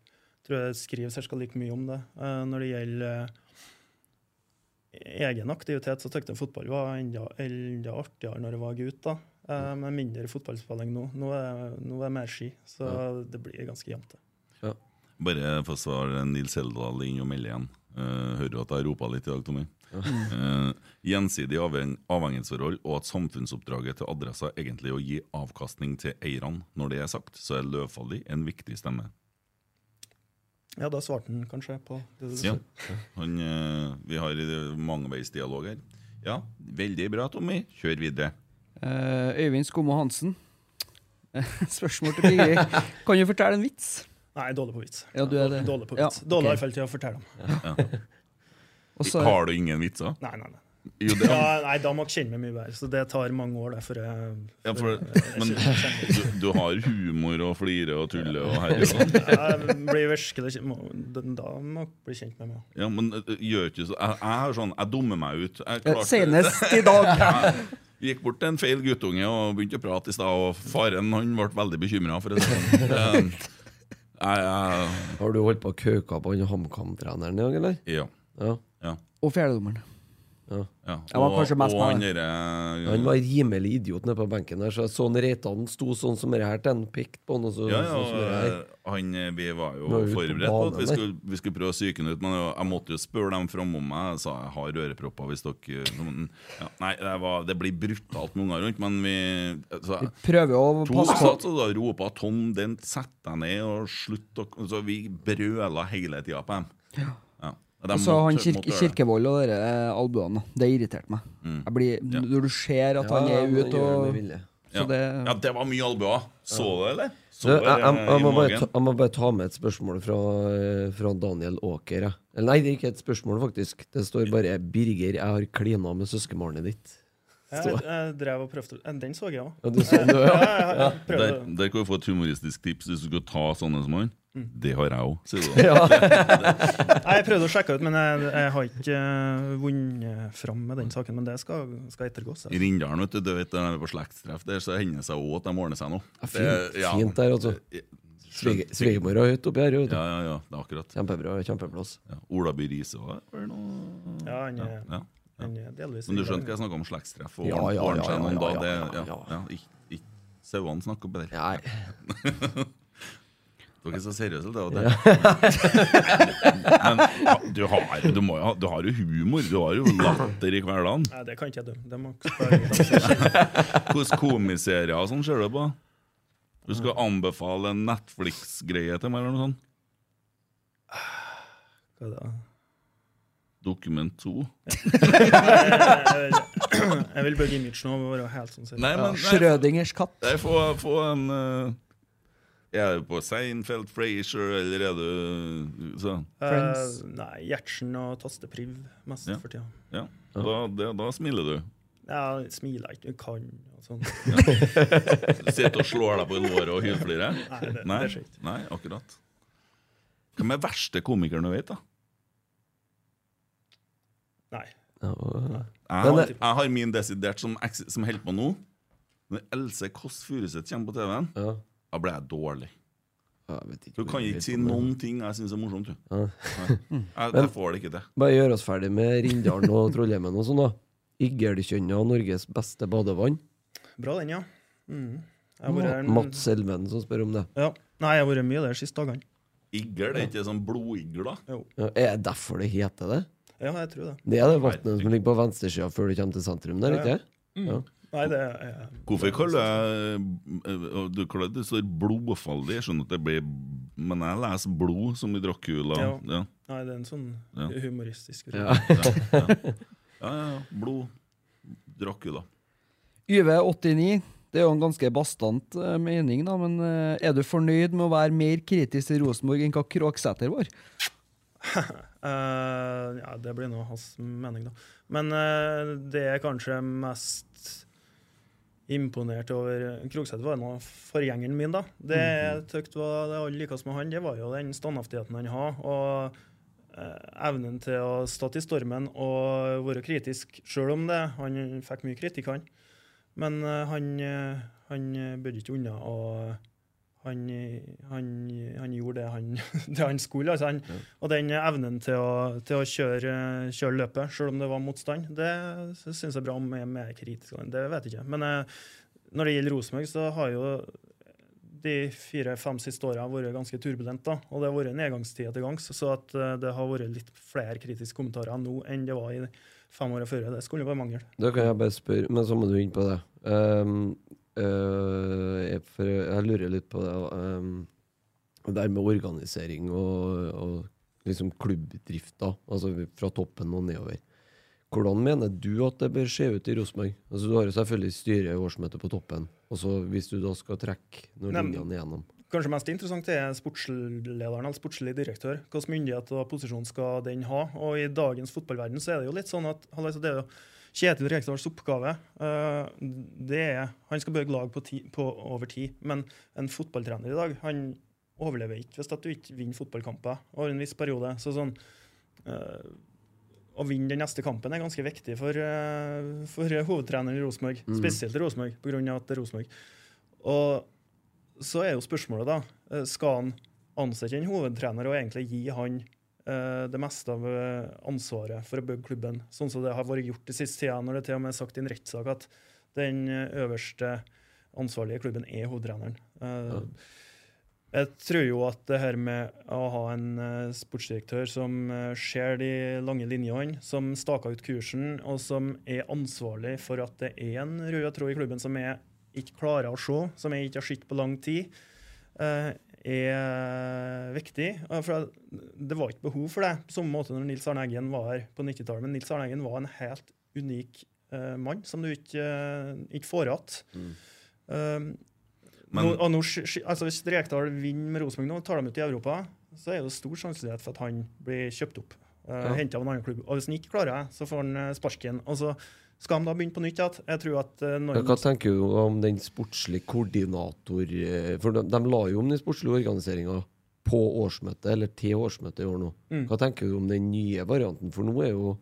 tror jeg skriver ca. like mye om det. Når det gjelder egen aktivitet, så syntes jeg fotball var enda, enda artigere når jeg var gutt. da. Eh, men mindre fotballspilling nå. Nå er, nå er det mer ski, så det blir ganske jevnt. Ja. Bare for å svare Nils Heldal inn og melde igjen. Uh, hører du at jeg ropa litt i dag, Tommy? Eh, gjensidig avhengighetsforhold og at samfunnsoppdraget til adressa egentlig er å gi avkastning til eierne. Når det er sagt, så er Løvfalli en viktig stemme. Ja, da svarte han kanskje på det du Ja. sa. Han, eh, vi har eh, mangeveisdialog her. Ja, veldig bra, Tommy. Kjør videre. Uh, Øyvind Skomo Hansen. [LAUGHS] Spørsmål til Piggy. Kan du fortelle en vits? Nei, dårlig på vits. Ja, du er det. Dårlig på Ja, okay. Dårlig iallfall til å fortelle dem. Og så- Har du ingen vitser? Nei, nei, nei. Jo, det, Ja, nei, da må jeg kjenne meg mye bedre. Så det tar mange år, Der, før jeg ja, for, men du, du har humor og flire og tulle og herje og sånn. Blir virkelig kjent- Da må jeg bli kjent med meg. Ja, men gjør ikke så Jeg, jeg har sånn, jeg dummer meg ut. Jeg Senest i [LAUGHS] dag. Jeg gikk bort til en feil guttunge og begynte å prate i stad, og faren han ble veldig bekymra. For det sånn. [LAUGHS] Eh, Har du holdt på å kauka på han HamKam-treneren i dag, eller? ja. Ja. Ja. Og fjerdedommeren. Ja. Jeg var kanskje mest han det. Han var rimelig idiot nede på benken der, så jeg så han Reitan sto sånn som det her til han pekte på han, og så ja, sånn som ja, her. han, eh, Vi var jo på forberedt på at vi skulle, vi skulle prøve å psyke han ut, men jeg måtte jo spørre dem framom meg. Jeg sa jeg har ørepropper hvis dere ja, Nei, det, var, det blir brutalt med unger rundt, men vi så, Vi prøver å passe på To satt og ropa 'Tom, den setter deg ned', og slutt å Så vi brøla hele tida på dem. Ja. Og så han kirke, det. Kirkevold og de albuene. da. Det irriterte meg. Mm. Jeg blir, Ja. Når du ser at han er ute det og. Så Ja. det ja, det var mye albuer. Så du det, eller? Så det, jeg, jeg, jeg, må bare ta, jeg må bare ta med et spørsmål fra, eh, fra Daniel. Eller nei, det er ikke et spørsmål, faktisk. Det står bare 'Birger, jeg har klina med søskenbarnet ditt'. Jeg, jeg drev og prøvde eh, Den så jeg òg. Ja, du så den, [LAUGHS] Ja, ja. Der, der kan du få et humoristisk tips hvis du skal ta sånne som han. Mm. Det har jeg òg, sier du. da. [LAUGHS] ja. [LAUGHS] Jeg prøvde å sjekke ut, men jeg, jeg har ikke eh, vunnet fram med den saken. Men det skal, skal ettergås. I Rindalen, vet du, du vet, når vi er på slektstreff der, så hender det seg òg at de ordner seg noe. Ja, fint- fint der, altså. Svigermor er høyt oppi her. Ja, ja, ja. Det er akkurat. Kjempebra. Kjempeplass. Ja. Ola By Riise òg, er noe Ja, han ja, ja. Men du skjønte hva jeg snakka om slektstreff? Og Ja, ja, ja, seg ja, noen da, det, ja, ja, ja. ja, ikke- Sauene snakker bedre. Nei. [LAUGHS] Dere er så seriøse, det. Og det. [LAUGHS] Men du, har, du, må, jo du har jo humor. Du har jo latter i hverdagen. Nei, det kan ikke jeg dømme. Hvilke [LAUGHS] komiserier og sånn ser du på? Du skal anbefale en Netflix-greie til meg, eller noe sånt? Hva det? Dokument 2? Jeg, vil bygge image nå å være helt sånn seriøs. Nei, men nei, Schrødingers katt. nei, få, få en uh, Er du på Seinfeld, Frazier, eller er du sånn? Friends. Eh, nei, Gjertsen og Tastepriv mest Ja. for tida. Ja, da, det, da smiler du. Ja, jeg smiler ikke, jeg kan og sånn. ja. sitter og slår deg på låret og hylflirer? Nei, det, Nei, det skjer ikke. nei, akkurat. Hvem er verste komikeren du vet, da? Nei. Ja, Jeg har, jeg har min desidert som, som holder på nå. Når Else Kåss Furuseth kommer på TV-en, ja. da blir jeg dårlig. Jeg ikke Du kan ikke si noen ting jeg syns er morsomt. Du. [LAUGHS] Ja. Nei. Jeg, jeg får det ikke til. Bare gjør oss ferdig med Rindalen og Trollheimen og sånn, da. Igelkjønna, Norges beste badevann. Bra den, ja. Mm. Jeg en- Mats Elven som spør om det. Ja. Nei, jeg har vært mye der de siste dagene. Igel, det er ikke sånn blodigler? Jo. Ja, er det derfor det heter det? Ja, jeg tror det. Det er det vannet som ligger på venstresida før du kommer til sentrum der, ikke ja. Ja. Nei, det er Hvorfor kaller jeg eh, Du kaller det står blodfaldig? Jeg skjønner at det blir Men jeg leser blod som i Dracula. Ja. Ja. Nei, det er en sånn Ja. humoristisk Ja. Ja, ja. ja, ja. Blod. Dracula. YV89. Det er jo en ganske bastant eh, mening, da, men eh, er du fornøyd med å være mer kritisk til Rosenborg enn hva Kråksæter var? [LAUGHS] Eh, ja, det blir nå hans mening, da. Men uh, det er kanskje mest imponert over Krogseth var nå forgjengeren min, da. Det jeg tykte var det alle likte med han, det var jo den standhaftigheten han har. Og eh, evnen til å stå i stormen og være kritisk, sjøl om det. Han fikk mye kritikk, han. Men eh, han, eh, han bødde ikke unna. og han, han, han gjorde det han, [LAUGHS] det han skulle. Altså han, Og den evnen til å, til å kjøre, kjøre løpet, selv om det var motstand, det syns jeg er bra om jeg er mer kritisk. Det vet jeg ikke. Men eh, når det gjelder Rosenborg, så har jo de fire-fem siste åra vært ganske turbulent. da, Og det har vært nedgangstid etter gangs. Så at eh, det har vært litt flere kritiske kommentarer nå enn det var i fem åra før. Det skulle bare mangle. Da kan jeg bare spørre, men så må du inn på det. Um, øh, jeg, for jeg lurer litt på det. Um, det med organisering og, og liksom klubbdrifta, altså fra toppen og nedover. Hvordan mener du at det bør se ut i Rosenborg? Altså, du har jo selvfølgelig styre i årsmøte på toppen. Og så hvis du da skal trekke Nei, linjene igjennom. Kanskje mest interessant er sportslederen eller sportslig direktør. Hvilken myndighet og posisjon skal den ha? Og i dagens fotballverden så er det jo litt sånn at altså det er jo Kjetil Rekdals oppgave eh, det er, Han skal bygge lag på, ti, på over tid, men en fotballtrener i dag han overlever ikke hvis du ikke vinner fotballkamper over en viss periode. Så sånn eh, Å vinne den neste kampen er ganske viktig for, eh, for hovedtreneren i Rosenborg, Mm. spesielt Rosenborg, pga. at det er Rosenborg. Og så er jo spørsmålet, da. Skal han ansette en hovedtrener og egentlig gi han det meste av eh, ansvaret for å bygge klubben, sånn som det har vært gjort de siste tida, når det til og med er sagt i en rettssak at den eh, øverste ansvarlige klubben er hovedtreneren. Ja. Jeg tror jo at det her med å ha en eh, sportsdirektør som eh, ser de lange linjene, som staker ut kursen, og som er ansvarlig for at det er en rød tråd i klubben som jeg ikke klarer å se, som jeg ikke har sett på lang tid, eh, er viktig. Eh, For det var ikke behov for det på samme måte når Nils Arne Eggen var her på 90-tallet. Men Nils Arne Eggen var en helt unik uh, mann som du ikke, uh, ikke får igjen. Um, Men- og nå, sk- sk- altså Hvis Rekdal vinner med Rosenborg nå, tar dem ut i Europa, så er det stor sannsynlighet for at han blir kjøpt opp. Uh, Ja. Henta av en annen klubb. Og hvis han ikke klarer det, så får han eh, sparken. Altså, så skal de da begynne på nytt igjen. Jeg tror at Norge... Hva tenker du om den sportslige koordinator eh, For de, de la jo om den sportslige organiseringa på årsmøtet, eller til årsmøtet i år nå. Mm. Hva tenker du om den nye varianten? For nå er jo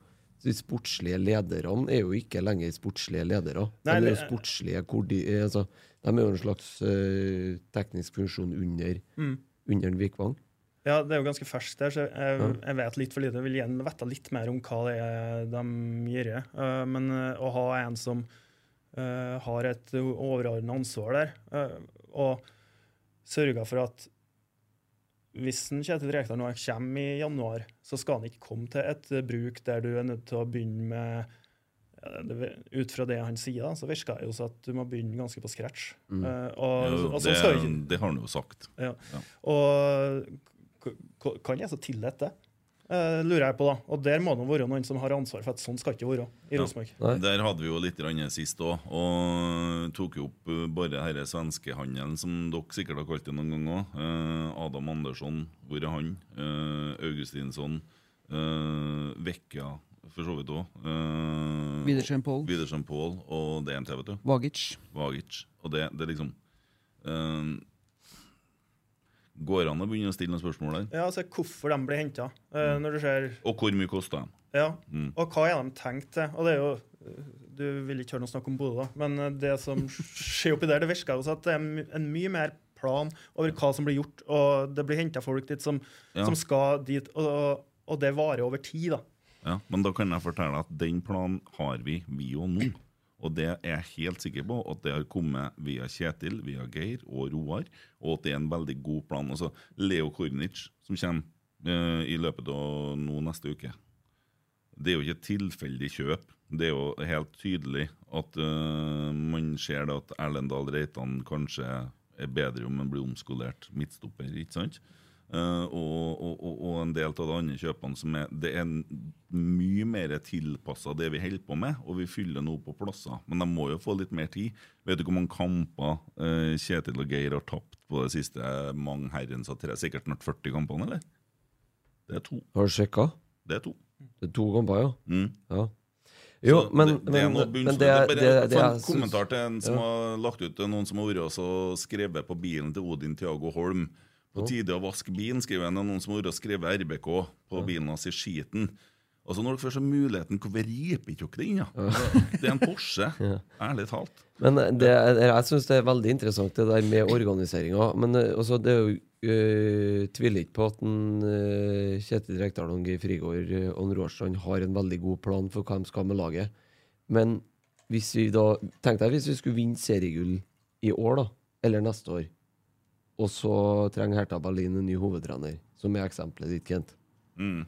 de sportslige lederne er jo ikke lenger sportslige ledere. Nei, de er jo sportslige eh, Altså, de er jo en slags uh, teknisk funksjon under, Mm. under Vikvang. Ja, det er jo ganske ferskt der, så jeg, jeg vet litt for lite. Jeg vil gjerne vite litt mer om hva det er de gjør. Uh, men uh, å ha en som uh, har et overordnet ansvar der, uh, og sørger for at hvis en Kjetil Rekdal nå kommer i januar, så skal han ikke komme til et bruk der du er nødt til å begynne med Ut fra det han sier, da, så virker det jo som at du må begynne ganske på scratch. Mm. Uh, og, ja, og det, skal jo ikke det har han jo sagt. og Ja. k- kan jeg så tillate det? Uh, lurer jeg på da. Og der må det være noen som har ansvar for at sånn skal ikke være i. Rosenborg. Ja, Der hadde vi jo litt grann sist òg, og tok jo opp uh, bare denne svenskehandelen som dere sikkert har kalt det noen ganger. Uh, Adam Andersson, hvor er han? Uh, Augustinsson. Uh, Vekka, for så vidt òg. Uh, Widersen Paul og DNT, vet du. Vagic. Vagic. Og det, det er liksom uh, Går an å begynne å stille noen spørsmål der? Ja, altså Hvorfor de blir henta. når du ser Og hvor mye koster de? Ja, Mm. og hva er de tenkt til? Og det er jo eh, Du vil ikke høre noe snakk om Bodø, da, men eh, det som [LAUGHS] skjer oppi der, det virker jo at det er en mye mer plan over hva som blir gjort, og det blir henta folk dit som, Ja. som skal dit, og, og det varer over tid, da. Ja, men da kan jeg fortelle at den planen har vi, vi jo nå. Og det er jeg helt sikker på at det har kommet via Kjetil, via Geir og Roar, og at det er en veldig god plan. Altså Leo Kornic, som kommer eh, i løpet av nå neste uke. Det er jo ikke tilfeldig kjøp. Det er jo helt tydelig at eh, man ser at Erlendal Reitan kanskje er bedre om han blir omskolert midtstopper, ikke sant? Eh, og, og, og, en del av de andre kjøpene som er Det er mye mer tilpassa det vi holder på med, og vi fyller nå på plasser. Men de må jo få litt mer tid. Vet du hvor mange kamper eh, Kjetil og Geir har tapt på det siste mange herrens av tre? Sikkert snart 40 kampene, eller? Det er to. Har du sjekka? Det er to. Det er to kamper, ja. Mm. ja. Jo, men, det, det er noe men det, er det, bare det, en kommentar til en som ja. har lagt ut er noen som har vært og skrevet på bilen til Odin Tiago Holm. På tide å vaske bilen, skriver han. Noen som har og skrevet RBK på bilen hans i skiten. Altså Når dere først har muligheten, hvorfor riper ikke dere inn? Ja? Altså, Det er en Porsche, [LAUGHS] ærlig talt. Men eh, det, jeg syns det er veldig interessant det der med organiseringa. Men eh, altså, det er jo uh, tviler ikke på at en, øh, Kjetil Rekdal og Geir Frigård og Råstrand har en veldig god plan for hva de skal med laget. Men hvis vi da Tenk deg hvis vi skulle vinne seriegull i år, da. Eller neste år. Og så trenger Hertha Berlin en ny hovedtrener, som er eksempelet ditt, Kent. Mm.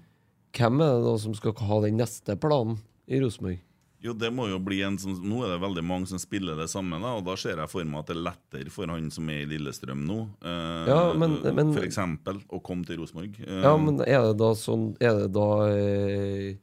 Hvem er det da som skal ha den neste planen i Rosenborg? Jo, det må jo bli en som, Nå er det veldig mange som spiller det samme, da, og da ser jeg for meg at det er lettere for han som er i Lillestrøm nå, eh, Ja, men- men- for eksempel, å komme til Rosenborg. Eh, Ja, men er det da sånn Er det da eh,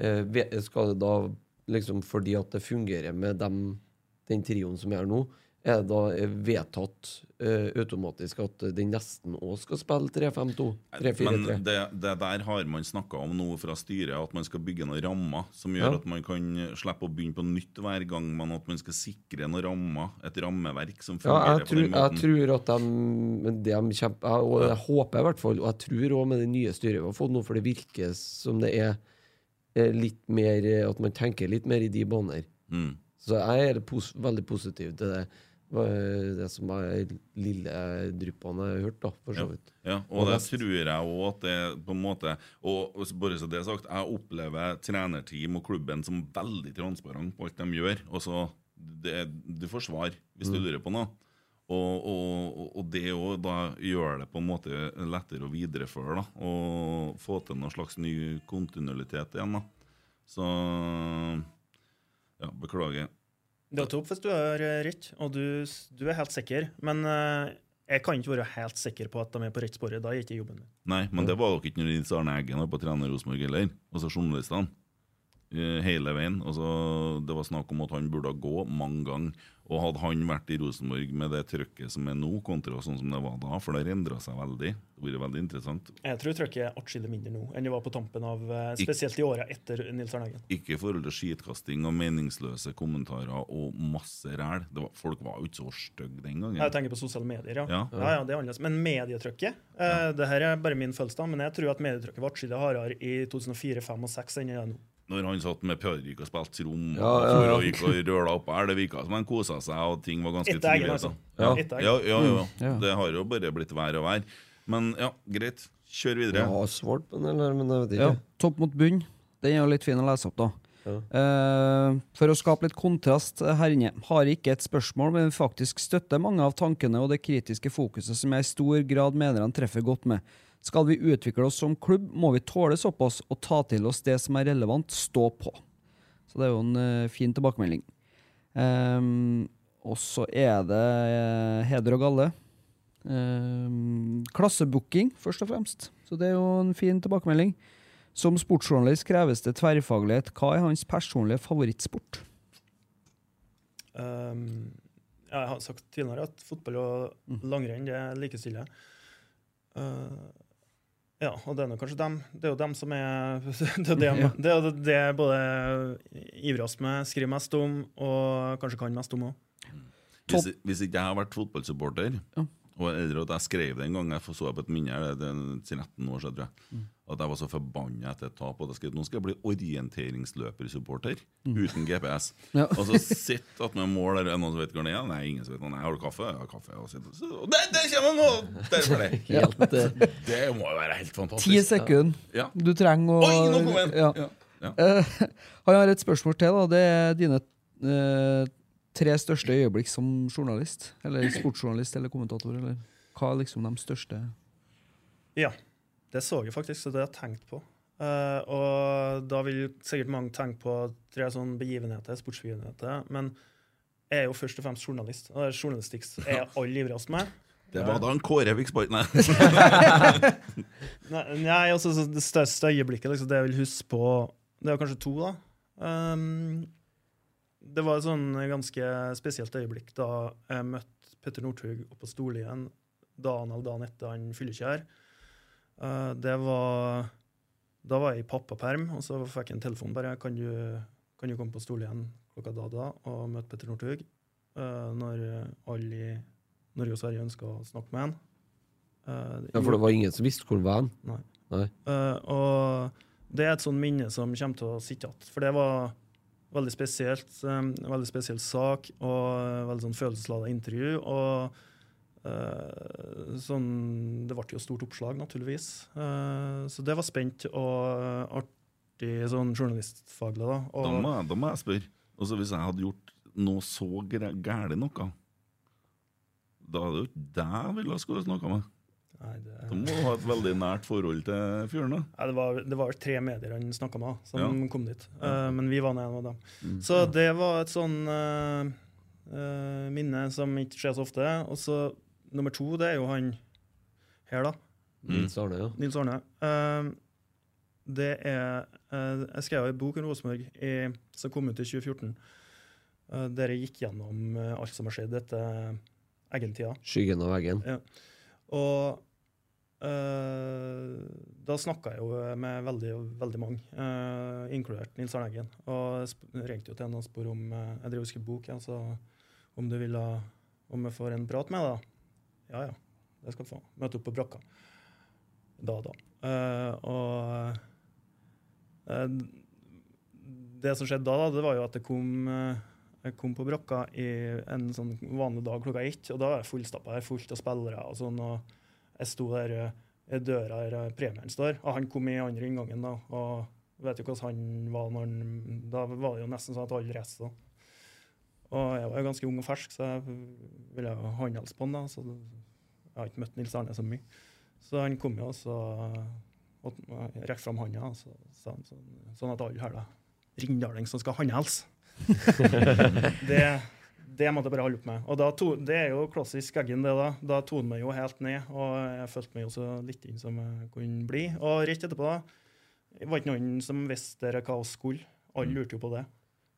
eh, Skal det da liksom fordi at det fungerer med dem, den trioen som er nå, er det da vedtatt uh, automatisk at den nesten òg skal spille 3-5-2? Men 3-4-3? det, det der har man snakka om nå fra styret, at man skal bygge noen rammer som gjør Ja. at man kan slippe å begynne på nytt hver gang, men at man skal sikre noen rammer, et rammeverk som Ja, jeg tror, på den måten. jeg tror at de, de kjemper, jeg, og jeg håper i hvert fall, og jeg tror òg med det nye styret vi har fått nå, for det virker som det er litt mer eh, At man tenker litt mer i de baner. Mm. Så jeg er pos veldig positiv til det. Er Det som er lille dryppene jeg har hørt, da, for så vidt. Ja, Og og det tror jeg òg at det på en måte Og bare så det er sagt, jeg opplever trenerteam og klubben som veldig transparent på alt de gjør. Og så det, Du får svar hvis Mm. du lurer på noe. Og, og, og det òg gjør det på en måte lettere å videreføre da, og få til noe slags ny kontinuitet igjen. da. Så ja, beklager. Det er topp hvis du har eh, rett, og du, du er helt sikker. Men uh, jeg kan ikke være helt sikker på at de er på rett sporet. Da er ikke jobben min. Nei, men det var dere ikke når Nils Arne Eggen var på trener Rosenborg heller. Altså journalistene. Eh, hele veien. Altså, det var snakk om at han burde gå mange ganger. Og hadde han vært i Rosenborg med det trøkket som er nå, kontra sånn som det var da, for det endra seg veldig, det blir veldig interessant. Jeg tror trøkket er atskillig mindre nå enn det var på tampen av eh, Spesielt i åra etter Nils Arne Eggen. Ikke i forhold til skitkasting og meningsløse kommentarer og masse ræl. Det var, folk var jo ikke så stygge den gangen. Jeg tenker på sosiale medier, ja. Ja. ja, ja det er annerledes. Men medietrykket ja. det her er bare min følelse, da, men jeg tror at medietrykket var atskillig hardere i 2004, 2005 og 2006 enn det er nå. Når han satt med parykk og spilte rom Ja, ja, ja. og gikk og røla opp her, det virka som han kosa seg, og ting var ganske trivelig, altså. Ja. Ja, ja, ja, Ja. Det har jo bare blitt vær og vær. Men ja, greit. Kjør videre. Ja, svart på den, eller, men jeg vet Ja, ikke. topp mot bunn. Den er jo litt fin å lese opp, da. Ja. Eh, for å skape litt kontrast her inne, har ikke et spørsmål, men faktisk støtter mange av tankene og det kritiske fokuset som jeg i stor grad mener han treffer godt med. Skal vi utvikle oss som klubb, må vi tåle såpass og ta til oss det som er relevant, stå på. Så det er jo en uh, fin tilbakemelding. Um, og så er det uh, heder og galle. Um, klassebooking, først og fremst. Så det er jo en fin tilbakemelding. Som sportsjournalist kreves det tverrfaglighet. Hva er hans personlige favorittsport? Um, jeg har sagt tidligere at fotball og langrenn det likestiller likestille. Uh, ja, og det er nok kanskje dem. Det er jo dem som er [LAUGHS] Det er det, Ja. det, er det jeg både oss med, skriver mest om, og kanskje kan mest om òg. Hvis, hvis ikke jeg har vært fotballsupporter, Ja. Og eldre, at jeg skrev det en gang, jeg så på et minne her, det er 13 år siden, tror jeg, at jeg var så forbanna etter et tap, at jeg skrev nå skal jeg bli orienteringsløpersupporter uten GPS. Ja. Og så sitter at med mål der, er noen som vet hvor det er? Nei, ingen som vet hvor det er. Har du kaffe? Ja, kaffe. Og så, og der, der kommer nå! Der var det. Det må jo være helt Ti fantastisk. sekunder. Ja. Du trenger å Oi, nå kom den! Ja. Eh, [LAUGHS] han har et spørsmål til. da Det er dine eh, tre største øyeblikk som journalist. Eller sportsjournalist eller kommentator. Eller hva er liksom de største Ja, det så jeg faktisk, så det har jeg tenkt på. Uh, og da vil sikkert mange tenke på tre sånne begivenheter, sportsbegivenheter. Men jeg er jo først og fremst journalist, og det er journalistikk er jeg [LAUGHS] aller ivrigst med. Det var da en Kåre fikk sparken. Nei, [LAUGHS] nei altså Det største øyeblikket, liksom, det jeg vil huske på Det er kanskje to, da. Um, det var et sånn ganske spesielt øyeblikk da jeg møtte Petter Northug oppe på Storlien dagen eller dagen etter han fyllekjær. Uh, det var Da var jeg i pappaperm, og så fikk jeg en telefon bare kan du, kan du komme på Storlien klokka da da og møte Petter Northug. Uh, når alle i Norge og Sverige ønska å snakke med han. Uh, ja, for det var ingen som visste hvor han var. Nei. Nei. og det er et sånt minne som kommer til å sitte igjen. For det var veldig spesielt. um, veldig spesiell sak og eh, veldig sånn følelsesladet intervju. Og eh, sånn Det ble jo stort oppslag, naturligvis. Så det var spent og artig sånn journalistfaglig. da. Da må, jeg- da må jeg spørre. Altså, hvis jeg hadde gjort noe så gærent noe, da er jo ikke deg jeg ville skulle snakka med. Nei, det, Da må du ha et veldig nært forhold til fyren. da. Nei, det, var, det var tre medier han snakka med, som Ja. kom dit. Uh, men vi var nå en av dem. Så det var et sånn uh, uh, minne som ikke skjer så ofte. Og så nummer to, det er jo han her, da. Nils Arne, ja. Nils Arne. Det er eh, Jeg skrev en bok om Rosenborg som kom ut i 2014, eh, der jeg gikk gjennom alt som har skjedd etter Eggen-tida. Skyggen av veggen. Og eh, da snakka jeg jo med veldig, veldig mange, eh, inkludert Nils Arne Eggen. Og ringte jo til henne og spurte om eh, jeg drev og skrev bok, ja, så om du ville om jeg får en prat med deg. Ja ja, det skal du få. Møte opp på brakka. Da og da. Eh, og eh, det som skjedde da, da, det var jo at det kom eh, jeg kom på brakka i en sånn vanlig dag klokka ett, og da var jeg fullstappa fullt av spillere og sånn, og jeg sto der eh, døra der eh, premieren står, og han kom i andre inngangen da, og vet du hvordan han var når han, da var det jo nesten sånn at alle reiste seg. Og jeg var jo ganske ung og fersk, så jeg ville jo håndhelse på han da, så jeg har ikke møtt Nils Arne så mye. Så han kom jo, og så og rekte fram hånda, og så sa han sånn, sånn at alle her da, Rinddaling som skal håndhelse. [LAUGHS] det, det måtte jeg bare holde opp med. Og da to, det er jo klassisk Eggen, det da. Da toner meg jo helt ned, og jeg følte meg jo så litt inn som jeg kunne bli. Og rett etterpå, da, var ikke noen som visste hva vi skulle. Alle lurte jo på det.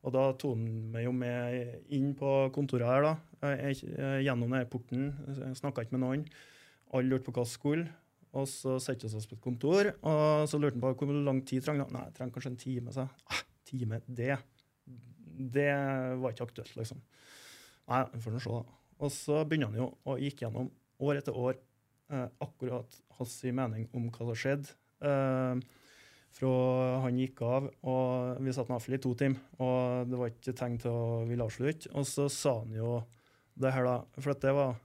Og da toner meg jo med inn på kontoret her, da. Jeg, jeg, gjennom denne porten. Snakka ikke med noen. Alle lurte på hva vi skulle. Og så setter vi oss på et kontor, og så lurte han på hvor lang tid trenger. Nei, jeg trenger kanskje en time. Så ah, time, det Det var ikke aktuelt, liksom. Nei, vi får nå se, da. Og så begynner han jo å gikk gjennom år etter år eh, akkurat hans mening om hva som skjedde. Eh, fra han gikk av, og vi satt iallfall i to timer, og det var ikke tegn til å ville avslutte. Og så sa han jo det her, da. For at det var,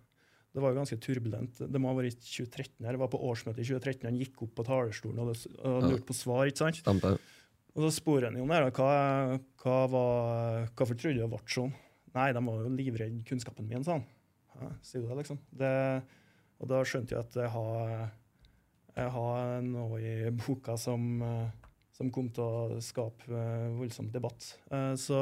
det var jo ganske turbulent. Det må ha vært i 2013 her. Det var på årsmøtet i 2013 han gikk opp på talerstolen og, det- og lurte på svar, ikke sant? Stemte. Og så spør han jo om det. her. Hva, hva var, hvorfor trodde du det ble sånn? Nei, de var jo livredde kunnskapen min, sa han. Ja, sier du det, liksom? Det, og da skjønte jeg at jeg har, jeg har noe i boka som, som kom til å skape eh, voldsom debatt. Eh, Så,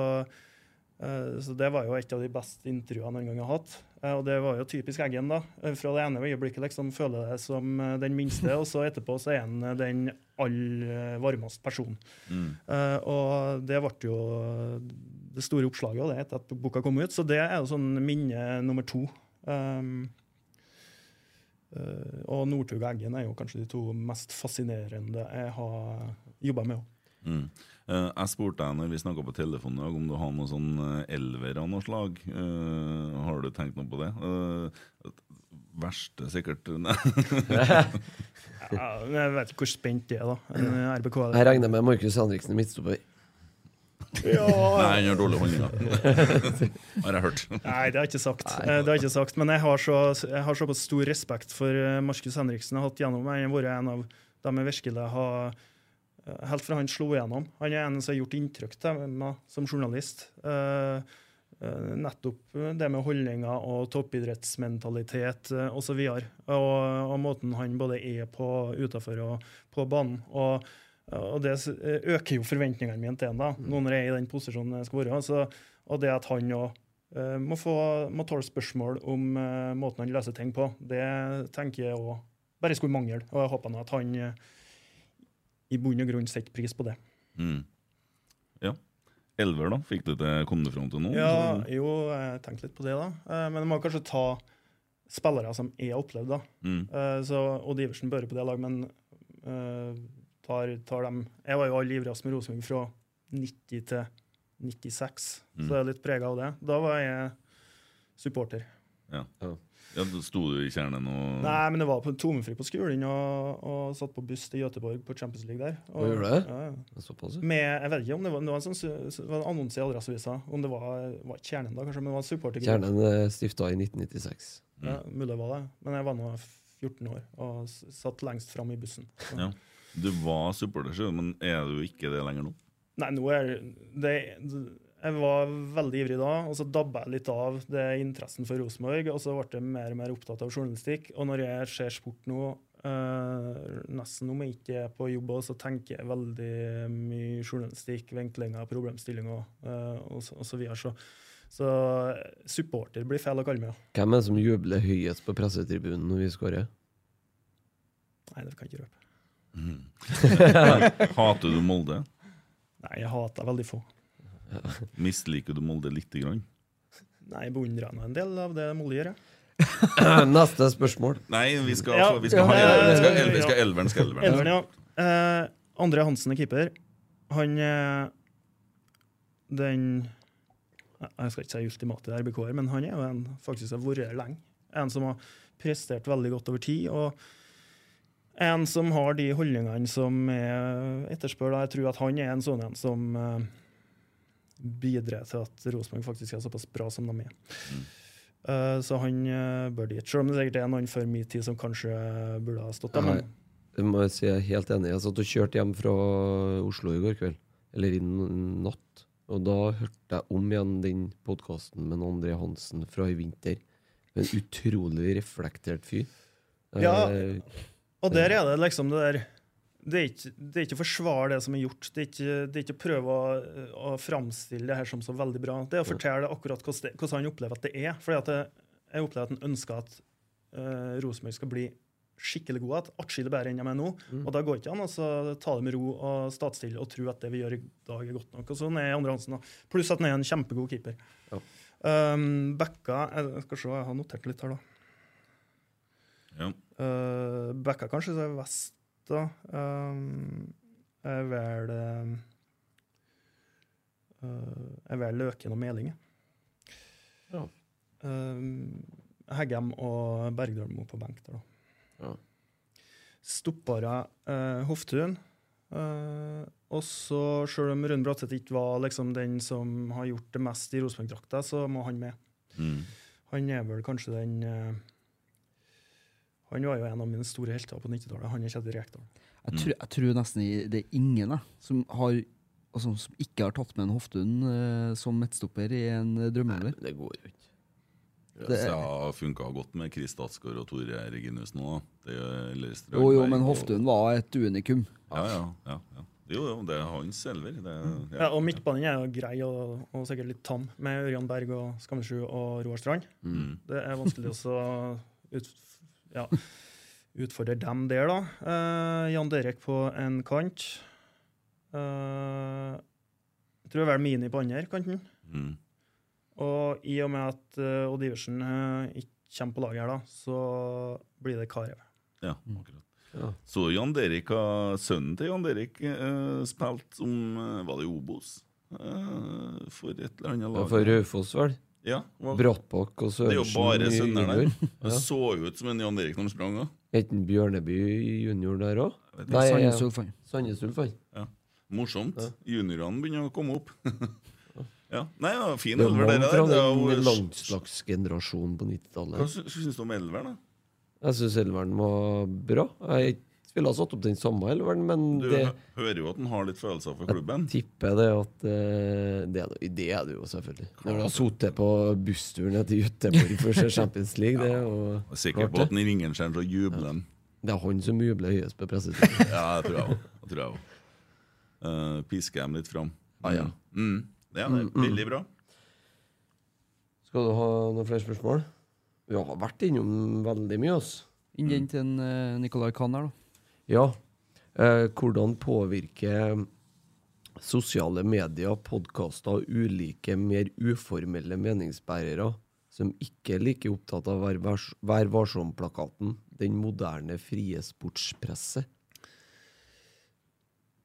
eh, så det var jo et av de beste intervjuene jeg noen gang har hatt. Og det var jo typisk Eggen, da. Fra det ene øyeblikket liksom føler jeg deg som den minste, og så etterpå så er han den aller varmeste personen. Mm. Og det ble jo det store oppslaget det etter at boka kom ut, så det er jo sånn minne nummer to. Um, uh, og Northug og Eggen er jo kanskje de to mest fascinerende jeg har jobba med. også. Mm. Uh, jeg spurte deg når vi snakka på telefonen i dag, om du har noe sånn eh, elver av noe slag. Uh, har du tenkt noe på det? Uh, verste sikkert Nei. [LAUGHS] [LAUGHS] Ja, jeg vet ikke hvor spent det er, da. RBK. Jeg regner med Markus Henriksen midtstopper. Nei, han har dårlige holdninger. har jeg hørt. Nei, det har jeg ikke sagt. Eh, Det har jeg ikke sagt. Men jeg har så, jeg har såpass stor respekt for eh, Markus Henriksen. Jeg har hatt gjennom Han har vært en av dem jeg virkelig har eh, Helt fra han slo igjennom. Han er en som har gjort inntrykk til meg som journalist. Nettopp det med holdninger og toppidrettsmentalitet osv. Og, og måten han både er på utenfor og på banen. Og, og det øker jo forventningene mine til ham da, nå når jeg er i den posisjonen jeg skal være. Så, og det at han òg Eh, må, få, må tåle spørsmål om eh, måten han løser ting på. Det tenker jeg òg bare skulle mangle. Og jeg håper nå at han eh, i bunn og grunn setter pris på det. Mm. Ja. Elver, da? Fikk du det, kom du fram til noe? Ja, jo, jeg tenkte litt på det, da. Men jeg må kanskje ta spillere som jeg har opplevd, da. Mm. Så Odd Iversen bør på det lag, men tar, tar dem Jeg var jo all ivrigst med Rosenborg fra 90 til 96, Mm. så jeg er litt prega av det. Da var jeg supporter. Ja, da Sto du i kjernen og Nei, men det var på tomefri på skolen og, og satt på buss til Göteborg på Champions League der. Og gjorde det? Ja, ja. Såpass. Med, jeg vet ikke om det var, det var en sånn, en annonse i Adresseavisa. Om det var, var Kjernen da, kanskje, men det var supporter. supportergruppe. Kjernen er stifta i 1996. Ja, mulig det var det. Men jeg var nå 14 år og satt lengst fram i bussen. Så. Ja. Du var supporter, men er du ikke det lenger nå? Nei, nå er det Jeg var veldig ivrig da, og så dabba jeg litt av det interessen for Rosenborg. Og så ble jeg mer og mer opptatt av journalistikk. Og når jeg ser sport nå, eh, nesten om jeg ikke er på jobb, så tenker jeg veldig mye journalistikk, vinklinger, problemstillinger eh, og, så- og så videre. Så, så supporter blir feil å kalle meg. Hvem er det som jubler høyest på pressetribunen når vi skårer? Nei, det kan jeg ikke røpe. [LAUGHS] Hater du Molde? Nei, jeg hater veldig få. Misliker du Molde lite grann? Nei, jeg beundrer nå en del av det Molde gjør. jeg. [LAUGHS] Neste spørsmål. Nei, vi skal, Ja. vi skal ha Ja, vi skal, vi skal elveren. Skal elveren. Elveren, ja. Eh, André Hansen er keeper. Han eh, Den Jeg skal ikke si ultimate RBK-er, men han er jo en faktisk har vært her lenge. En som har prestert veldig godt over tid. og en som har de holdningene som er etterspør. Jeg tror at han er en sånn en som eh, bidrar til at Rosenborg faktisk er såpass bra som de er. Eh, så han uh, bør dit. Selv om det sikkert er noen før min tid som kanskje burde ha stått der. Men Jeg må si jeg er helt enig. Jeg satt og kjørte hjem fra Oslo i går kveld. Eller i natt. Og da hørte jeg om igjen den podkasten med André Hansen fra i vinter. En utrolig reflektert fyr. Ja. Eh, Og der er det liksom det der Det er ikke, det er ikke å forsvare det som er gjort. Det er ikke, det er ikke å prøve å, å framstille det her som så veldig bra. Det er å fortelle akkurat hvordan, hvordan han opplever at det er. Fordi at jeg, jeg opplever at han ønsker at uh, Rosenborg skal bli skikkelig gode igjen. Atskillig bedre enn de er nå. Og da går ikke an å ta det med ro og statstille og tro at det vi gjør i dag, er godt nok. Og sånn er Andre Hansen. Pluss at han er en kjempegod keeper. Ja. Um, Bekka jeg Skal se, jeg har notert litt her, da. Ja. Uh, Bekka kanskje så er vest, da. Um, er vel um, uh, Er vel Løken og Meling. Ja. Um, Heggem og Bergdølmo på benk der, da. Ja. Stoppere uh, Hoftun. Uh, og så, selv om Rune Bratseth ikke var liksom den som har gjort det mest i Rosenborg-drakta, så må han med. Mm. Han er vel kanskje den eh, Han var jo en av mine store helter på 90-tallet. Han er Kjetil Rekdal. Jeg, tror, jeg tror nesten det er ingen da, som, har, altså, som ikke har tatt med en Hoftun uh, som midtstopper i en eh, drømmealder. Det går jo ikke. Det har funka godt med Chris Statsgaard og Tore Reginussen er, eller Jo, jo, men Hoftun var et unikum. Ja, ja, ja, ja. Jo, jo, det er hans elver. Det, ja. Ja, og midtbanen er jo grei og, og sikkert litt tam, med Ørjan Berg og Skammelsrud og Roar Strand. Mm. Det er vanskelig også å ut, ja, utfordre dem der, da. Uh, Jan Derek på en kant. Uh, jeg tror vel Mini på andre kanten. Mm. Og i og med at uh, Odd Iversen uh, ikke kommer på laget her, da, så blir det Karev. Ja, akkurat. Ja. Så Jan Derek, har Sønnen til Jan Derek uh, spilt som Var det Obos? Eh, for et eller annet Ja, lag. for Raufoss, vel. Ja, var, Brattbakk og det er jo bare i sønner der. Det så jo ut som en Jan Erik når han sprang. Er Bjørneby junior der òg? Nei, Sandnes Ulf, Ja. Morsomt. Juniorene begynner å komme opp. [LAUGHS] ja. Nei, ja, fin Det er elver, dere fra der. Det er den jo- på 90-tallet. Hva syns du om elveren, da? Jeg syns Elveren var bra. Jeg ville ha satt opp den samme Elveren, men Du det hø- hører jo at han har litt følelser for klubben. Jeg tipper det at eh, det, det- er det jo, selvfølgelig. Når du har sittet på bussturen til Göteborg for å se Champions League, det og, Jeg er sikker på det. at han ringer skjerm, så jubler Ja. Det er han som jubler høyest på presseturen. Ja, det tror jeg òg. Uh. Eh, pisker dem litt fram. Ah, ja. Mm. Ja, det er veldig bra. Skal du ha noen flere spørsmål? Vi har vært innom veldig mye, altså. Inn den til en, eh, Nicolai Kahn her, da. Ja. Eh, hvordan påvirker sosiale medier, podkaster og ulike mer uformelle meningsbærere som ikke er like opptatt av Vær vars- Vær varsom-plakaten, den moderne frie sportspresset?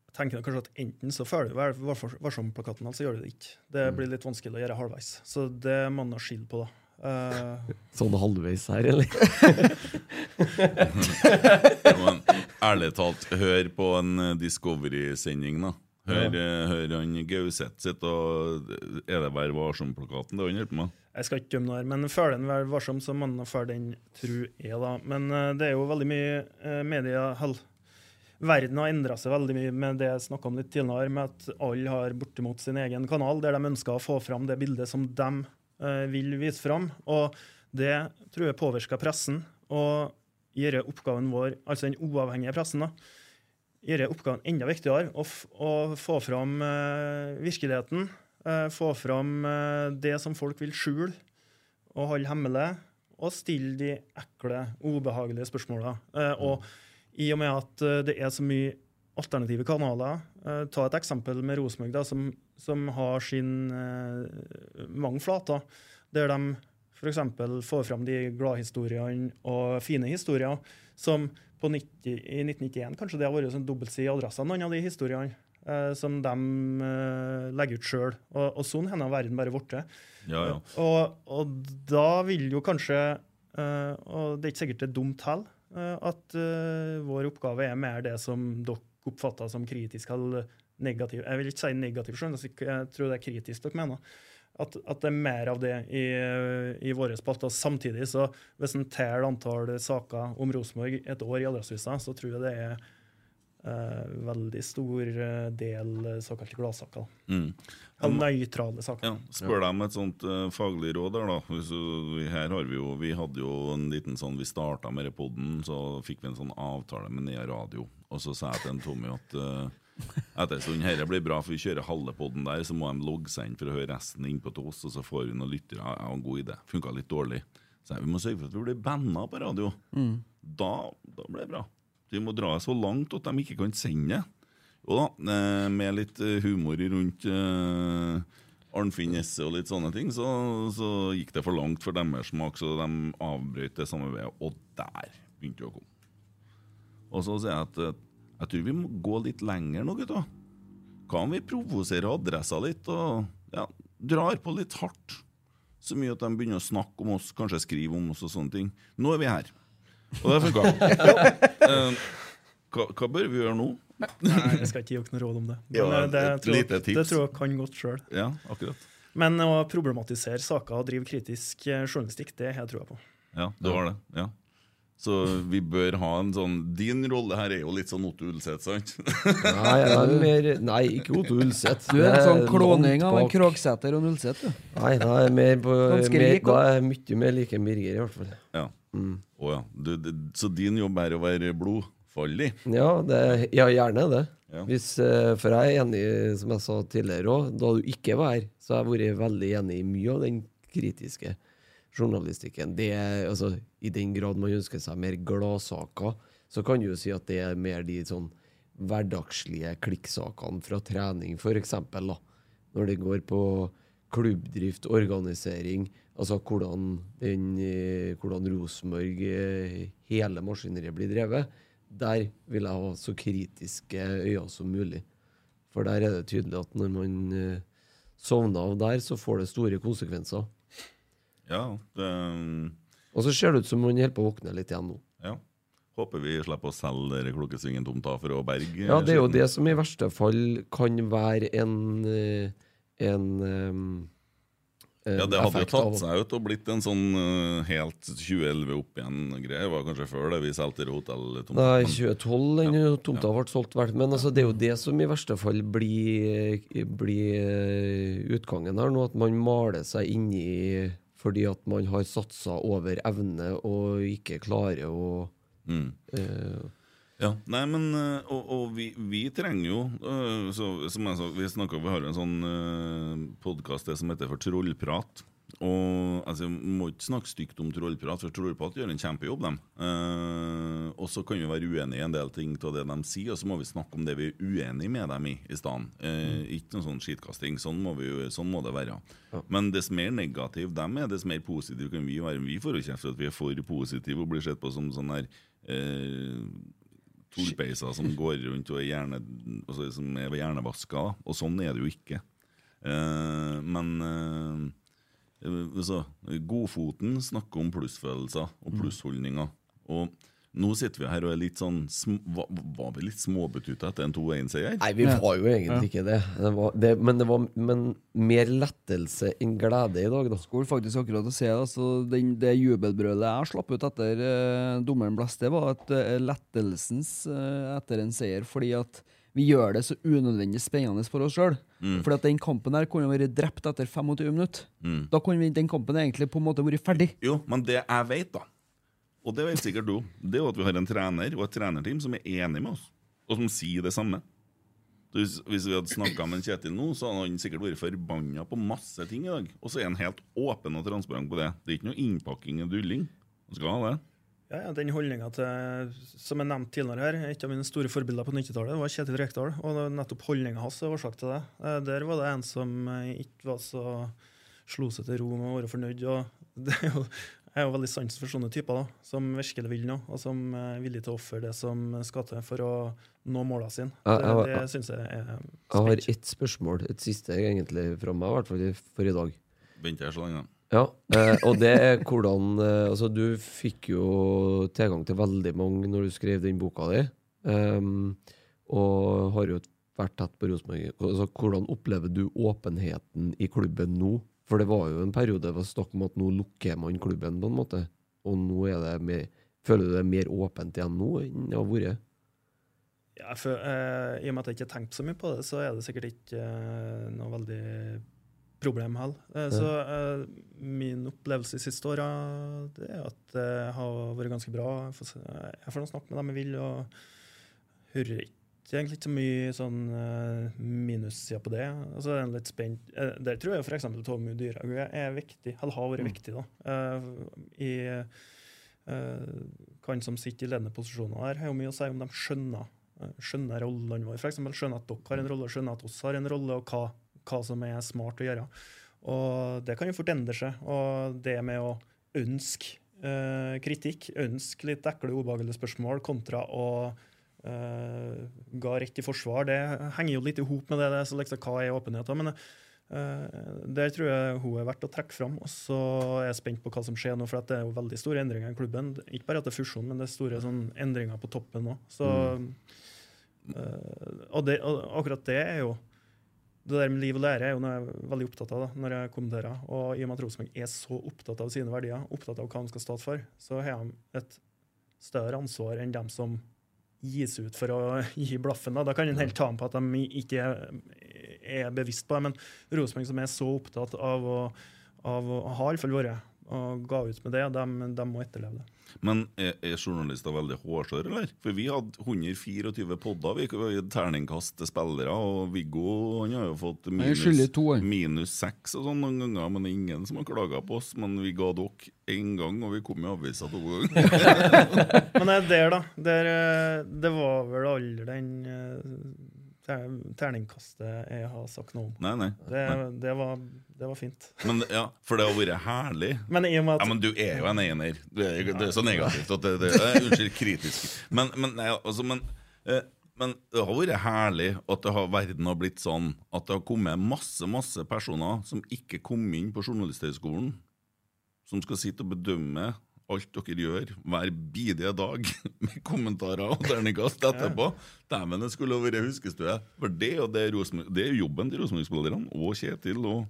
Jeg tenker kanskje at Enten så følger du Vær vær- varsom-plakaten, eller så gjør du det ikke. Det blir litt vanskelig å gjøre halvveis. Så det må man skille på, da. Eh, Sånn halvveis her, eller? [LAUGHS] Ja, men ærlig talt, hør på en eh, Discovery-sending, da. Hør, ja. hør han Gauseth sitt, og er det Vær varsom-plakaten det han holder på med? Jeg skal ikke dømme noe her, men føler den vær varsom, så må man før den tru er, da. Men eh, det er jo veldig mye uh, media hell. Verden har endra seg veldig mye med det jeg snakka om litt tidligere, med at alle har bortimot sin egen kanal, der de ønsker å få fram det bildet som de eh, vil vise fram. Og det tror jeg påvirker pressen, og gjør oppgaven vår, altså den uavhengige pressen, da, gjør oppgaven enda viktigere. Å, å få fram eh, virkeligheten. eh, få fram eh, det som folk vil skjule og holde hemmelig. Og stille de ekle, ubehagelige spørsmåla. Eh, og i og med at eh, det er så mye alternative kanaler eh, Ta et eksempel med Rosenborg, som, som har sin eh, mange flater, der de f.eks. får fram de gladhistoriene og fine historier som på 90, i 1991 kanskje det har vært sånn dobbeltside i adressa, noen av de historiene eh, som de legger ut sjøl. Og, og sånn hender verden bare blitt. Ja, ja. Og, og da vil jo kanskje Og det er ikke sikkert det er dumt heller, at vår oppgave er mer det som dere oppfatter som kritisk eller negativ. Jeg vil ikke si negativ, skjønner jeg tror det er kritisk dere mener. At, at det er mer av det i, i våre spalter. Samtidig, så hvis en teller antall saker om Rosenborg et år i Adresseavisa, så tror jeg det er eh, veldig stor eh, del såkalte gladsaker. Mm. Nøytrale saker. Ja, spør deg om et sånt uh, faglig råd der, da. Hvis, uh, her har vi jo Vi hadde jo en liten sånn Vi starta med repoden, så fikk vi en sånn avtale med Nea Radio. Og så sa jeg til en Tommy at uh, etter en stund dette blir bra, for vi kjører halve poden der, så må de logge seg inn for å høre resten innpå til oss, og så får vi noen lyttere. Ja, en god idé. Funka litt dårlig. Så jeg, vi må sørge for at vi blir banna på radio. Da, Da blir det bra. Vi må dra så langt at de ikke kan sende det. Jo da, eh, med litt eh, humor rundt uh, Arnfinn Jesse og litt sånne ting, så, så gikk det for langt for deres smak, så de avbrøt det samarbeidet, og der begynte det å komme. Og så sier jeg at eh, jeg tror vi må gå litt lenger nå, gutta. Hva om vi provoserer adressa litt og ja, drar på litt hardt? Så mye at de begynner å snakke om oss, kanskje skrive om oss og sånne ting. Nå er vi her. Og det funka. [LAUGHS] Eh, hva, hva bør vi gjøre nå? Nei, jeg skal ikke gi dere noe råd om det. Men Ja, eh, det, et tror, jeg- lite tips. det tror jeg kan godt sjøl. Ja, akkurat. Men å problematisere saker og drive kritisk journalistikk, det har jeg trua på. Ja, du har det. ja. Så vi bør ha en sånn Din rolle her er jo litt sånn Otto Ulseth, sant? Nei, jeg er [LAUGHS] mer, nei, ikke Otto Ulseth. Du er en sånn kloning av en. Krogsæter og Nullseth, du. Nei, da er mer på mer, lik, Da er jeg mye mer like Birger, i hvert fall. Ja. Mm. Oh, ja. Du, det, så din jobb er å være blodfallig? Ja, det, ja gjerne det. Ja. Hvis, eh, for jeg er enig, som jeg sa tidligere òg, da du ikke var her, så har jeg vært veldig enig i mye av den kritiske journalistikken. Det altså, I den grad man ønsker seg mer gladsaker, så kan du jo si at det er mer de sånn hverdagslige klikksakene fra trening, f.eks. Når det går på klubbdrift, organisering, altså hvordan, den, eh, hvordan Rosenborg, eh, hele maskineriet blir drevet. Der vil jeg ha så kritiske øyne som mulig. For der er det tydelig at når man eh, sovner av der, så får det store konsekvenser. Ja. Det, Og så ser det ut som man holder på å våkne litt igjen nå. ja. Håper vi slipper å selge dere Klokkesvingen-tomta for å berge Ja, det er jo det som i verste fall kan være en, eh, en ehm, Ja, Det hadde jo tatt seg ut og blitt en sånn uh, helt 2011 opp igjen-greie. Det var kanskje før det vi solgte hotelltomta. Nei, men- 2012 den Ja, tomta ble solgt. vel. Men altså, det er jo det som i verste fall blir, blir eh, utgangen her nå, at man maler seg inni fordi at man har satsa over evne og ikke klarer å Mm. eh, Ja, nei, men eh, Og, og vi, vi trenger jo eh, så, Som jeg sa, vi snakker, vi har en sånn uh, podkast som heter for Trollprat. Og altså, må ikke snakke stygt om Trollprat, for Trollprat gjør en kjempejobb. Dem. Uh, og så kan vi være uenige i en del ting av det de sier, og så må vi snakke om det vi er uenige med dem i i stedet. Eh, Ikke noe sånn skitkasting. Sånn må, vi, sånn må det være. Men dess mer negativ de er, dess mer positive kan vi være. Vi får jo kjeft for at vi er for positive og blir sett på som sånn her uh, tullpeiser som går rundt og er hjerne, altså, som er hjernevaska. Og sånn er det jo ikke. Uh, men eh, altså, Godfoten snakker om plussfølelser og plussholdninger. Og nå sitter vi her og er litt sånn sm var, var vi litt småbetuta etter en 2-1-seier? Nei, vi var jo egentlig ikke det. det, var, det men det var men mer lettelse enn glede i dag, da. Skulle faktisk akkurat å si altså, den, Det jubelbrølet jeg slapp ut etter uh, dommeren blåste, det var at uh, lettelsens eh, etter en seier, fordi at vi gjør det så unødvendig spennende for oss sjøl. Fordi at den kampen her kunne vært drept etter 25 minutter. Mm. Da kunne vi, den kampen egentlig på en måte vært ferdig. Jo, men det jeg vet, da, og det vet sikkert du, det er jo at vi har en trener og et trenerteam som er enig med oss, og som sier det samme. Hvis, hvis vi hadde snakka med Kjetil nå, så hadde han sikkert vært forbanna på masse ting i dag. Og så er han helt åpen og transparent på det. Det er ikke noe innpakking og dulling. Han skal ha det. Ja, ja, den holdninga til Som jeg nevnte tidligere her, et av mine store forbilder på 90-tallet var Kjetil Rekdal. Og nettopp holdninga hans er årsak til det. Eh, Der var det en som eh, ikke var så slo seg til ro med å være fornøyd. Og [LAUGHS] det er jo, jeg er jo veldig sans for sånne typer, da, som virkelig vil noe, og som er villig til å ofre det som skal til for å nå målene sine. Jeg var- det syns jeg er spent. Jeg har ett spørsmål, et siste egentlig fra meg, i hvert fall for i dag. Venter jeg så lenge. Ja, eh, og det er hvordan eh, Altså, du fikk jo tilgang til veldig mange når du skrev den boka di, um, og har jo vært tett på Rosenborg. Altså, hvordan opplever du åpenheten i klubben nå? For det var jo en periode det var snakk om at nå lukker man klubben, på en måte. Og nå er det mer Føler du det er mer åpent igjen nå enn det har vært? Ja, for, eh, I og med at jeg ikke har tenkt så mye på det, så er det sikkert ikke eh, noe veldig problem heller. Eh, så eh, min opplevelse de siste åra er at det har vært ganske bra. Jeg får, får snakke med dem jeg vil, og hører ikke egentlig ikke så mye sånn minussider på det. Altså, er litt spent. Eh, der tror jeg f.eks. Tommy Dyrhaug er viktig, eller har vært viktig, da. Eh, I eh, kan som sitter i ledende posisjoner her, har jo mye å si om de skjønner, eh, skjønner rollene våre. Eksempel skjønner at dere har en rolle, skjønner at oss har en rolle, og hva, hva som er smart å gjøre. Og det kan jo fort endre seg. Og det med å ønske eh, kritikk, ønske litt ekle, ubehagelige spørsmål, kontra å eh, ga rett i forsvar, det henger jo litt i hop med det. det så liksom, hva er åpenhet? Men eh, der tror jeg hun er verdt å trekke fram. Og så er jeg spent på hva som skjer nå, for at det er jo veldig store endringer i klubben. Ikke bare at det er fusjon, men det er store sånn, endringer på toppen nå. Mm. eh, og, og akkurat det er jo det der med liv og lære er jo noe jeg er veldig opptatt av da, når jeg kommenterer. Og i og med at Rosenborg er så opptatt av sine verdier, opptatt av hva de skal stå for, så har de et større ansvar enn dem som gis ut for å [LAUGHS] gi blaffen. Da, da kan en helt ta dem på at de ikke er bevisst på det. Men Rosenborg som er så opptatt av å, av å ha iallfall vært og ga ut med det, de, de må etterleve det. Men er, er journalister veldig hårsåre, eller? For vi hadde 124 podder, vi vi hadde terningkast til spillere, og Viggo han har jo fått minus, minus seks og sånn noen ganger, men det er ingen som har klaga på oss. Men vi ga dere én gang, og vi kom i avisa to ganger. [LAUGHS] Men det er der, da. Der, eh, det var vel aldri den eh, terningkastet jeg har sagt noe om. Nei, nei. Det, nei. det, var, det var fint. Men, ja, for det har vært herlig. Men i og med Ja, at men du er jo en ener. Du er, det er så negativt at det, det Unnskyld, kritisk. Men, men, nei, altså, men, eh, men det har vært herlig at det har, verden har blitt sånn at det har kommet masse masse personer som ikke kom inn på Journalisthøgskolen, som skal sitte og bedømme alt dere gjør hver bidige dag, [LAUGHS] med kommentarer og terningkast etterpå. Dæven, det skulle ha vært huskestue. For det, og det, er det er jobben til Rosenborg-spillerne, og Kjetil og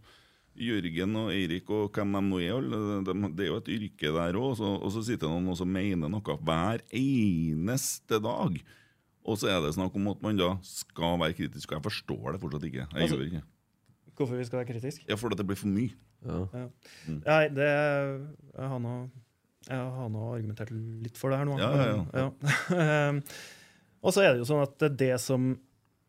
Jørgen og Eirik og hvem de nå er. de- Det er jo et yrke der òg. Og så sitter noen og mener noe hver eneste dag. Og så er det snakk om at man da skal være kritisk. Og jeg forstår det fortsatt ikke. Jeg Altså- gjør ikke. hvorfor vi skal være kritiske. Ja, for at det blir for mye. Ja. Nei, det Jeg har nå jeg har nå argumentert litt for det her nå. Ja, ja, ja. [LAUGHS] og så er det jo sånn at det er det som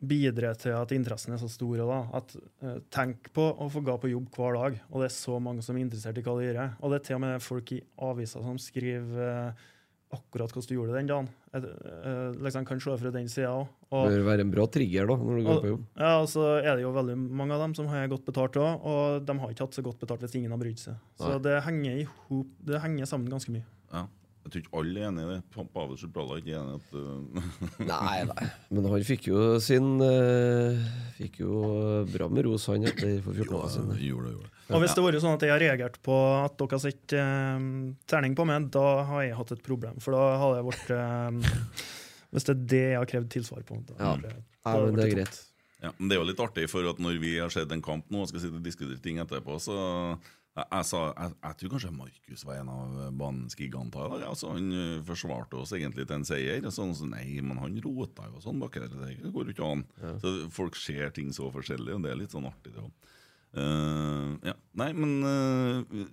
bidrar til at interessen er så stor. Da. At, eh, tenk på å få gå på jobb hver dag, og det er så mange som er interessert i hva du gjør. Og det er til og med folk i aviser som skriver eh, akkurat hvordan du gjorde det den dagen. Jeg, eh, liksom kan se fra den sida òg. Det bør være en bra trigger da, når du går Og- på jobb. Ja, og så er det jo veldig mange av dem som har godt betalt òg, og de har ikke hatt så godt betalt hvis ingen har brydd seg. Så Nei. det henger, ihop, det henger sammen ganske mye. Ja. Jeg tror ikke alle er enig i det. Pa- Pavel Subbrala er ikke enig i at uh, [LAUGHS] Nei, nei. Men han fikk jo sin uh, Fikk jo bra med ros, han, etter for 14 år siden. Gjorde det, gjorde. Og hvis det har vært sånn at jeg har reagert på at dere har sett uh, terning på meg, da har jeg hatt et problem. For da hadde jeg vært uh, Hvis det er det jeg har krevd tilsvar på. Da, Ja. da ja, men det er greit. Ja, men det er jo litt artig, for at når vi har sett en kamp nå og skal sitte og diskutere ting etterpå, så jeg, sa, jeg, jeg tror kanskje Markus var en av banens giganter. Altså, han forsvarte oss egentlig til en seier. Og sånn, så nei, men han rota jo sånn bak der. Det går jo ikke an. Så Folk ser ting så forskjellig, og det er litt sånn artig. det også. ja. Nei, men uh,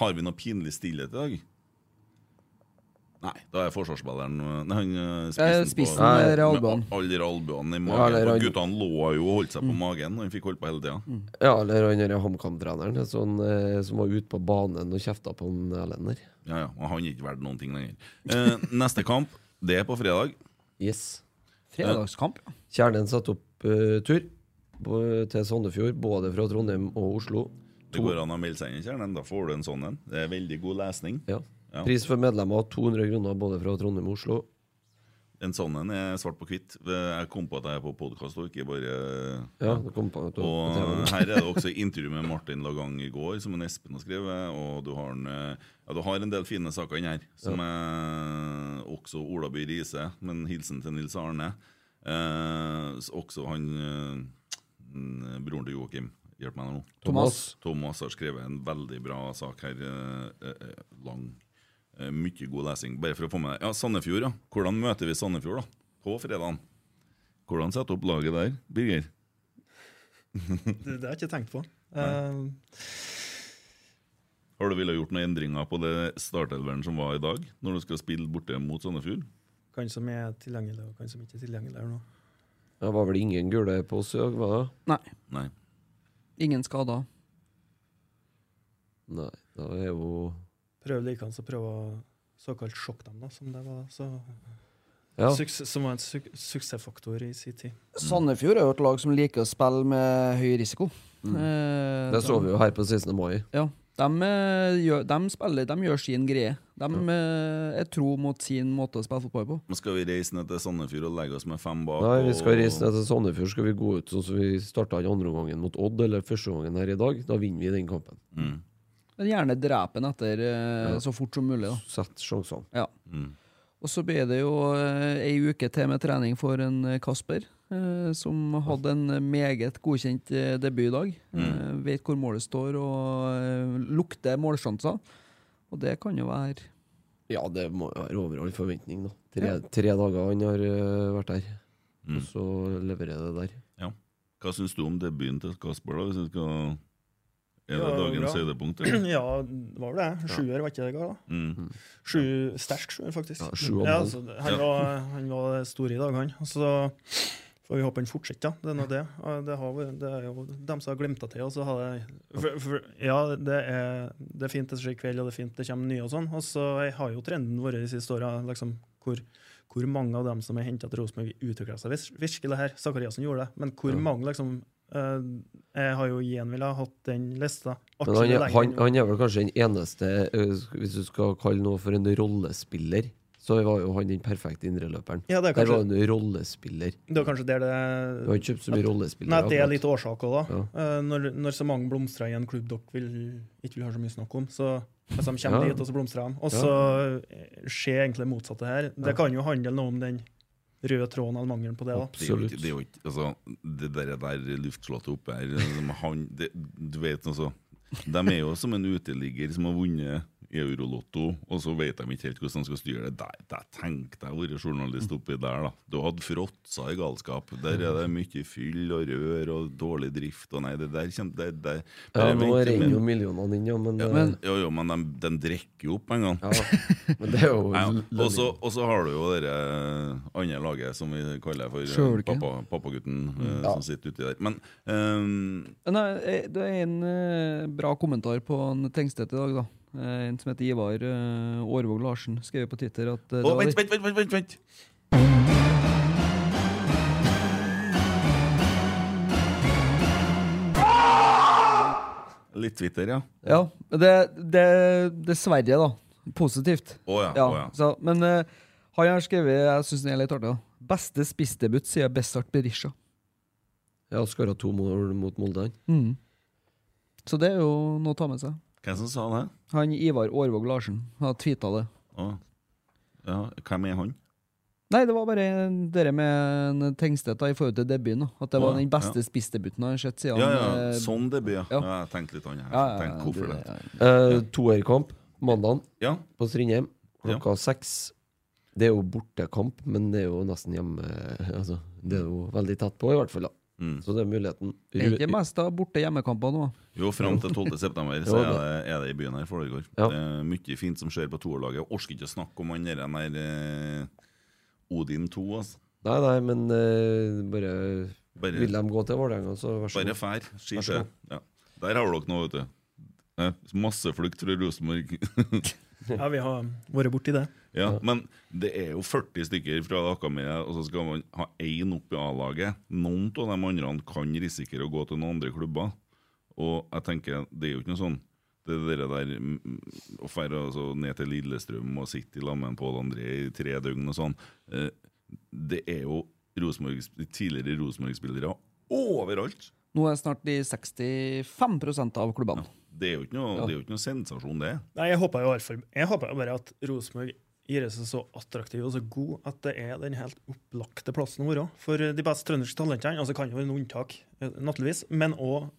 har vi noe pinlig stillhet i dag? Nei, da er forsvarsspilleren Nei, han ø, Eh, spissen, spissen på, med albuene. alle albuene i magen. Ja, og han- Guttene lå jo og holdt seg på magen, og han fikk holdt på hele tida. Ja, eller han HamKam-treneren sånn, eh, som var ute på banen og kjefta på en Erlend. Ja, ja, og han er ikke verdt noen ting lenger. Eh, neste kamp, det er på fredag. Yes. Fredagskamp. ja. Kjernen satte opp uh, tur på, til Sandefjord, både fra Trondheim og Oslo. Det går an å melde seg inn i kjernen. Da får du en sånn en. Det er veldig god lesning. Ja. Ja. Pris for medlemmer 200 kroner både fra Trondheim og Oslo. En sånn en er svart på hvitt. Jeg kom på at jeg er på podkast og ikke bare Ja, det kom på, på Og her er det også intervju med Martin Lagang i går, som en Espen har skrevet. Og du har, en, eh, ja, du har en del fine saker inni her, som er også Ola By Riise, men hilsen til Nils Arne. Eh, også han eh, broren til Joakim. Hjelp meg nå. Thomas. Thomas har skrevet en veldig bra sak her. eh, eh, lang. Eh, mye god lesing. Bare for å få med Ja, Sandefjord, ja. Hvordan møter vi Sandefjord da? På fredagen? Hvordan setter opp laget der, Birger? [LAUGHS] Det, det har jeg ikke tenkt på. Uh, Har du villet gjort noen endringer på det startelveren som var i dag, når du skal spille borte mot Sandefjord? Hvem som er tilgjengelig, og hvem som ikke er tilgjengelig her nå. Det var vel ingen gule på oss i dag, var det? Nei, Nei. ingen skader. Nei, da er jo Prøv likeens å prøve å såkalt sjokke dem, da, som det var. Så, Ja. suks- som var en su suksessfaktor i sin tid. Sandefjord er jo et lag som liker å spille med høy risiko. Mm. Eh, Det så de- vi jo her på 16. mai. Ja. De, eh, gjør, de, spiller, de gjør sin greie. De ja. er tro mot sin måte å spille fotball på. Men Skal vi reise ned til Sandefjord og legge oss med fem bak? Nei, vi skal og- reise ned til Sandefjord. Skal vi gå ut sånn som vi starta i andre omgangen mot Odd, eller første gangen her i dag, da vinner vi den kampen. Mm. Men gjerne drepe den etter eh, Ja. så fort som mulig. da Sett sjansene. Ja. Mm. Og så blir det jo eh, ei uke til med trening for en eh, Kasper, eh, som hadde en meget godkjent eh, debut i dag. Eh, vet hvor målet står og eh, lukter målsjanser. Og det kan jo være Ja, det må være over all forventning, da. Tre, Ja. tre dager han har øh, vært der, Mm. og så leverer det der. Hva syns du om debuten til Kasper? da? Hvis jeg skal... Er det Ja, dagens høydepunkt? [CLEARS THROAT] ja, det var vel det. Sjuer, var ikke det? da? Mm. Sju, sterk sjuer, faktisk. Ja, sju Ja, altså, han, Ja. var, han var stor i dag, han. Så får vi håpe han fortsetter. Det er nå det. Det, har, det er jo dem som har glemt det til. Og så har det, for, for, ja, det er, det er fint det skjer i kveld, og det er fint det kommer nye og sånn. Og så har jo trenden vært de siste åra liksom, hvor, hvor mange av dem som er henta til Rosenborg, utvikla seg virkelig her. Sakariassen gjorde det, men hvor Ja. mange liksom Jeg har jo igjen ville ha hatt den lista. Men han, han, han er vel kanskje den eneste, øh, hvis du skal kalle noe for en rollespiller, så var jo han den perfekte indreløperen. ja, det er Der var kanskje, han rollespiller. det var kanskje der det Du har ikke kjøpt så mye rollespillere. Nei, det er litt årsaker, da. Ja. Eh, når, når så mange blomstrer i en klubb dere vil, ikke vil ha så mye snakk om, så altså, de kommer Ja. dit, og så blomstrer de. Og så eh, skjer egentlig det motsatte her. Det kan jo handle noe om den røde tråden eller mangelen på det. da. Absolutt. det, er jo ikke altså, det der, der luftslottet oppe her som han, det, Du vet altså De er jo som en uteligger som har vunnet Eurolotto, og så vet de ikke helt hvordan de skal styre det. Der, der tenkte jeg å være journalist oppi der, da. Du hadde fråtsa i galskap. Der er det mye fyll og rør og dårlig drift og nei, det der kommer det, det, Ja, nå renner men- jo millionene inn, ja, men, ja, øh, men, jo, jo, men de, de drikker jo opp en gang. ja, men det er jo [LAUGHS] Ja, og så og så har du jo det andre laget som vi kaller for eh, pappa, pappagutten, eh, Ja. som sitter uti der. Men um, Nei, eh, det er en eh, bra kommentar på en Tengstedt i dag, da. Eh, en som heter Ivar Årvåg Aarvåg Larsen, skrev på Twitter at eh, det vent, vent, vent, vent, vent! Litt Twitter, ja. Ja, det, det Dessverre, da. Positivt. Oh, ja. Ja, Oh, ja. Så, men uh, han har skrevet Jeg syns den er litt artig. da. Beste spissdebut sier Bessart Berisha. Ja, skåra to mål mot Molde, han. Mm. Så det er jo noe å ta med seg. Hvem som sa det? Han Ivar Aarvåg Larsen har tweeta det. Å. Ja, hvem er han? Nei, det var bare det med en Tengstedt i forhold til debuten. At det var den beste ja. spissdebuten jeg har sett siden Ja, ja, eh, sånn debut, ja. ja. Jeg tenkte litt annet ja, ja, hvorfor det? Eh, Toerkamp mandag Ja, på Strindheim klokka seks. Det er jo bortekamp, men det er jo nesten hjemme [LAUGHS] altså, Det er jo veldig tett på, i hvert fall. da mm. Så det er muligheten. Er ikke mest av borte hjemmekamper nå? Jo, fram til 12. september så er det. det, er det i byen her foregår. Ja. Det er mye fint som skjer på toerlaget. Orker ikke å snakke om han der eh, Odin 2. Altså. Nei, nei, men eh, bare, Bare, Vil de gå til Vålerenga, så vær så bare fær. Ski Vær så skje. god. Ja. Der har dere noe, vet du. Eh, Masseflukt fra Rosenborg. [LAUGHS] [LAUGHS] Ja, vi har vært borti det. Ja, men det er jo 40 stykker fra akademiet, og så skal man ha én opp i A-laget. Noen av de andre kan risikere å gå til noen andre klubber. Og jeg tenker, det er jo ikke noe sånn det der, der mm, Å dra altså, ned til Lillestrøm og sitte i lag med Pål André i tre døgn og sånn eh, Det er jo Rosemorg, tidligere Rosenborg-spillere overalt. Nå er det snart de 65% av klubbene. Det er jo ikke noe, Ja. det er jo ikke noe sensasjon, det. Nei, jeg håper jo Jeg håper jo bare at Rosenborg gir seg så attraktiv og så god at det er den helt opplagte plassen å være for de beste trønderske talentene. Altså kan jo være noen unntak, eh, naturligvis, men òg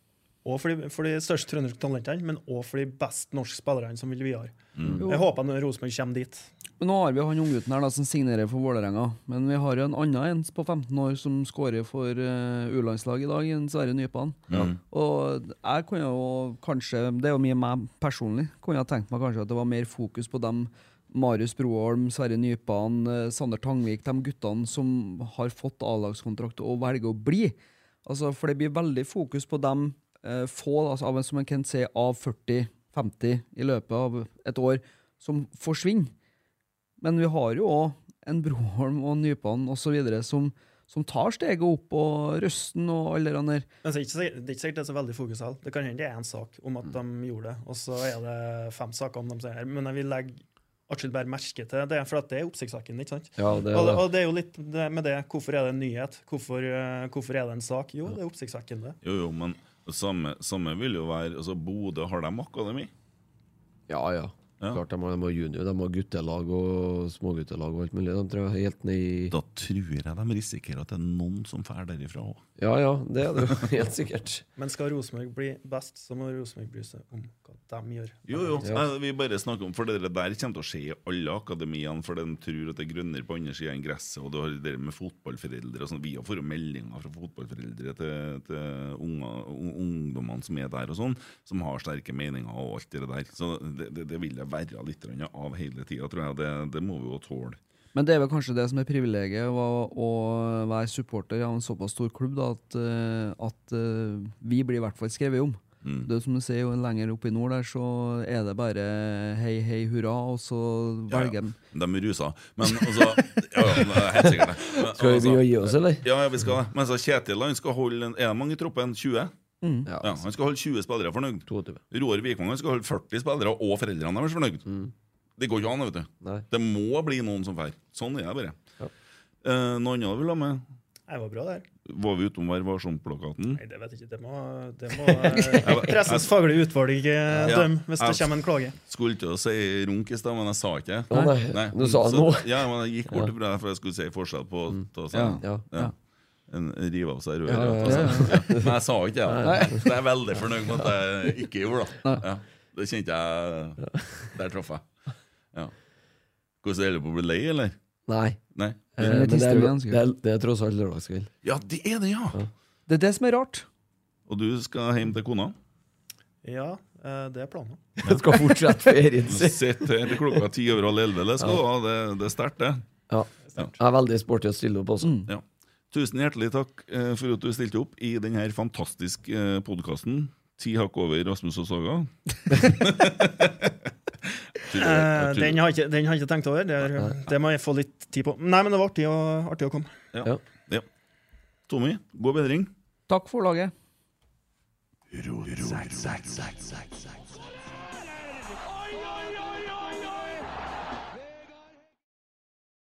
for, de- for de største trønderske talentene, men òg for de beste norske spillerne som vil videre. Mm. Jeg håper Rosenborg kommer dit. Men Nå har vi han unggutten her da, som signerer for Vålerenga. Men vi har jo en annen en på 15 år som skårer for uh, U-landslaget i dag, en Sverre Nypan. Mm. Og jeg kunne jo kanskje, det er jo mye meg personlig, kunne jeg tenkt meg kanskje at det var mer fokus på dem Marius Broholm, Sverre Nypan, eh, Sander Tangvik, de guttene som har fått A-lagskontrakt og velger å bli. Altså, for det blir veldig fokus på dem eh, få, altså, av, som en kan se, av 40-50 i løpet av et år, som forsvinner. Men vi har jo òg en Broholm og Nypan osv. Som, som tar steget opp, og Røsten og alle de der. Er det det er ikke sikkert det er så veldig fokus heller. Det kan hende det er én sak om at de gjorde det, og så er det fem saker om de sier her. Men jeg vil legge atskilt bærer merke til det, for at det er oppsiktsvekkende. ikke sant? Ja, det er og, det. og det er jo litt det med det. Hvorfor er det en nyhet? Hvorfor, eh, hvorfor er det en sak? Jo, det er oppsiktsvekkende. Jo, jo, men samme, samme vil jo være altså Bodø, har de akademi? Ja, ja. Ja. Klart de har, de har junior, de har guttelag og småguttelag og alt mulig. De tror jeg helt ned i Da tror jeg de risikerer at det er noen som drar derifra òg. Ja ja, det er det jo [LAUGHS] helt sikkert. Men skal Rosenborg bli best, så må Rosenborg bry seg om hva de gjør. Jo, jo. Ja. Nei, vi bare snakker om For det der kommer til å skje i alle akademiene, for de tror at det er grønnere på andre sida enn gresset. Og du har det med fotballforeldre og sånn. Vi har fått meldinger fra fotballforeldre til, til unger, ungdommene som er der, og sånn, som har sterke meninger og alt det der. Så det, det, det vil det være litt av hele tida, tror jeg. Det, det må vi jo tåle. Men det er vel kanskje det som er privilegiet å, å være supporter av en såpass stor klubb, da, at, eh, at eh, vi blir i hvert fall skrevet om. Mm. Det er som du sier, jo lenger oppe i nord der, så er det bare hei, hei, hurra, og så Ja, ja. velger de er rusa. Men altså [LAUGHS] Ja, ja, helt sikkert. Men, Skal vi altså, gi oss, eller? Ja, ja, vi skal det. Men så Kjetil han skal holde en, Er det mange i troppen? 20? Mm. Ja, Ja, Han skal holde 20 spillere fornøyd. 22. Roar Vikvang han skal holde 40 spillere, og foreldrene deres fornøyd. Det går ikke an, vet du. Nei. Det må bli noen som drar. Sånn er det bare. Ja. Eh, noe annet du vil ha med? Det var bra, der. Var vi utom Vær varsom-plakaten? Nei, det vet jeg ikke. Det må, det må [LAUGHS] eh, pressens faglige utvalg eh, Ja. dømme hvis det kommer en klage. Skulle til å si runk i stad, men jeg sa ikke det. Du sa det nå. Ja, men jeg gikk bort fra det, for jeg skulle si forskjell på ta seg, Ja. Ja. ja. En rive av seg røret. Ja, ja, ja. altså. Ja. Men jeg sa ikke det. Så jeg er veldig fornøyd med at jeg ikke gjorde det. Ja. Det kjente jeg Der traff jeg. Ja. Hvordan er det på å bli lei, eller? Nei. Nei? Eh, er men det, er, det, er, det er tross alt lørdagskveld. Ja, det er det, ja! Det er det som er rart. Og du skal hjem til kona? Ja, eh, det er planen. [LAUGHS] Jeg skal fortsette ferien sin. Sitt her til klokka ti over halv elleve. Det. Det, det er sterkt, det. Ja. Jeg er veldig sporty å stille opp også. Ja. Tusen hjertelig takk eh, for at du stilte opp i denne fantastiske eh, podkasten. Ti hakk over Rasmus og Saga. Tror jeg- Eh, jeg tror- den, har jeg ikke, den har jeg ikke tenkt over. Det, er, det må jeg få litt tid på. Nei, men det var artig å, artig å komme. ja. ja. Tommy, god bedring. Takk for laget. Ro, ro, ro, ro, ro, ro, ro.